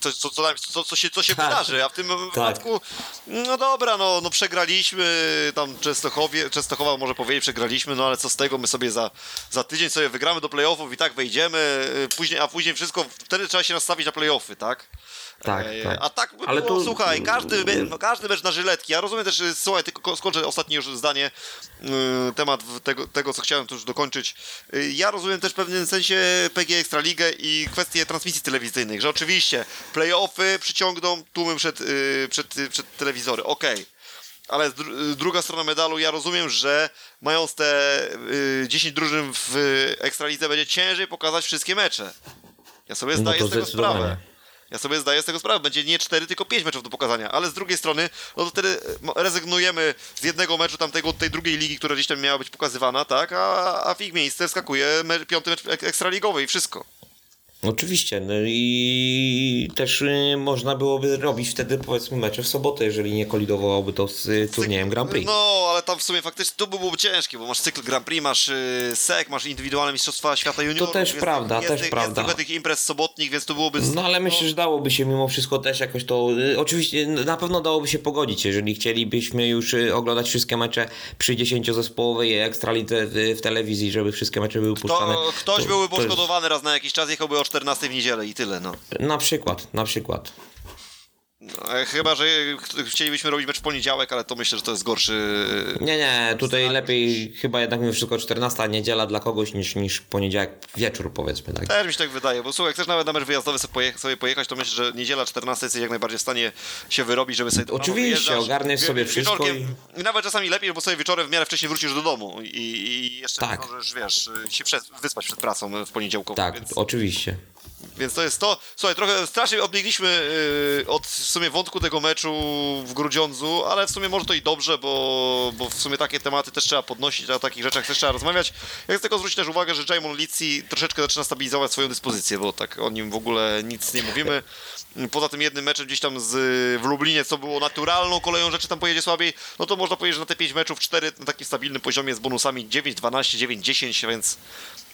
Co, co, co, co, się, co się Tak. wydarzy, a w tym wypadku, no dobra, no, no przegraliśmy, tam Częstochowie, Częstochowa może powiedzieć przegraliśmy, no ale co z tego, my sobie za, za tydzień sobie wygramy do playoffów i tak wejdziemy, później, a później wszystko, wtedy trzeba się nastawić na playoffy, tak? Tak, E, tak. A tak by Ale było, to- słuchaj, każdy, no, każdy mecz na żyletki. Ja rozumiem też, słuchaj, tylko ko- skończę ostatnie już zdanie, y, temat tego, tego, co chciałem tu już dokończyć. Y, Ja rozumiem też w pewnym sensie PG Ekstraligę i kwestie transmisji telewizyjnych, że oczywiście playoffy przyciągną tłumy przed, y, przed, przed telewizory, okej. Ale z dru- y, druga strona medalu, ja rozumiem, że mając te y, 10 drużyn w Ekstralidze będzie ciężej pokazać wszystkie mecze. Ja sobie No zdaję to z tego sprawę. Ja sobie zdaję z tego sprawę, będzie nie 4, tylko 5 meczów do pokazania, ale z drugiej strony, no to wtedy e, rezygnujemy z jednego meczu tamtego, tej drugiej ligi, która gdzieś tam miała być pokazywana, tak, a, a w ich miejsce wskakuje me, piąty mecz ek- ekstraligowy i wszystko. Oczywiście, no i też y, można byłoby robić wtedy powiedzmy mecze w sobotę, jeżeli nie kolidowałoby to z y, turniejem Grand Prix. No, ale tam w sumie faktycznie to by było ciężkie, bo masz cykl Grand Prix, masz y, SEC, masz indywidualne mistrzostwa świata juniorów. też jest, prawda, jest, też jest, prawda. Jest tych imprez sobotnich, więc to byłoby... No ale myślę, że dałoby się mimo wszystko też jakoś to. Oczywiście na pewno dałoby się pogodzić, jeżeli chcielibyśmy już oglądać wszystkie mecze przy 10-zespołowej ekstralidze w, w telewizji, żeby wszystkie mecze były puszczane. To, ktoś to- byłby to poszkodowany raz na jakiś czas, jechałby o 14 w niedzielę i tyle, no. Na przykład, na przykład. No, e, Chyba, że ch- chcielibyśmy robić mecz w poniedziałek, ale to myślę, że to jest gorszy. Nie, nie, tutaj Scenariusz lepiej chyba jednak mimo wszystko 14 niedziela dla kogoś niż, niż poniedziałek wieczór powiedzmy, tak? Też mi się tak wydaje, bo słuchaj, jak chcesz nawet na mecz wyjazdowy sobie, poje- sobie pojechać, to myślę, że niedziela 14 jesteś jak najbardziej w stanie się wyrobić, żeby sobie... Oczywiście, ogarniesz sobie wszystko I nawet czasami lepiej, bo sobie wieczorem w miarę wcześniej wrócisz do domu i, i jeszcze Tak. możesz, wiesz, się przed, wyspać przed pracą w poniedziałkową, Tak, więc, oczywiście. Więc to jest to. Słuchaj, trochę strasznie odbiegliśmy y, od w sumie wątku tego meczu w Grudziądzu, ale w sumie może to i dobrze, bo, bo w sumie takie tematy też trzeba podnosić, o takich rzeczach też trzeba rozmawiać. Ja chcę tylko zwrócić też uwagę, że Jaimon Litsi troszeczkę zaczyna stabilizować swoją dyspozycję, bo tak o nim w ogóle nic nie mówimy. Poza tym jednym meczem gdzieś tam z, w Lublinie, co było naturalną koleją rzeczy, tam pojedzie słabiej, no to można powiedzieć, że na te 5 meczów 4 na takim stabilnym poziomie z bonusami 9, 12, 9, 10, więc,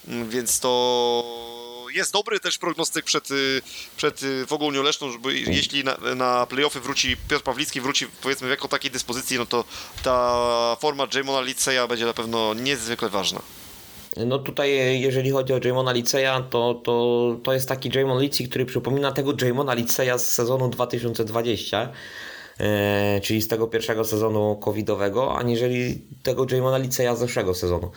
więc to jest dobry też prognostyk przed, y, przed y, Wogólnią Leszną, żeby jeśli na, na playoffy wróci Piotr Pawlicki, wróci powiedzmy w jako takiej dyspozycji, no to ta forma Jamona Liceja będzie na pewno niezwykle ważna. No tutaj, e, jeżeli chodzi o Jamona Liceja, to, to, to jest taki Jamon Licey, który przypomina tego Jamona Liceja z sezonu 2020, e, czyli z tego pierwszego sezonu covidowego, aniżeli tego Jamona Liceja z zeszłego sezonu.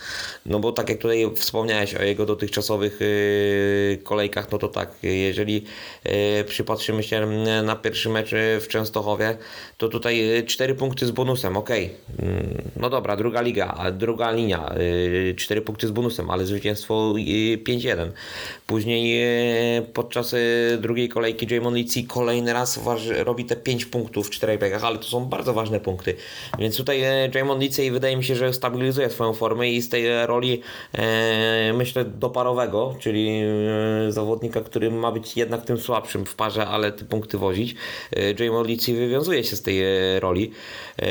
No bo tak jak tutaj wspomniałeś o jego dotychczasowych e, kolejkach, no to tak, jeżeli e, przypatrzymy się na pierwszy mecz e, w Częstochowie, to tutaj 4 punkty z bonusem, okej. Mm, No dobra, druga liga, druga linia, 4 punkty z bonusem, ale zwycięstwo y, 5-1. Później e, podczas e, drugiej kolejki Jamon Lici kolejny raz robi te 5 punktów w 4 ale to są bardzo ważne punkty. Więc tutaj e, Jamon Lici wydaje mi się, że stabilizuje swoją formę i z tej e, roli e, myślę doparowego, czyli e, zawodnika, który ma być jednak tym słabszym w parze, ale te punkty wozić. E, Jamon Lici wywiązuje się z tej e, roli. E,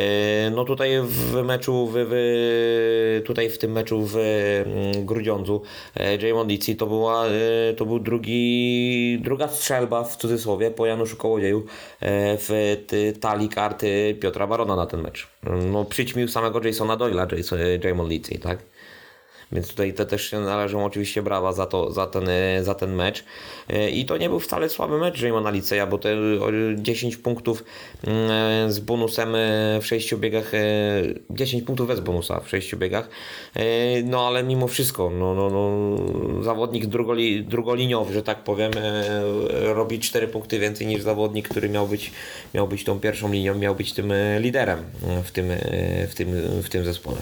No tutaj w meczu, w, w, tutaj w tym meczu w mm, Grudziądzu e, Jamon Lici to była, e, to był drugi, druga strzelba w cudzysłowie po Januszu Kołodzieju e, w talii karty Piotra Barona na ten mecz. No przyćmił samego Jasona Doyla Jason, Jamon Lici, tak? Więc tutaj te też się należą oczywiście brawa za, to, za, ten, e, za ten mecz. E, I to nie był wcale słaby mecz Jamona Liceja, bo te e, 10 punktów mm, z bonusem e, w 6 biegach, e, 10 punktów bez bonusa w 6 biegach. No ale mimo wszystko, no, no, no, zawodnik drugoli, drugoliniowy, że tak powiem, robi 4 punkty więcej niż zawodnik, który miał być, miał być tą pierwszą linią, miał być tym liderem w tym, w tym, w tym zespole.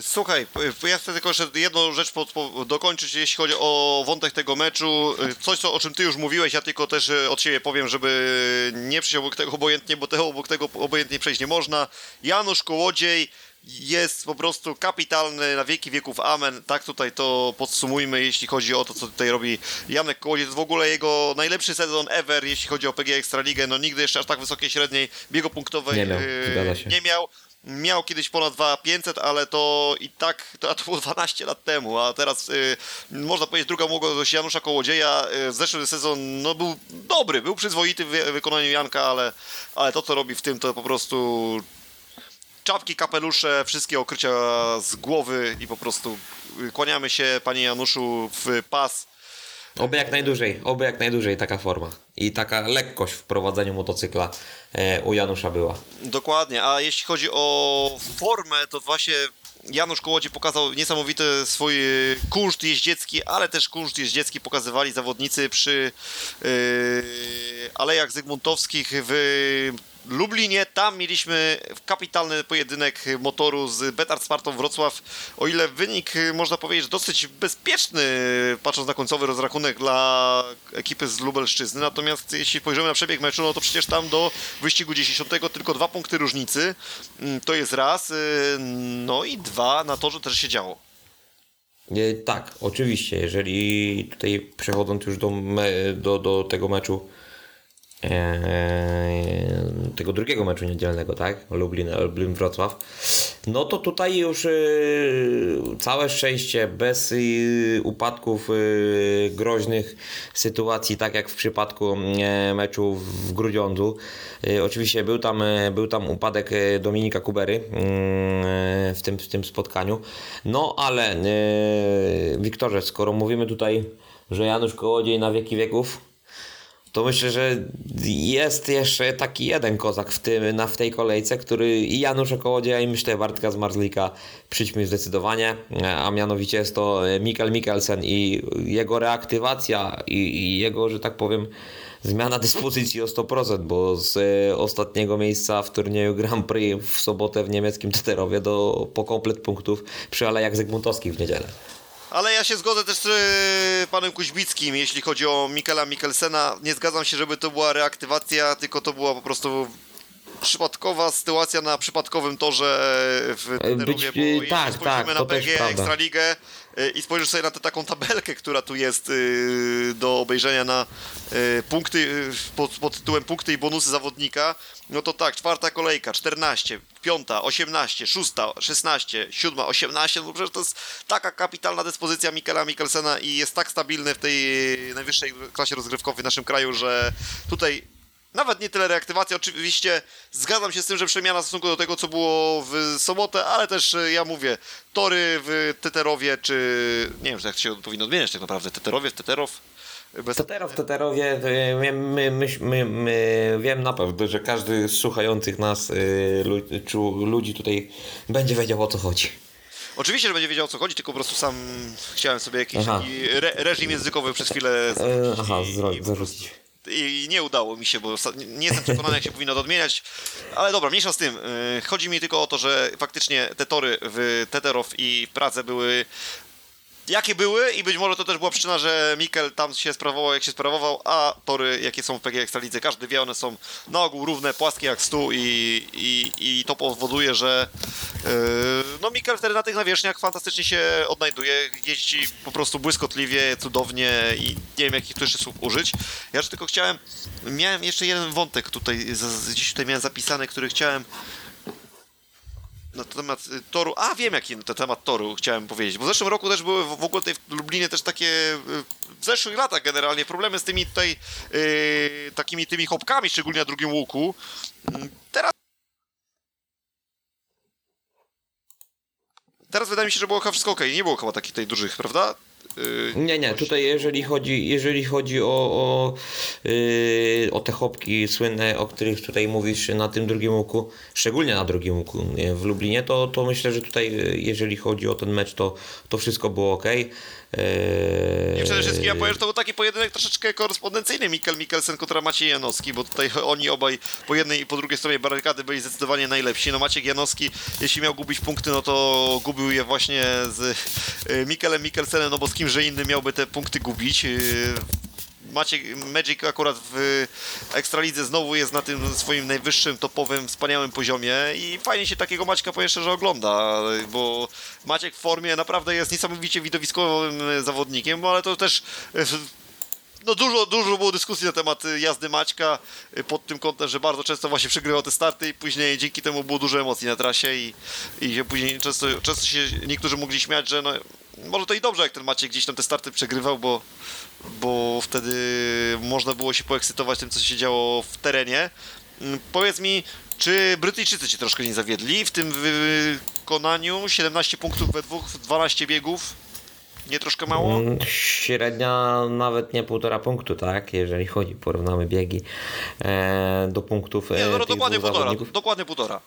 Słuchaj, ja chcę tylko jeszcze jedną rzecz pod, po, dokończyć, jeśli chodzi o wątek tego meczu. Coś, co, o czym ty już mówiłeś, ja tylko też e, od siebie powiem, żeby nie przejść obok tego obojętnie, bo tego obok tego obojętnie przejść nie można. Janusz Kołodziej jest po prostu kapitalny na wieki wieków amen. Tak tutaj to podsumujmy, jeśli chodzi o to, co tutaj robi Janek Kołodziej. To w ogóle jego najlepszy sezon ever, jeśli chodzi o PG Ekstraligę. No nigdy jeszcze aż tak wysokiej średniej biegopunktowej Nie miał, się. nie miał. Miał kiedyś ponad 2500, ale to i tak to, było 12 lat temu, a teraz y, można powiedzieć druga młodość Janusza Kołodzieja. Y, zeszły sezon no, był dobry, był przyzwoity w wy- wykonaniu Janka, ale, ale to co robi w tym to po prostu czapki, kapelusze, wszystkie okrycia z głowy i po prostu y, kłaniamy się panie Januszu w pas. Oby jak najdłużej, oby jak najdłużej taka forma. I taka lekkość w prowadzeniu motocykla e, u Janusza była. Dokładnie, a jeśli chodzi o formę, to właśnie Janusz Kołodziej pokazał niesamowity swój y, kunszt jeździecki, ale też kunszt jeździecki pokazywali zawodnicy przy yy, Alejach Zygmuntowskich w Lublinie. Tam mieliśmy kapitalny pojedynek motoru z Betard Spartą Wrocław. O ile wynik można powiedzieć dosyć bezpieczny, patrząc na końcowy rozrachunek dla ekipy z Lubelszczyzny. Natomiast jeśli spojrzymy na przebieg meczu, no to przecież tam do wyścigu 10 tylko dwa punkty różnicy. Mm, To jest raz. y, No i dwa, na torze też się działo. E, tak, oczywiście, jeżeli tutaj przechodząc już do, do, do tego meczu, tego drugiego meczu niedzielnego, tak? Lublin, Lublin Wrocław. No to tutaj już e, całe szczęście, bez e, upadków e, groźnych sytuacji, tak jak w przypadku meczu w Grudziądzu. Oczywiście był tam, był tam upadek Dominika Kubery w tym, w tym spotkaniu. No ale Wiktorze, skoro mówimy tutaj, że Janusz Kołodziej na wieki wieków, to myślę, że jest jeszcze taki jeden kozak w, tym, na, w tej kolejce, który i Janusza Kołodzieja i myślę Bartka Zmarzlika przyćmił zdecydowanie, a mianowicie jest to Mikkel Mikkelsen i jego reaktywacja i, i jego, że tak powiem, zmiana dyspozycji o 100%, bo z e, ostatniego miejsca w turnieju Grand Prix w sobotę w niemieckim Teterowie do po komplet punktów przy Alejach Zygmuntowskich w niedzielę. Ale ja się zgodzę też z y, panem Kuźbickim, jeśli chodzi o Mikela Mikkelsena. Nie zgadzam się, żeby to była reaktywacja, tylko to była po prostu przypadkowa sytuacja na przypadkowym torze w Teterowie, być- bo jeśli tak, spojrzymy tak, na PG. Ekstraligę y, i spojrzysz sobie na tę taką tabelkę, która tu jest y, do obejrzenia na y, punkty, pod, pod tytułem punkty i bonusy zawodnika, no to tak, czwarta kolejka, 14, piąta, 18, szósta, 16, siódma, 18, no przecież to jest taka kapitalna dyspozycja Mikela Mikkelsena i jest tak stabilny w tej najwyższej klasie rozgrywkowej w naszym kraju, że tutaj nawet nie tyle reaktywacja, oczywiście zgadzam się z tym, że przemiana w stosunku do tego, co było w sobotę, ale też e, ja mówię, tory w Teterowie, czy nie wiem, jak się powinno odmieniać tak naprawdę, Teterowie, Teterow, bez... Teterow, Teterowie, y, my, my, my, my, my wiem na pewno, że każdy z słuchających nas czu, ludzi tutaj będzie wiedział o co chodzi. Oczywiście, że będzie wiedział o co chodzi, tylko po prostu sam chciałem sobie jakiś re, reżim językowy przez chwilę E, aha, i- zro, i nie udało mi się, bo nie jestem przekonany, jak się powinno to odmieniać. Ale dobra, mniejsza z tym. Yy, Chodzi mi tylko o to, że faktycznie te tory w Teterow i w Pradze były jakie były i być może to też była przyczyna, że Mikel tam się sprawował jak się sprawował, a tory jakie są w PG Ekstralidze, każdy wie, one są na ogół równe, płaskie jak stół i, i, i to powoduje, że yy, no Mikel wtedy na tych nawierzchniach fantastycznie się odnajduje, jeździ po prostu błyskotliwie, cudownie i nie wiem jakich tu jeszcze słów użyć. Ja już tylko chciałem, miałem jeszcze jeden wątek tutaj, z- gdzieś tutaj miałem zapisany, który chciałem na temat y, toru. A wiem jaki na temat toru chciałem powiedzieć. Bo w zeszłym roku też były w ogóle tutaj w Lublinie też takie y, w zeszłych latach generalnie problemy z tymi tutaj y, takimi tymi hopkami, szczególnie na drugim łuku. Mm, Teraz Teraz wydaje mi się, że było chyba wszystko ok. Nie było chyba takich tutaj dużych, prawda? Y, Nie, nie, tutaj jeżeli chodzi, jeżeli chodzi o, o, yy, o te chopki słynne, o których tutaj mówisz na tym drugim łuku, szczególnie na drugim łuku w Lublinie, to, to myślę, że tutaj yy, jeżeli chodzi o ten mecz, to, to wszystko było ok. I przede wszystkim ja powiem, że to był taki pojedynek troszeczkę korespondencyjny Mikkel Mikkelsen kontra Maciej Janowski, bo tutaj oni obaj po jednej i po drugiej stronie barykady byli zdecydowanie najlepsi. No Maciek Janowski, jeśli miał gubić punkty, no to gubił je właśnie z y, Mikkelem Mikkelsenem, no bo z kimże innym miałby te punkty gubić. Maciek Magic akurat w Ekstralidze znowu jest na tym swoim najwyższym, topowym, wspaniałym poziomie i fajnie się takiego Maćka powiem szczerze ogląda, bo Maciek w formie naprawdę jest niesamowicie widowiskowym zawodnikiem, ale to też no dużo, dużo było dyskusji na temat jazdy Maćka pod tym kątem, że bardzo często właśnie przegrywał te starty i później dzięki temu było dużo emocji na trasie i, i później często, często się niektórzy mogli śmiać, że no, może to i dobrze, jak ten Maciek gdzieś tam te starty przegrywał, bo, bo wtedy można było się poekscytować tym, co się działo w terenie. Mm, Powiedz mi, czy Brytyjczycy cię troszkę nie zawiedli w tym wykonaniu? 17 punktów we dwóch, 12 biegów? Nie troszkę mało? Mm, Średnia nawet nie półtora punktu, tak? Jeżeli chodzi, porównamy biegi e, do punktów Nie, e, no dokładnie półtora. Dokładnie półtora.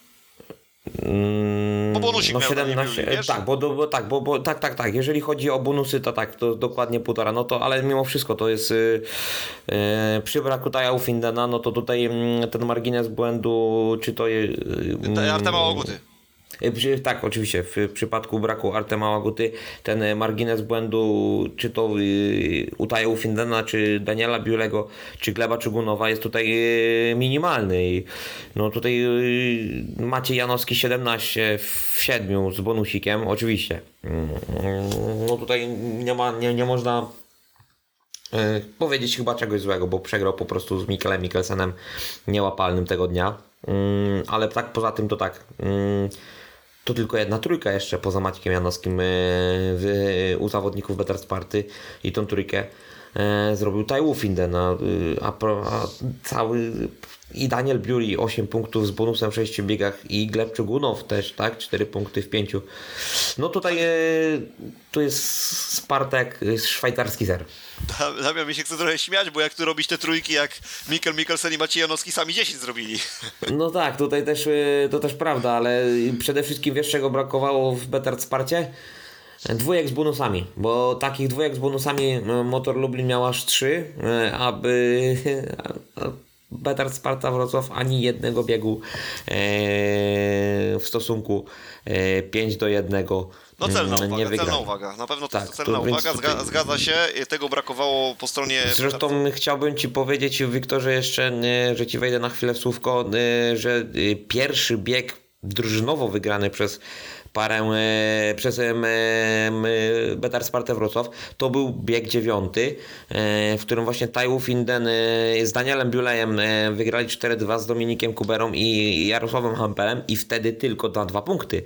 Mm, Bo bonusik no miał tam, nie 17, był, wiesz? tak, bo, bo, tak, bo, bo tak, tak, tak. Jeżeli chodzi o bonusy, to tak, to dokładnie półtora. No to, ale mimo wszystko to jest y, y, przy braku Taja Findena, no to tutaj mm, ten margines błędu, czy to jest. Te Artema Łaguty. Przy, tak, oczywiście. W przypadku braku Artema Łaguty ten y, margines błędu, czy to y, u Taja Findena, czy Daniela Biulego, czy Gleba Czugunowa jest tutaj y, minimalny. No tutaj y, Maciej Janowski 17 w 7 z bonusikiem, oczywiście. Mm, No tutaj nie ma, nie, nie można e, powiedzieć chyba czegoś złego, bo przegrał po prostu z Mikelem Mikkelsenem niełapalnym tego dnia. Mm, ale tak poza tym to tak. To tylko jedna trójka jeszcze poza Maćkiem Janowskim e, u zawodników Better Sparty i tą trójkę e, zrobił Taiwu Finden, a, y, a, a cały i Daniel Biuri 8 punktów z bonusem w 6 biegach i Gleb Czugunow też, tak? 4 punkty w 5. No tutaj e, tu jest Spartak, szwajcarski zer. Da- Damian mi się chce trochę śmiać, bo jak tu robić te trójki, jak Mikkel Mikkelsen i Maciej Janowski sami 10 zrobili. No tak, tutaj też y, to też prawda, ale przede wszystkim wiesz czego brakowało w Better Sparcie? Dwójek z bonusami, bo takich dwójek z bonusami y, Motor Lublin miał aż trzy, y, aby Better Sparta Wrocław ani jednego biegu e, w stosunku e, 5 do 1 No celna uwaga, wygrali. celna uwaga. Na pewno to Tak, jest celna to uwaga, zga, zgadza się. Tego brakowało po stronie... Zresztą chciałbym Ci powiedzieć, Wiktorze, jeszcze, że Ci wejdę na chwilę w słówko, że pierwszy bieg drużynowo wygrany przez parę, y, przez y, Betar Spartę Wrocław, to był bieg dziewiąty, y, w którym właśnie Taiwu Finden z Danielem Biulejem wygrali 4-2 z Dominikiem Kuberą i Jarosławem Hampelem i wtedy tylko na dwa punkty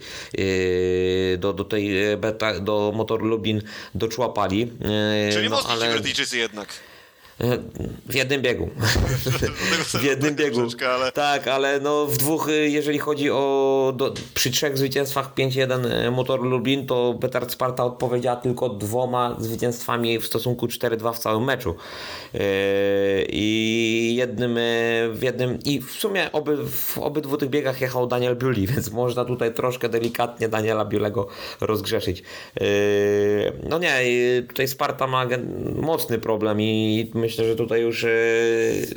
do, do tej beta, do Motor Lublin doczłapali. Czyli no, mocni ale- jednak. W jednym biegu. w jednym biegu. ale- Tak, ale no w dwóch, y, jeżeli chodzi o do, przy trzech zwycięstwach 5-1 Motor Lublin, to Petard Sparta odpowiedziała tylko dwoma zwycięstwami w stosunku 4-2 w całym meczu. Yy, I jednym y, w jednym i w sumie oby, w obydwu tych biegach jechał Daniel Biuli, więc można tutaj troszkę delikatnie Daniela Biulego rozgrzeszyć. No nie, y, tutaj Sparta ma mocny problem i myślę, że tutaj już yy,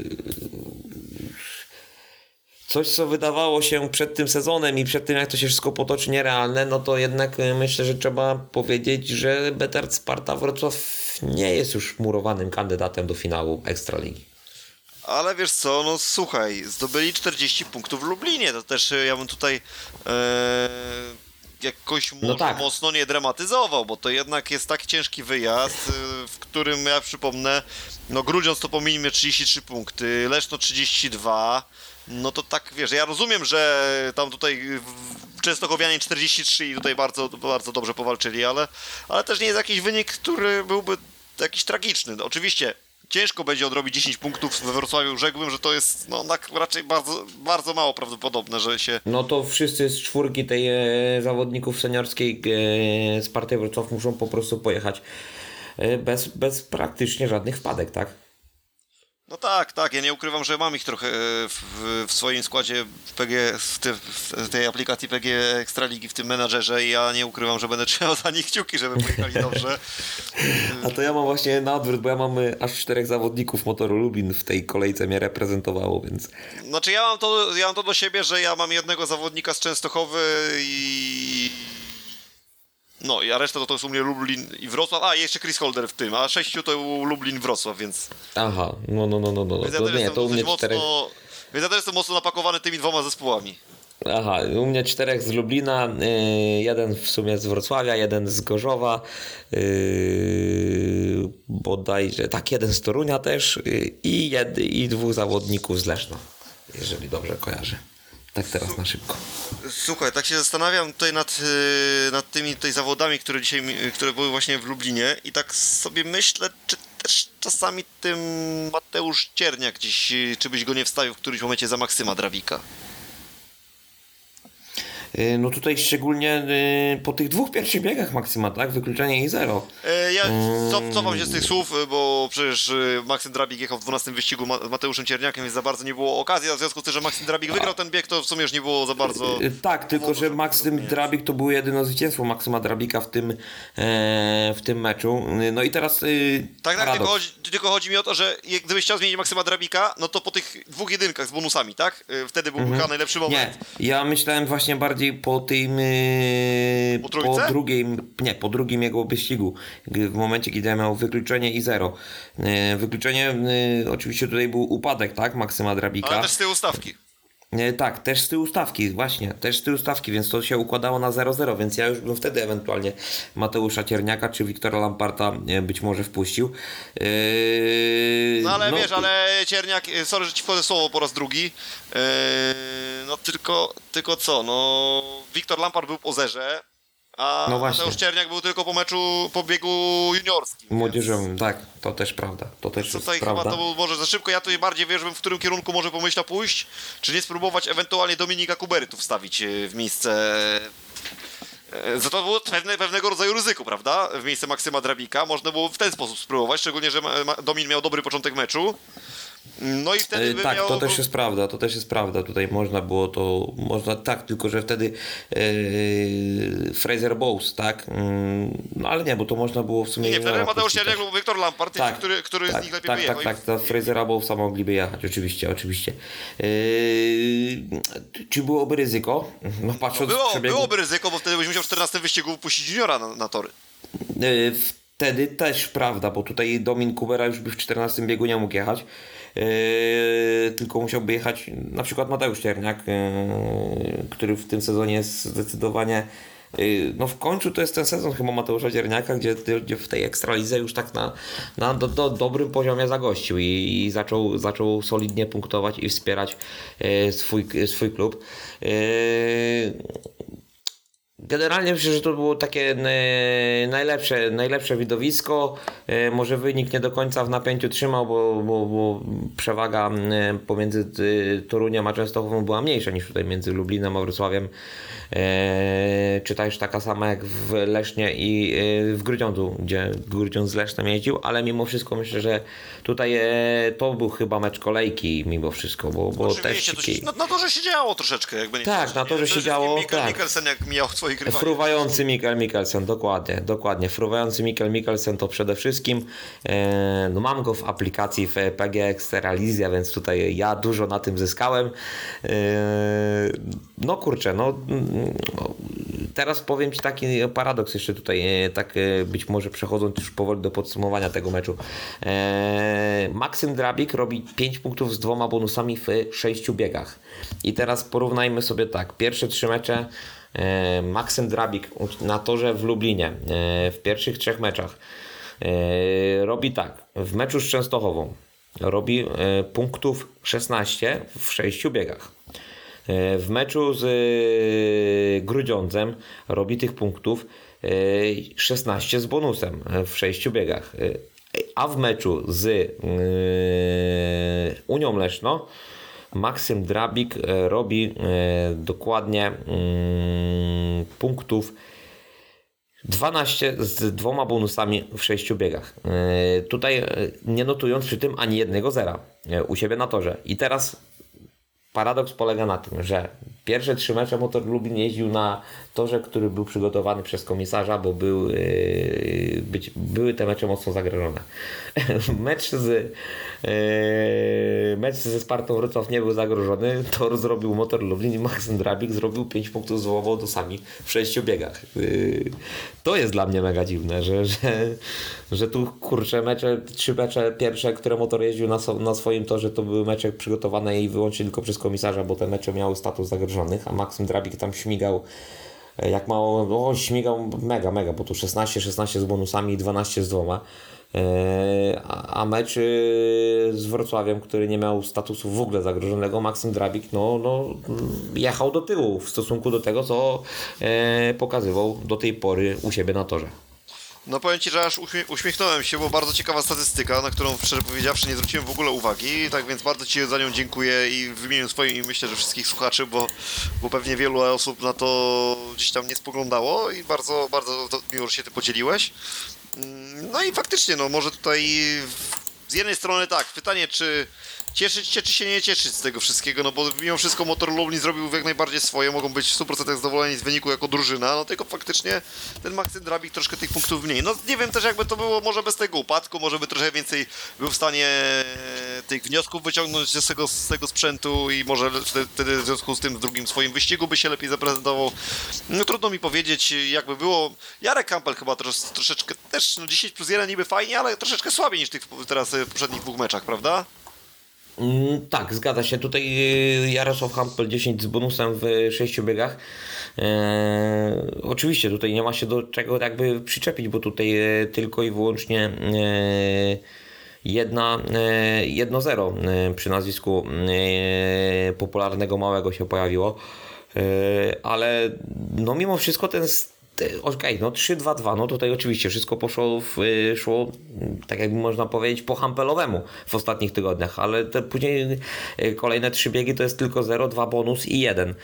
coś, co wydawało się przed tym sezonem i przed tym, jak to się wszystko potoczy nierealne, no to jednak y, myślę, że trzeba powiedzieć, że Betard Sparta Wrocław nie jest już murowanym kandydatem do finału Ekstraligi. Ale wiesz co, no słuchaj, zdobyli 40 punktów w Lublinie, to też e, ja bym tutaj e, jakoś może tak. mocno nie dramatyzował, bo to jednak jest tak ciężki wyjazd, e, w którym ja przypomnę, no Grudziądz to pominimy 33 punkty, Leszno 32, no to tak wiesz, ja rozumiem, że tam tutaj Częstochowianie 43 i tutaj bardzo, bardzo dobrze powalczyli, ale, ale też nie jest jakiś wynik, który byłby jakiś tragiczny. No, oczywiście ciężko będzie odrobić 10 punktów we Wrocławiu. Rzekłbym, że to jest no, raczej bardzo, bardzo mało prawdopodobne, że się. No to wszyscy z czwórki tej e, zawodników seniorskiej e, Sparty Wrocław muszą po prostu pojechać e, bez, bez praktycznie żadnych wpadek, tak? No tak, tak. Ja nie ukrywam, że mam ich trochę e, w, w swoim składzie w, PG, w, te, w tej aplikacji PG Ekstraligi w tym menadżerze i ja nie ukrywam, że będę trzymał za nich kciuki, żeby pojechali dobrze. A to ja mam właśnie na odwrót, bo ja mam e, aż czterech zawodników motoru Lubin w tej kolejce mnie reprezentowało, więc Znaczy ja mam to, ja mam to do siebie, że ja mam jednego zawodnika z Częstochowy i... No, a reszta to, to jest u mnie Lublin i Wrocław. A, jeszcze Chris Holder w tym, a sześciu to Lublin Wrocław, więc... aha, no no no no no, Więc ja to też nie, to mnie czterech. mocno... Więc ja też jestem mocno napakowany tymi dwoma zespołami. Aha, u mnie czterech z Lublina, y, jeden w sumie z Wrocławia, jeden z Gorzowa, yy, bodajże, tak, jeden z Torunia też y, i, jed, i dwóch zawodników z Leszna, jeżeli dobrze kojarzę. Tak teraz na szybko. Słuchaj, tak się zastanawiam tutaj nad, yy, nad tymi tutaj zawodami, które dzisiaj, mi- które były właśnie w Lublinie i tak sobie myślę, czy też czasami tym Mateusz Cierniak gdzieś, yy, czy byś go nie wstawił w którymś momencie za Maksyma Drabika. Y, No tutaj szczególnie y, po tych dwóch pierwszych biegach Maksyma, tak? Wykluczenie i zero. E, Ja cof, cofam się z tych słów, bo przecież e, Maksym Drabik jechał w 12 wyścigu Mateuszem Cierniakiem, więc za bardzo nie było okazji, a w związku z tym, że Maksym Drabik wygrał ten bieg, to w sumie już nie było za bardzo... Y, Tak, tylko że Maksym Drabik to było jedyne zwycięstwo Maksyma Drabika w tym, e, w tym meczu. Y, No i teraz y, Tak, tak, tylko chodzi, tylko chodzi mi o to, że gdybyś chciał zmienić Maksyma Drabika, no to po tych dwóch jedynkach z bonusami, tak? Wtedy był chyba najlepszy moment. Mhm. Nie, ja myślałem właśnie bardziej po tym. Yy, Po trójce? drugim. Nie, po drugim jego wyścigu. W momencie, kiedy miał wykluczenie i zero. Yy, wykluczenie, yy, oczywiście tutaj był upadek, tak? Maksyma Drabika. Ale też z tyłu stawki. Nie, tak, też z tyłu stawki, właśnie, też z tyłu stawki, więc to się układało na 0-0, więc ja już bym wtedy ewentualnie Mateusza Cierniaka czy Wiktora Lamparta e, być może wpuścił. Yy, No ale wiesz, ale Cierniak, e, sorry, że ci wchodzę słowo po raz drugi, e, no tylko, tylko co, no Wiktor Lampard był po zerze, a No właśnie. Mateusz Cierniak był tylko po meczu, po biegu juniorskim. więc- Młodzieżowym, tak, to też prawda, to też jest Tutaj chyba prawda. to było może za szybko. Ja tutaj bardziej wiesz, bym w którym kierunku może pomyślał pójść, czy nie spróbować ewentualnie Dominika Kubery tu wstawić e, w miejsce. e, Za to było pewne, pewnego rodzaju ryzyko, prawda? W miejsce Maksyma Drabika. Można było w ten sposób spróbować, szczególnie, że Domin miał dobry początek meczu. No i wtedy E, by Tak, to też jest prawda, to też jest prawda. Tutaj można było to, można tak, tylko że wtedy e, Fraser Bowes, tak? Mm, No ale nie, bo to można było w sumie... Nie, wtedy Mateusz też. lub Wiktor Lampard, Tak, który, który tak, z nich lepiej tak, by tak, tak, tak, Frasera Bowesa mogliby jechać, oczywiście, oczywiście. Yy, czy byłoby ryzyko? No patrząc Było, w przebiegu... byłoby ryzyko, bo wtedy byś musiał w 14 wyścigu puścić juniora na, na tory. Yy, Wtedy też prawda, bo tutaj Domin Kubera już by w 14 biegu nie mógł jechać. Yy, tylko musiałby jechać na przykład Mateusz Cierniak, yy, który w tym sezonie jest zdecydowanie. yy, No w końcu to jest ten sezon chyba Mateusza Cierniaka, gdzie, gdzie w tej ekstralidze już tak na, na do, do, dobrym poziomie zagościł i, i zaczął, zaczął solidnie punktować i wspierać yy, swój, swój klub. Yy, Generalnie myślę, że to było takie e, najlepsze, najlepsze widowisko. E, może wynik nie do końca w napięciu trzymał, bo, bo, bo przewaga pomiędzy e, Toruniem a Częstochową była mniejsza niż tutaj między Lublinem a Wrocławiem. Czy też taka sama jak w Lesznie i w Grudziądzu, gdzie Grudziądz z Lesznem jeździł, ale mimo wszystko myślę, że tutaj e, to był chyba mecz kolejki mimo wszystko, bo, bo też to się, no, na torze się działo troszeczkę, jakby nie Tak, na torze Przede się wszystkim działo, Mikkel tak. Mikkelsen jak mijał swoich rywali. Fruwający Mikkel Mikkelsen, dokładnie, dokładnie. Fruwający Mikkel Mikkelsen to przede wszystkim. E, no mam go w aplikacji w PG Exteralizja, więc tutaj ja dużo na tym zyskałem. E, no kurczę, no, no teraz powiem Ci taki paradoks jeszcze tutaj, e, tak e, być może przechodząc już powoli do podsumowania tego meczu. E, Maksym Drabik robi 5 punktów z dwoma bonusami w 6 biegach. I teraz porównajmy sobie tak, pierwsze trzy mecze Maksym Drabik na torze w Lublinie w pierwszych trzech meczach robi tak. W meczu z Częstochową robi punktów 16 w 6 biegach. E, W meczu z e, Grudziądzem robi tych punktów e, 16 z bonusem e, w 6 biegach. E, A w meczu z e, Unią Leszno Maksym Drabik e, robi e, dokładnie mm, punktów 12 z dwoma bonusami w 6 biegach. E, Tutaj e, nie notując przy tym ani jednego zera e, u siebie na torze. I teraz paradoks polega na tym, że pierwsze trzy mecze Motor Lublin jeździł na torze, który był przygotowany przez komisarza, bo był, yy, być, były te mecze mocno zagrożone. mecz, z, yy, mecz ze Spartą Wrocław nie był zagrożony. Tor zrobił Motor Lublin i Maksym Drabik zrobił 5 punktów z dwoma w sześciu biegach. Yy, to jest dla mnie mega dziwne, że, że, że tu kurczę mecze, trzy mecze pierwsze, które Motor jeździł na, so, na swoim torze, to były mecze przygotowane i wyłącznie tylko przez komisarza, bo te mecze miały status zagrożonych, a Maksym Drabik tam śmigał e, jak mało, o, śmigał mega, mega, bo tu 16, 16 z bonusami i 12 z dwoma. E, A a mecz e, z Wrocławiem, który nie miał statusu w ogóle zagrożonego, Maksym Drabik no, no, jechał do tyłu w stosunku do tego, co e, pokazywał do tej pory u siebie na torze. No powiem Ci, że aż uśmie- uśmiechnąłem się, bo bardzo ciekawa statystyka, na którą szczerze powiedziawszy nie zwróciłem w ogóle uwagi, tak więc bardzo Ci za nią dziękuję i w imieniu swoim i myślę, że wszystkich słuchaczy, bo, bo pewnie wielu osób na to gdzieś tam nie spoglądało i bardzo, bardzo miło, że się Ty podzieliłeś. Mm, No i faktycznie, no może tutaj z jednej strony tak, pytanie czy cieszyć się, czy się nie cieszyć z tego wszystkiego, no bo mimo wszystko motor Lublin zrobił jak najbardziej swoje, mogą być w 100% zadowoleni z wyniku jako drużyna, no tylko faktycznie ten Maksym Drabik troszkę tych punktów mniej. No nie wiem też jakby to było może bez tego upadku, może by trochę więcej był w stanie tych wniosków wyciągnąć z tego, z tego sprzętu i może wtedy- w związku z tym w drugim swoim wyścigu by się lepiej zaprezentował. No trudno mi powiedzieć jakby było. Jarek Campbell chyba trosz, troszeczkę też, no 10 plus 1 niby fajnie, ale troszeczkę słabiej niż tych teraz e, w poprzednich dwóch meczach, prawda? Mm, tak, zgadza się. Tutaj y, Jarosław Hampel 10 z bonusem w 6 biegach. E, oczywiście tutaj nie ma się do czego jakby przyczepić, bo tutaj e, tylko i wyłącznie e, jedna, e, jedno zero przy nazwisku popularnego małego się pojawiło. Ale no mimo wszystko ten Okej, no 3-2-2, no tutaj oczywiście wszystko poszło, w, y, szło, mm, tak jakby można powiedzieć, po hampelowemu w ostatnich tygodniach, ale te później y, kolejne trzy biegi to jest tylko 0, 2 bonus i 1.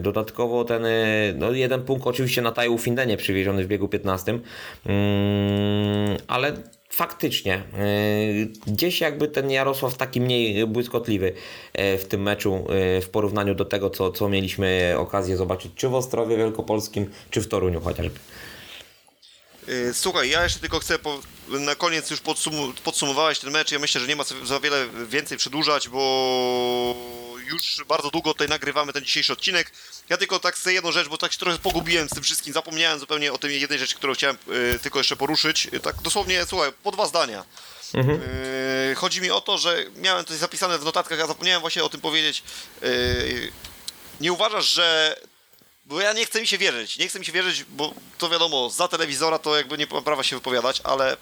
Dodatkowo ten, y, no jeden punkt oczywiście na Taju Findenie przywieziony w biegu 15, Mm, ale faktycznie y, gdzieś jakby ten Jarosław taki mniej błyskotliwy y, w tym meczu y, w porównaniu do tego, co, co mieliśmy okazję zobaczyć czy w Ostrowie Wielkopolskim, czy w Toruniu chociażby. Słuchaj, ja jeszcze tylko chcę po, na koniec już podsum, podsumowałeś ten mecz. Ja myślę, że nie ma za wiele więcej przedłużać, bo już bardzo długo tutaj nagrywamy ten dzisiejszy odcinek. Ja tylko tak chcę jedną rzecz, bo tak się trochę pogubiłem z tym wszystkim, zapomniałem zupełnie o tej jednej rzeczy, którą chciałem yy, tylko jeszcze poruszyć. Yy, tak dosłownie, słuchaj, po dwa zdania. Yy, chodzi mi o to, że miałem to zapisane w notatkach, a zapomniałem właśnie o tym powiedzieć. Nie uważasz, że bo ja nie chcę mi się wierzyć, nie chcę mi się wierzyć, bo to wiadomo, za telewizora to jakby nie mam prawa się wypowiadać, ale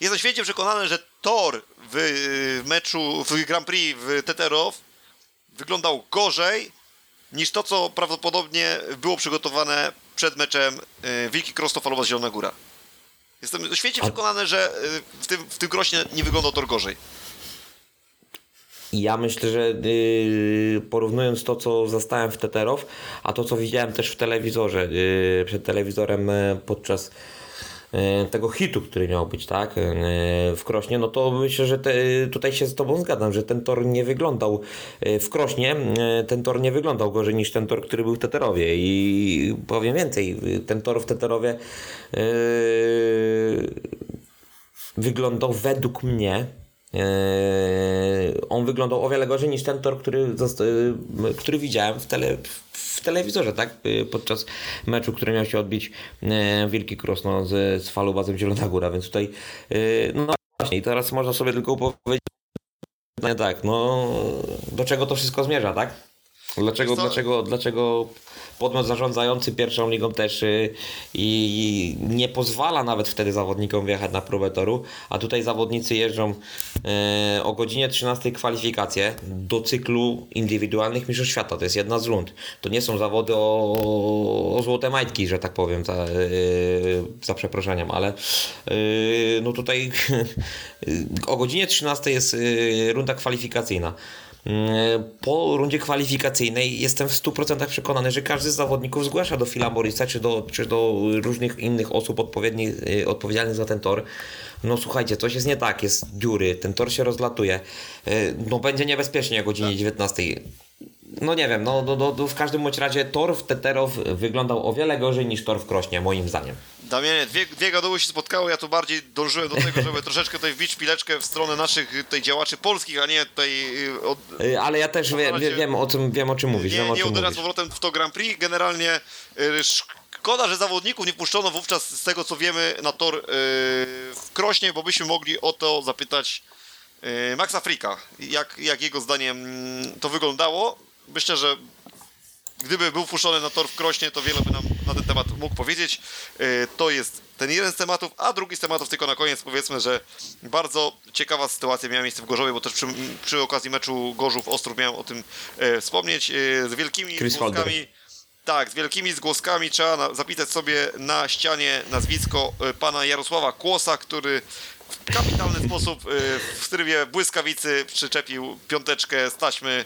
jestem święcie przekonany, że tor w y, meczu, w Grand Prix w Teterow wyglądał gorzej niż to, co prawdopodobnie było przygotowane przed meczem y, Wilki Krostofalowa z Zielona Góra. Jestem święcie przekonany, że y, w tym, w tym Krośnie nie wyglądał tor gorzej. Ja myślę, że yy, porównując to, co zastałem w Teterow, a to, co widziałem też w telewizorze, yy, przed telewizorem yy, podczas tego hitu, który miał być, tak, yy, w Krośnie, no to myślę, że te, tutaj się z Tobą zgadzam, że ten tor nie wyglądał yy, w Krośnie, ten tor nie wyglądał gorzej niż ten tor, który był w Teterowie i powiem więcej, ten tor w Teterowie yy, wyglądał według mnie. E, on wyglądał o wiele gorzej niż ten tor, który, e, który widziałem w, tele, w telewizorze, tak? E, Podczas meczu, który miał się odbić e, Wielki Krosno z, z falubazem Zielona Góra, więc tutaj no właśnie i teraz można sobie tylko powiedzieć no tak, no do czego to wszystko zmierza, tak? Dlaczego, co? dlaczego, dlaczego podmiot zarządzający pierwszą ligą też y, i nie pozwala nawet wtedy zawodnikom wjechać na próbę toru, a tutaj zawodnicy jeżdżą y, o godzinie 13 kwalifikacje do cyklu indywidualnych mistrzostw świata. To jest jedna z rund. To nie są zawody o, o złote majtki, że tak powiem, za, y, za przeproszeniem, ale y, no tutaj o godzinie 13 jest runda kwalifikacyjna. Mm, Po rundzie kwalifikacyjnej jestem w 100% przekonany, że każdy z zawodników zgłasza do Phila Morrisa czy do, czy do różnych innych osób odpowiednich, y, odpowiedzialnych za ten tor. No słuchajcie, coś jest nie tak, jest dziury, ten tor się rozlatuje. Y, No będzie niebezpiecznie o godzinie 19. No nie wiem, no, no, no, no w każdym bądź razie tor w Teterow wyglądał o wiele gorzej niż tor w Krośnie, moim zdaniem. Damianie, dwie, dwie gaduły się spotkały, ja tu bardziej dążyłem do tego, żeby troszeczkę tutaj wbić pileczkę w stronę naszych tutaj działaczy polskich, a nie tutaj y, od, Y, Ale ja też wie, wie, wiem, o czym, wiem o czym mówisz. nie, wiem, nie uderzać z powrotem w to Grand Prix. Generalnie y, szkoda, że zawodników nie puszczono wówczas z tego co wiemy na tor y, w Krośnie, bo byśmy mogli o to zapytać Yy, Maxa Frika, jak, jak jego zdaniem mm, to wyglądało? Myślę, że gdyby był puszczony na tor w Krośnie, to wiele by nam na ten temat mógł powiedzieć. Yy, To jest ten jeden z tematów, a drugi z tematów tylko na koniec powiedzmy, że bardzo ciekawa sytuacja miała miejsce w Gorzowie, bo też przy, przy okazji meczu Gorzów-Ostrów miałem o tym e, wspomnieć. E, z wielkimi Chris. Tak, z wielkimi zgłoskami trzeba na, zapisać sobie na ścianie nazwisko e, pana Jarosława Kłosa, który w kapitalny sposób e, w trybie błyskawicy przyczepił piąteczkę z taśmy e,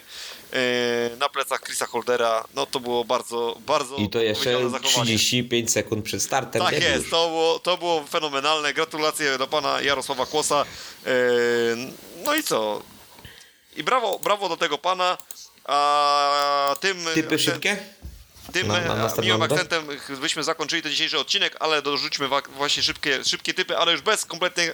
na plecach Chrisa Holdera. No to było bardzo, bardzo I to jeszcze odpowiedzialne zachowanie. 35 sekund przed startem. Tak jest, to było, to było fenomenalne. Gratulacje do pana Jarosława Kłosa. E, No i co? I brawo, brawo do tego pana. A tym, Typy szybkie? tym Na- na e, miłym akcentem byśmy zakończyli ten dzisiejszy odcinek, ale dorzućmy właśnie szybkie, szybkie typy, ale już bez kompletnie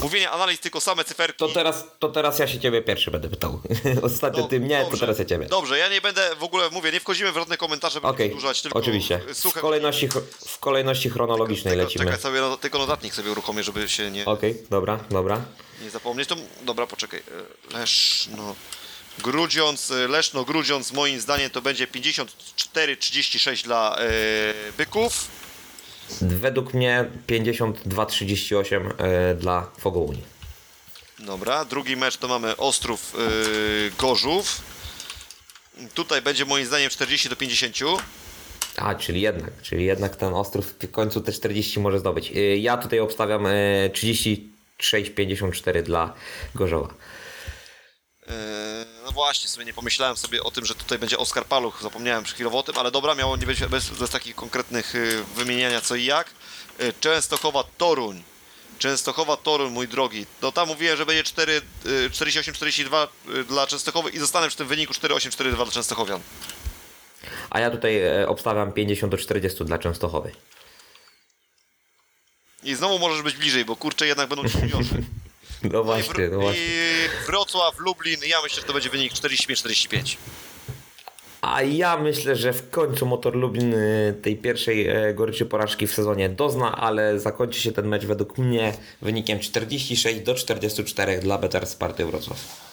mówienia analiz, tylko same cyferki. To teraz, to teraz ja się ciebie pierwszy będę pytał. Ostatnio No, ty mnie, to dobrze. teraz ja ciebie. Dobrze, ja nie będę w ogóle, mówię, nie wchodzimy w żadne komentarze, Okej, przedłużać, tylko oczywiście. suche... W kolejności, w kolejności chronologicznej tylko, lecimy. Czekaj sobie, no, tylko notatnik sobie uruchomię, żeby się nie... Okej, dobra, dobra. nie zapomnieć, to dobra, poczekaj. e, Leszno Grudziąc, e, Leszno Grudziąc moim zdaniem to będzie 54-36 dla e, byków. Według mnie 52-38 e, dla Fogołuni. Dobra, drugi mecz to mamy Ostrów e, Gorzów. Tutaj będzie moim zdaniem 40 do 50. A, czyli jednak, czyli jednak ten Ostrów w końcu te 40 może zdobyć. E, Ja tutaj obstawiam e, 36-54 dla Gorzoła. E, No właśnie, sobie nie pomyślałem sobie o tym, że tutaj będzie Oskar Paluch, zapomniałem chwilowo o tym, ale dobra, miało nie być bez, bez takich konkretnych y, wymieniania co i jak. Y, Częstochowa Toruń. Częstochowa Toruń, mój drogi. No tam mówiłem, że będzie 4, y, 48-42 y, dla Częstochowy i zostanę przy tym wyniku 4-8-4-2 dla Częstochowian. A ja tutaj e, obstawiam 50 do 40 dla Częstochowy. I znowu możesz być bliżej, bo kurczę jednak będą ci juniorzy. No właśnie, no właśnie. I Wrocław, Lublin, ja myślę, że to będzie wynik 45-45. A ja myślę, że w końcu Motor Lublin y, tej pierwszej e, goryczy porażki w sezonie dozna, ale zakończy się ten mecz według mnie wynikiem 46 do 44 dla Betar Sparty Wrocław.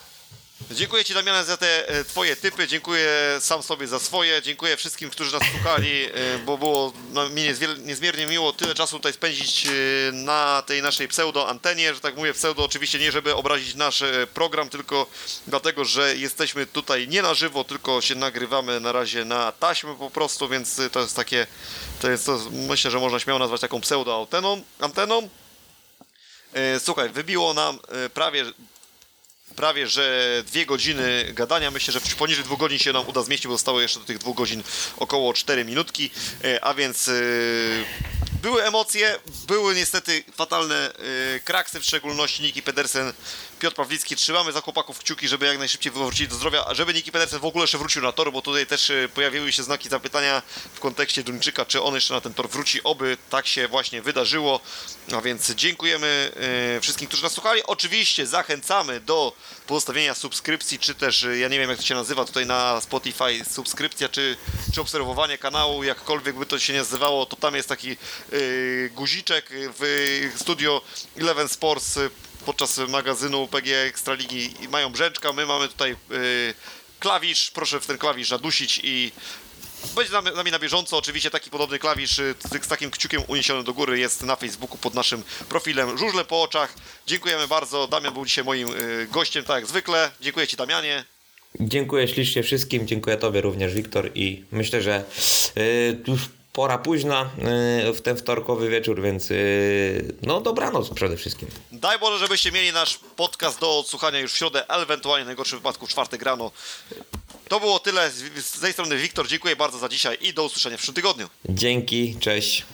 Dziękuję Ci Damianie za te e, Twoje typy, dziękuję sam sobie za swoje, dziękuję wszystkim, którzy nas słuchali, e, bo było no, mi niezmiernie miło tyle czasu tutaj spędzić e, na tej naszej pseudo-antenie, że tak mówię pseudo oczywiście nie żeby obrazić nasz e, program, tylko dlatego, że jesteśmy tutaj nie na żywo, tylko się nagrywamy na razie na taśmę po prostu, więc to jest takie, to jest to myślę, że można śmiało nazwać taką pseudo-anteną. Anteną. E, Słuchaj, wybiło nam e, prawie prawie że dwie godziny gadania. Myślę, że poniżej dwóch godzin się nam uda zmieścić, bo zostało jeszcze do tych dwóch godzin około 4 minutki, e, a więc e, były emocje, były niestety fatalne e, kraksy, w szczególności Niki Pedersen, Piotr Pawlicki. Trzymamy za chłopaków kciuki, żeby jak najszybciej wrócili do zdrowia, żeby Niki Pedersen w ogóle jeszcze wrócił na tor, bo tutaj też e, pojawiły się znaki zapytania w kontekście Duńczyka, czy on jeszcze na ten tor wróci, oby tak się właśnie wydarzyło. A więc dziękujemy e, wszystkim, którzy nas słuchali. Oczywiście zachęcamy do pozostawienia subskrypcji, czy też, e, ja nie wiem jak to się nazywa tutaj na Spotify, subskrypcja, czy, czy obserwowanie kanału, jakkolwiek by to się nazywało, to tam jest taki guziczek w studio Eleven Sports podczas magazynu PG Ekstraligi mają brzęczka, my mamy tutaj e, klawisz, proszę w ten klawisz nadusić i będzie z nami na bieżąco, oczywiście taki podobny klawisz y, z, takim kciukiem uniesionym do góry jest na Facebooku pod naszym profilem Żużle po oczach. Dziękujemy bardzo, Damian był dzisiaj moim y, gościem, tak jak zwykle. Dziękuję Ci Damianie. Dziękuję ślicznie wszystkim, dziękuję Tobie również Wiktor i myślę, że y, już pora późna y, w ten wtorkowy wieczór, więc y, no dobranoc przede wszystkim. Daj Boże, żebyście mieli nasz podcast do odsłuchania już w środę, ewentualnie w najgorszym wypadku w czwartek rano. To było tyle z, z tej strony Wiktor, dziękuję bardzo za dzisiaj i do usłyszenia w przyszłym tygodniu. Dzięki, cześć.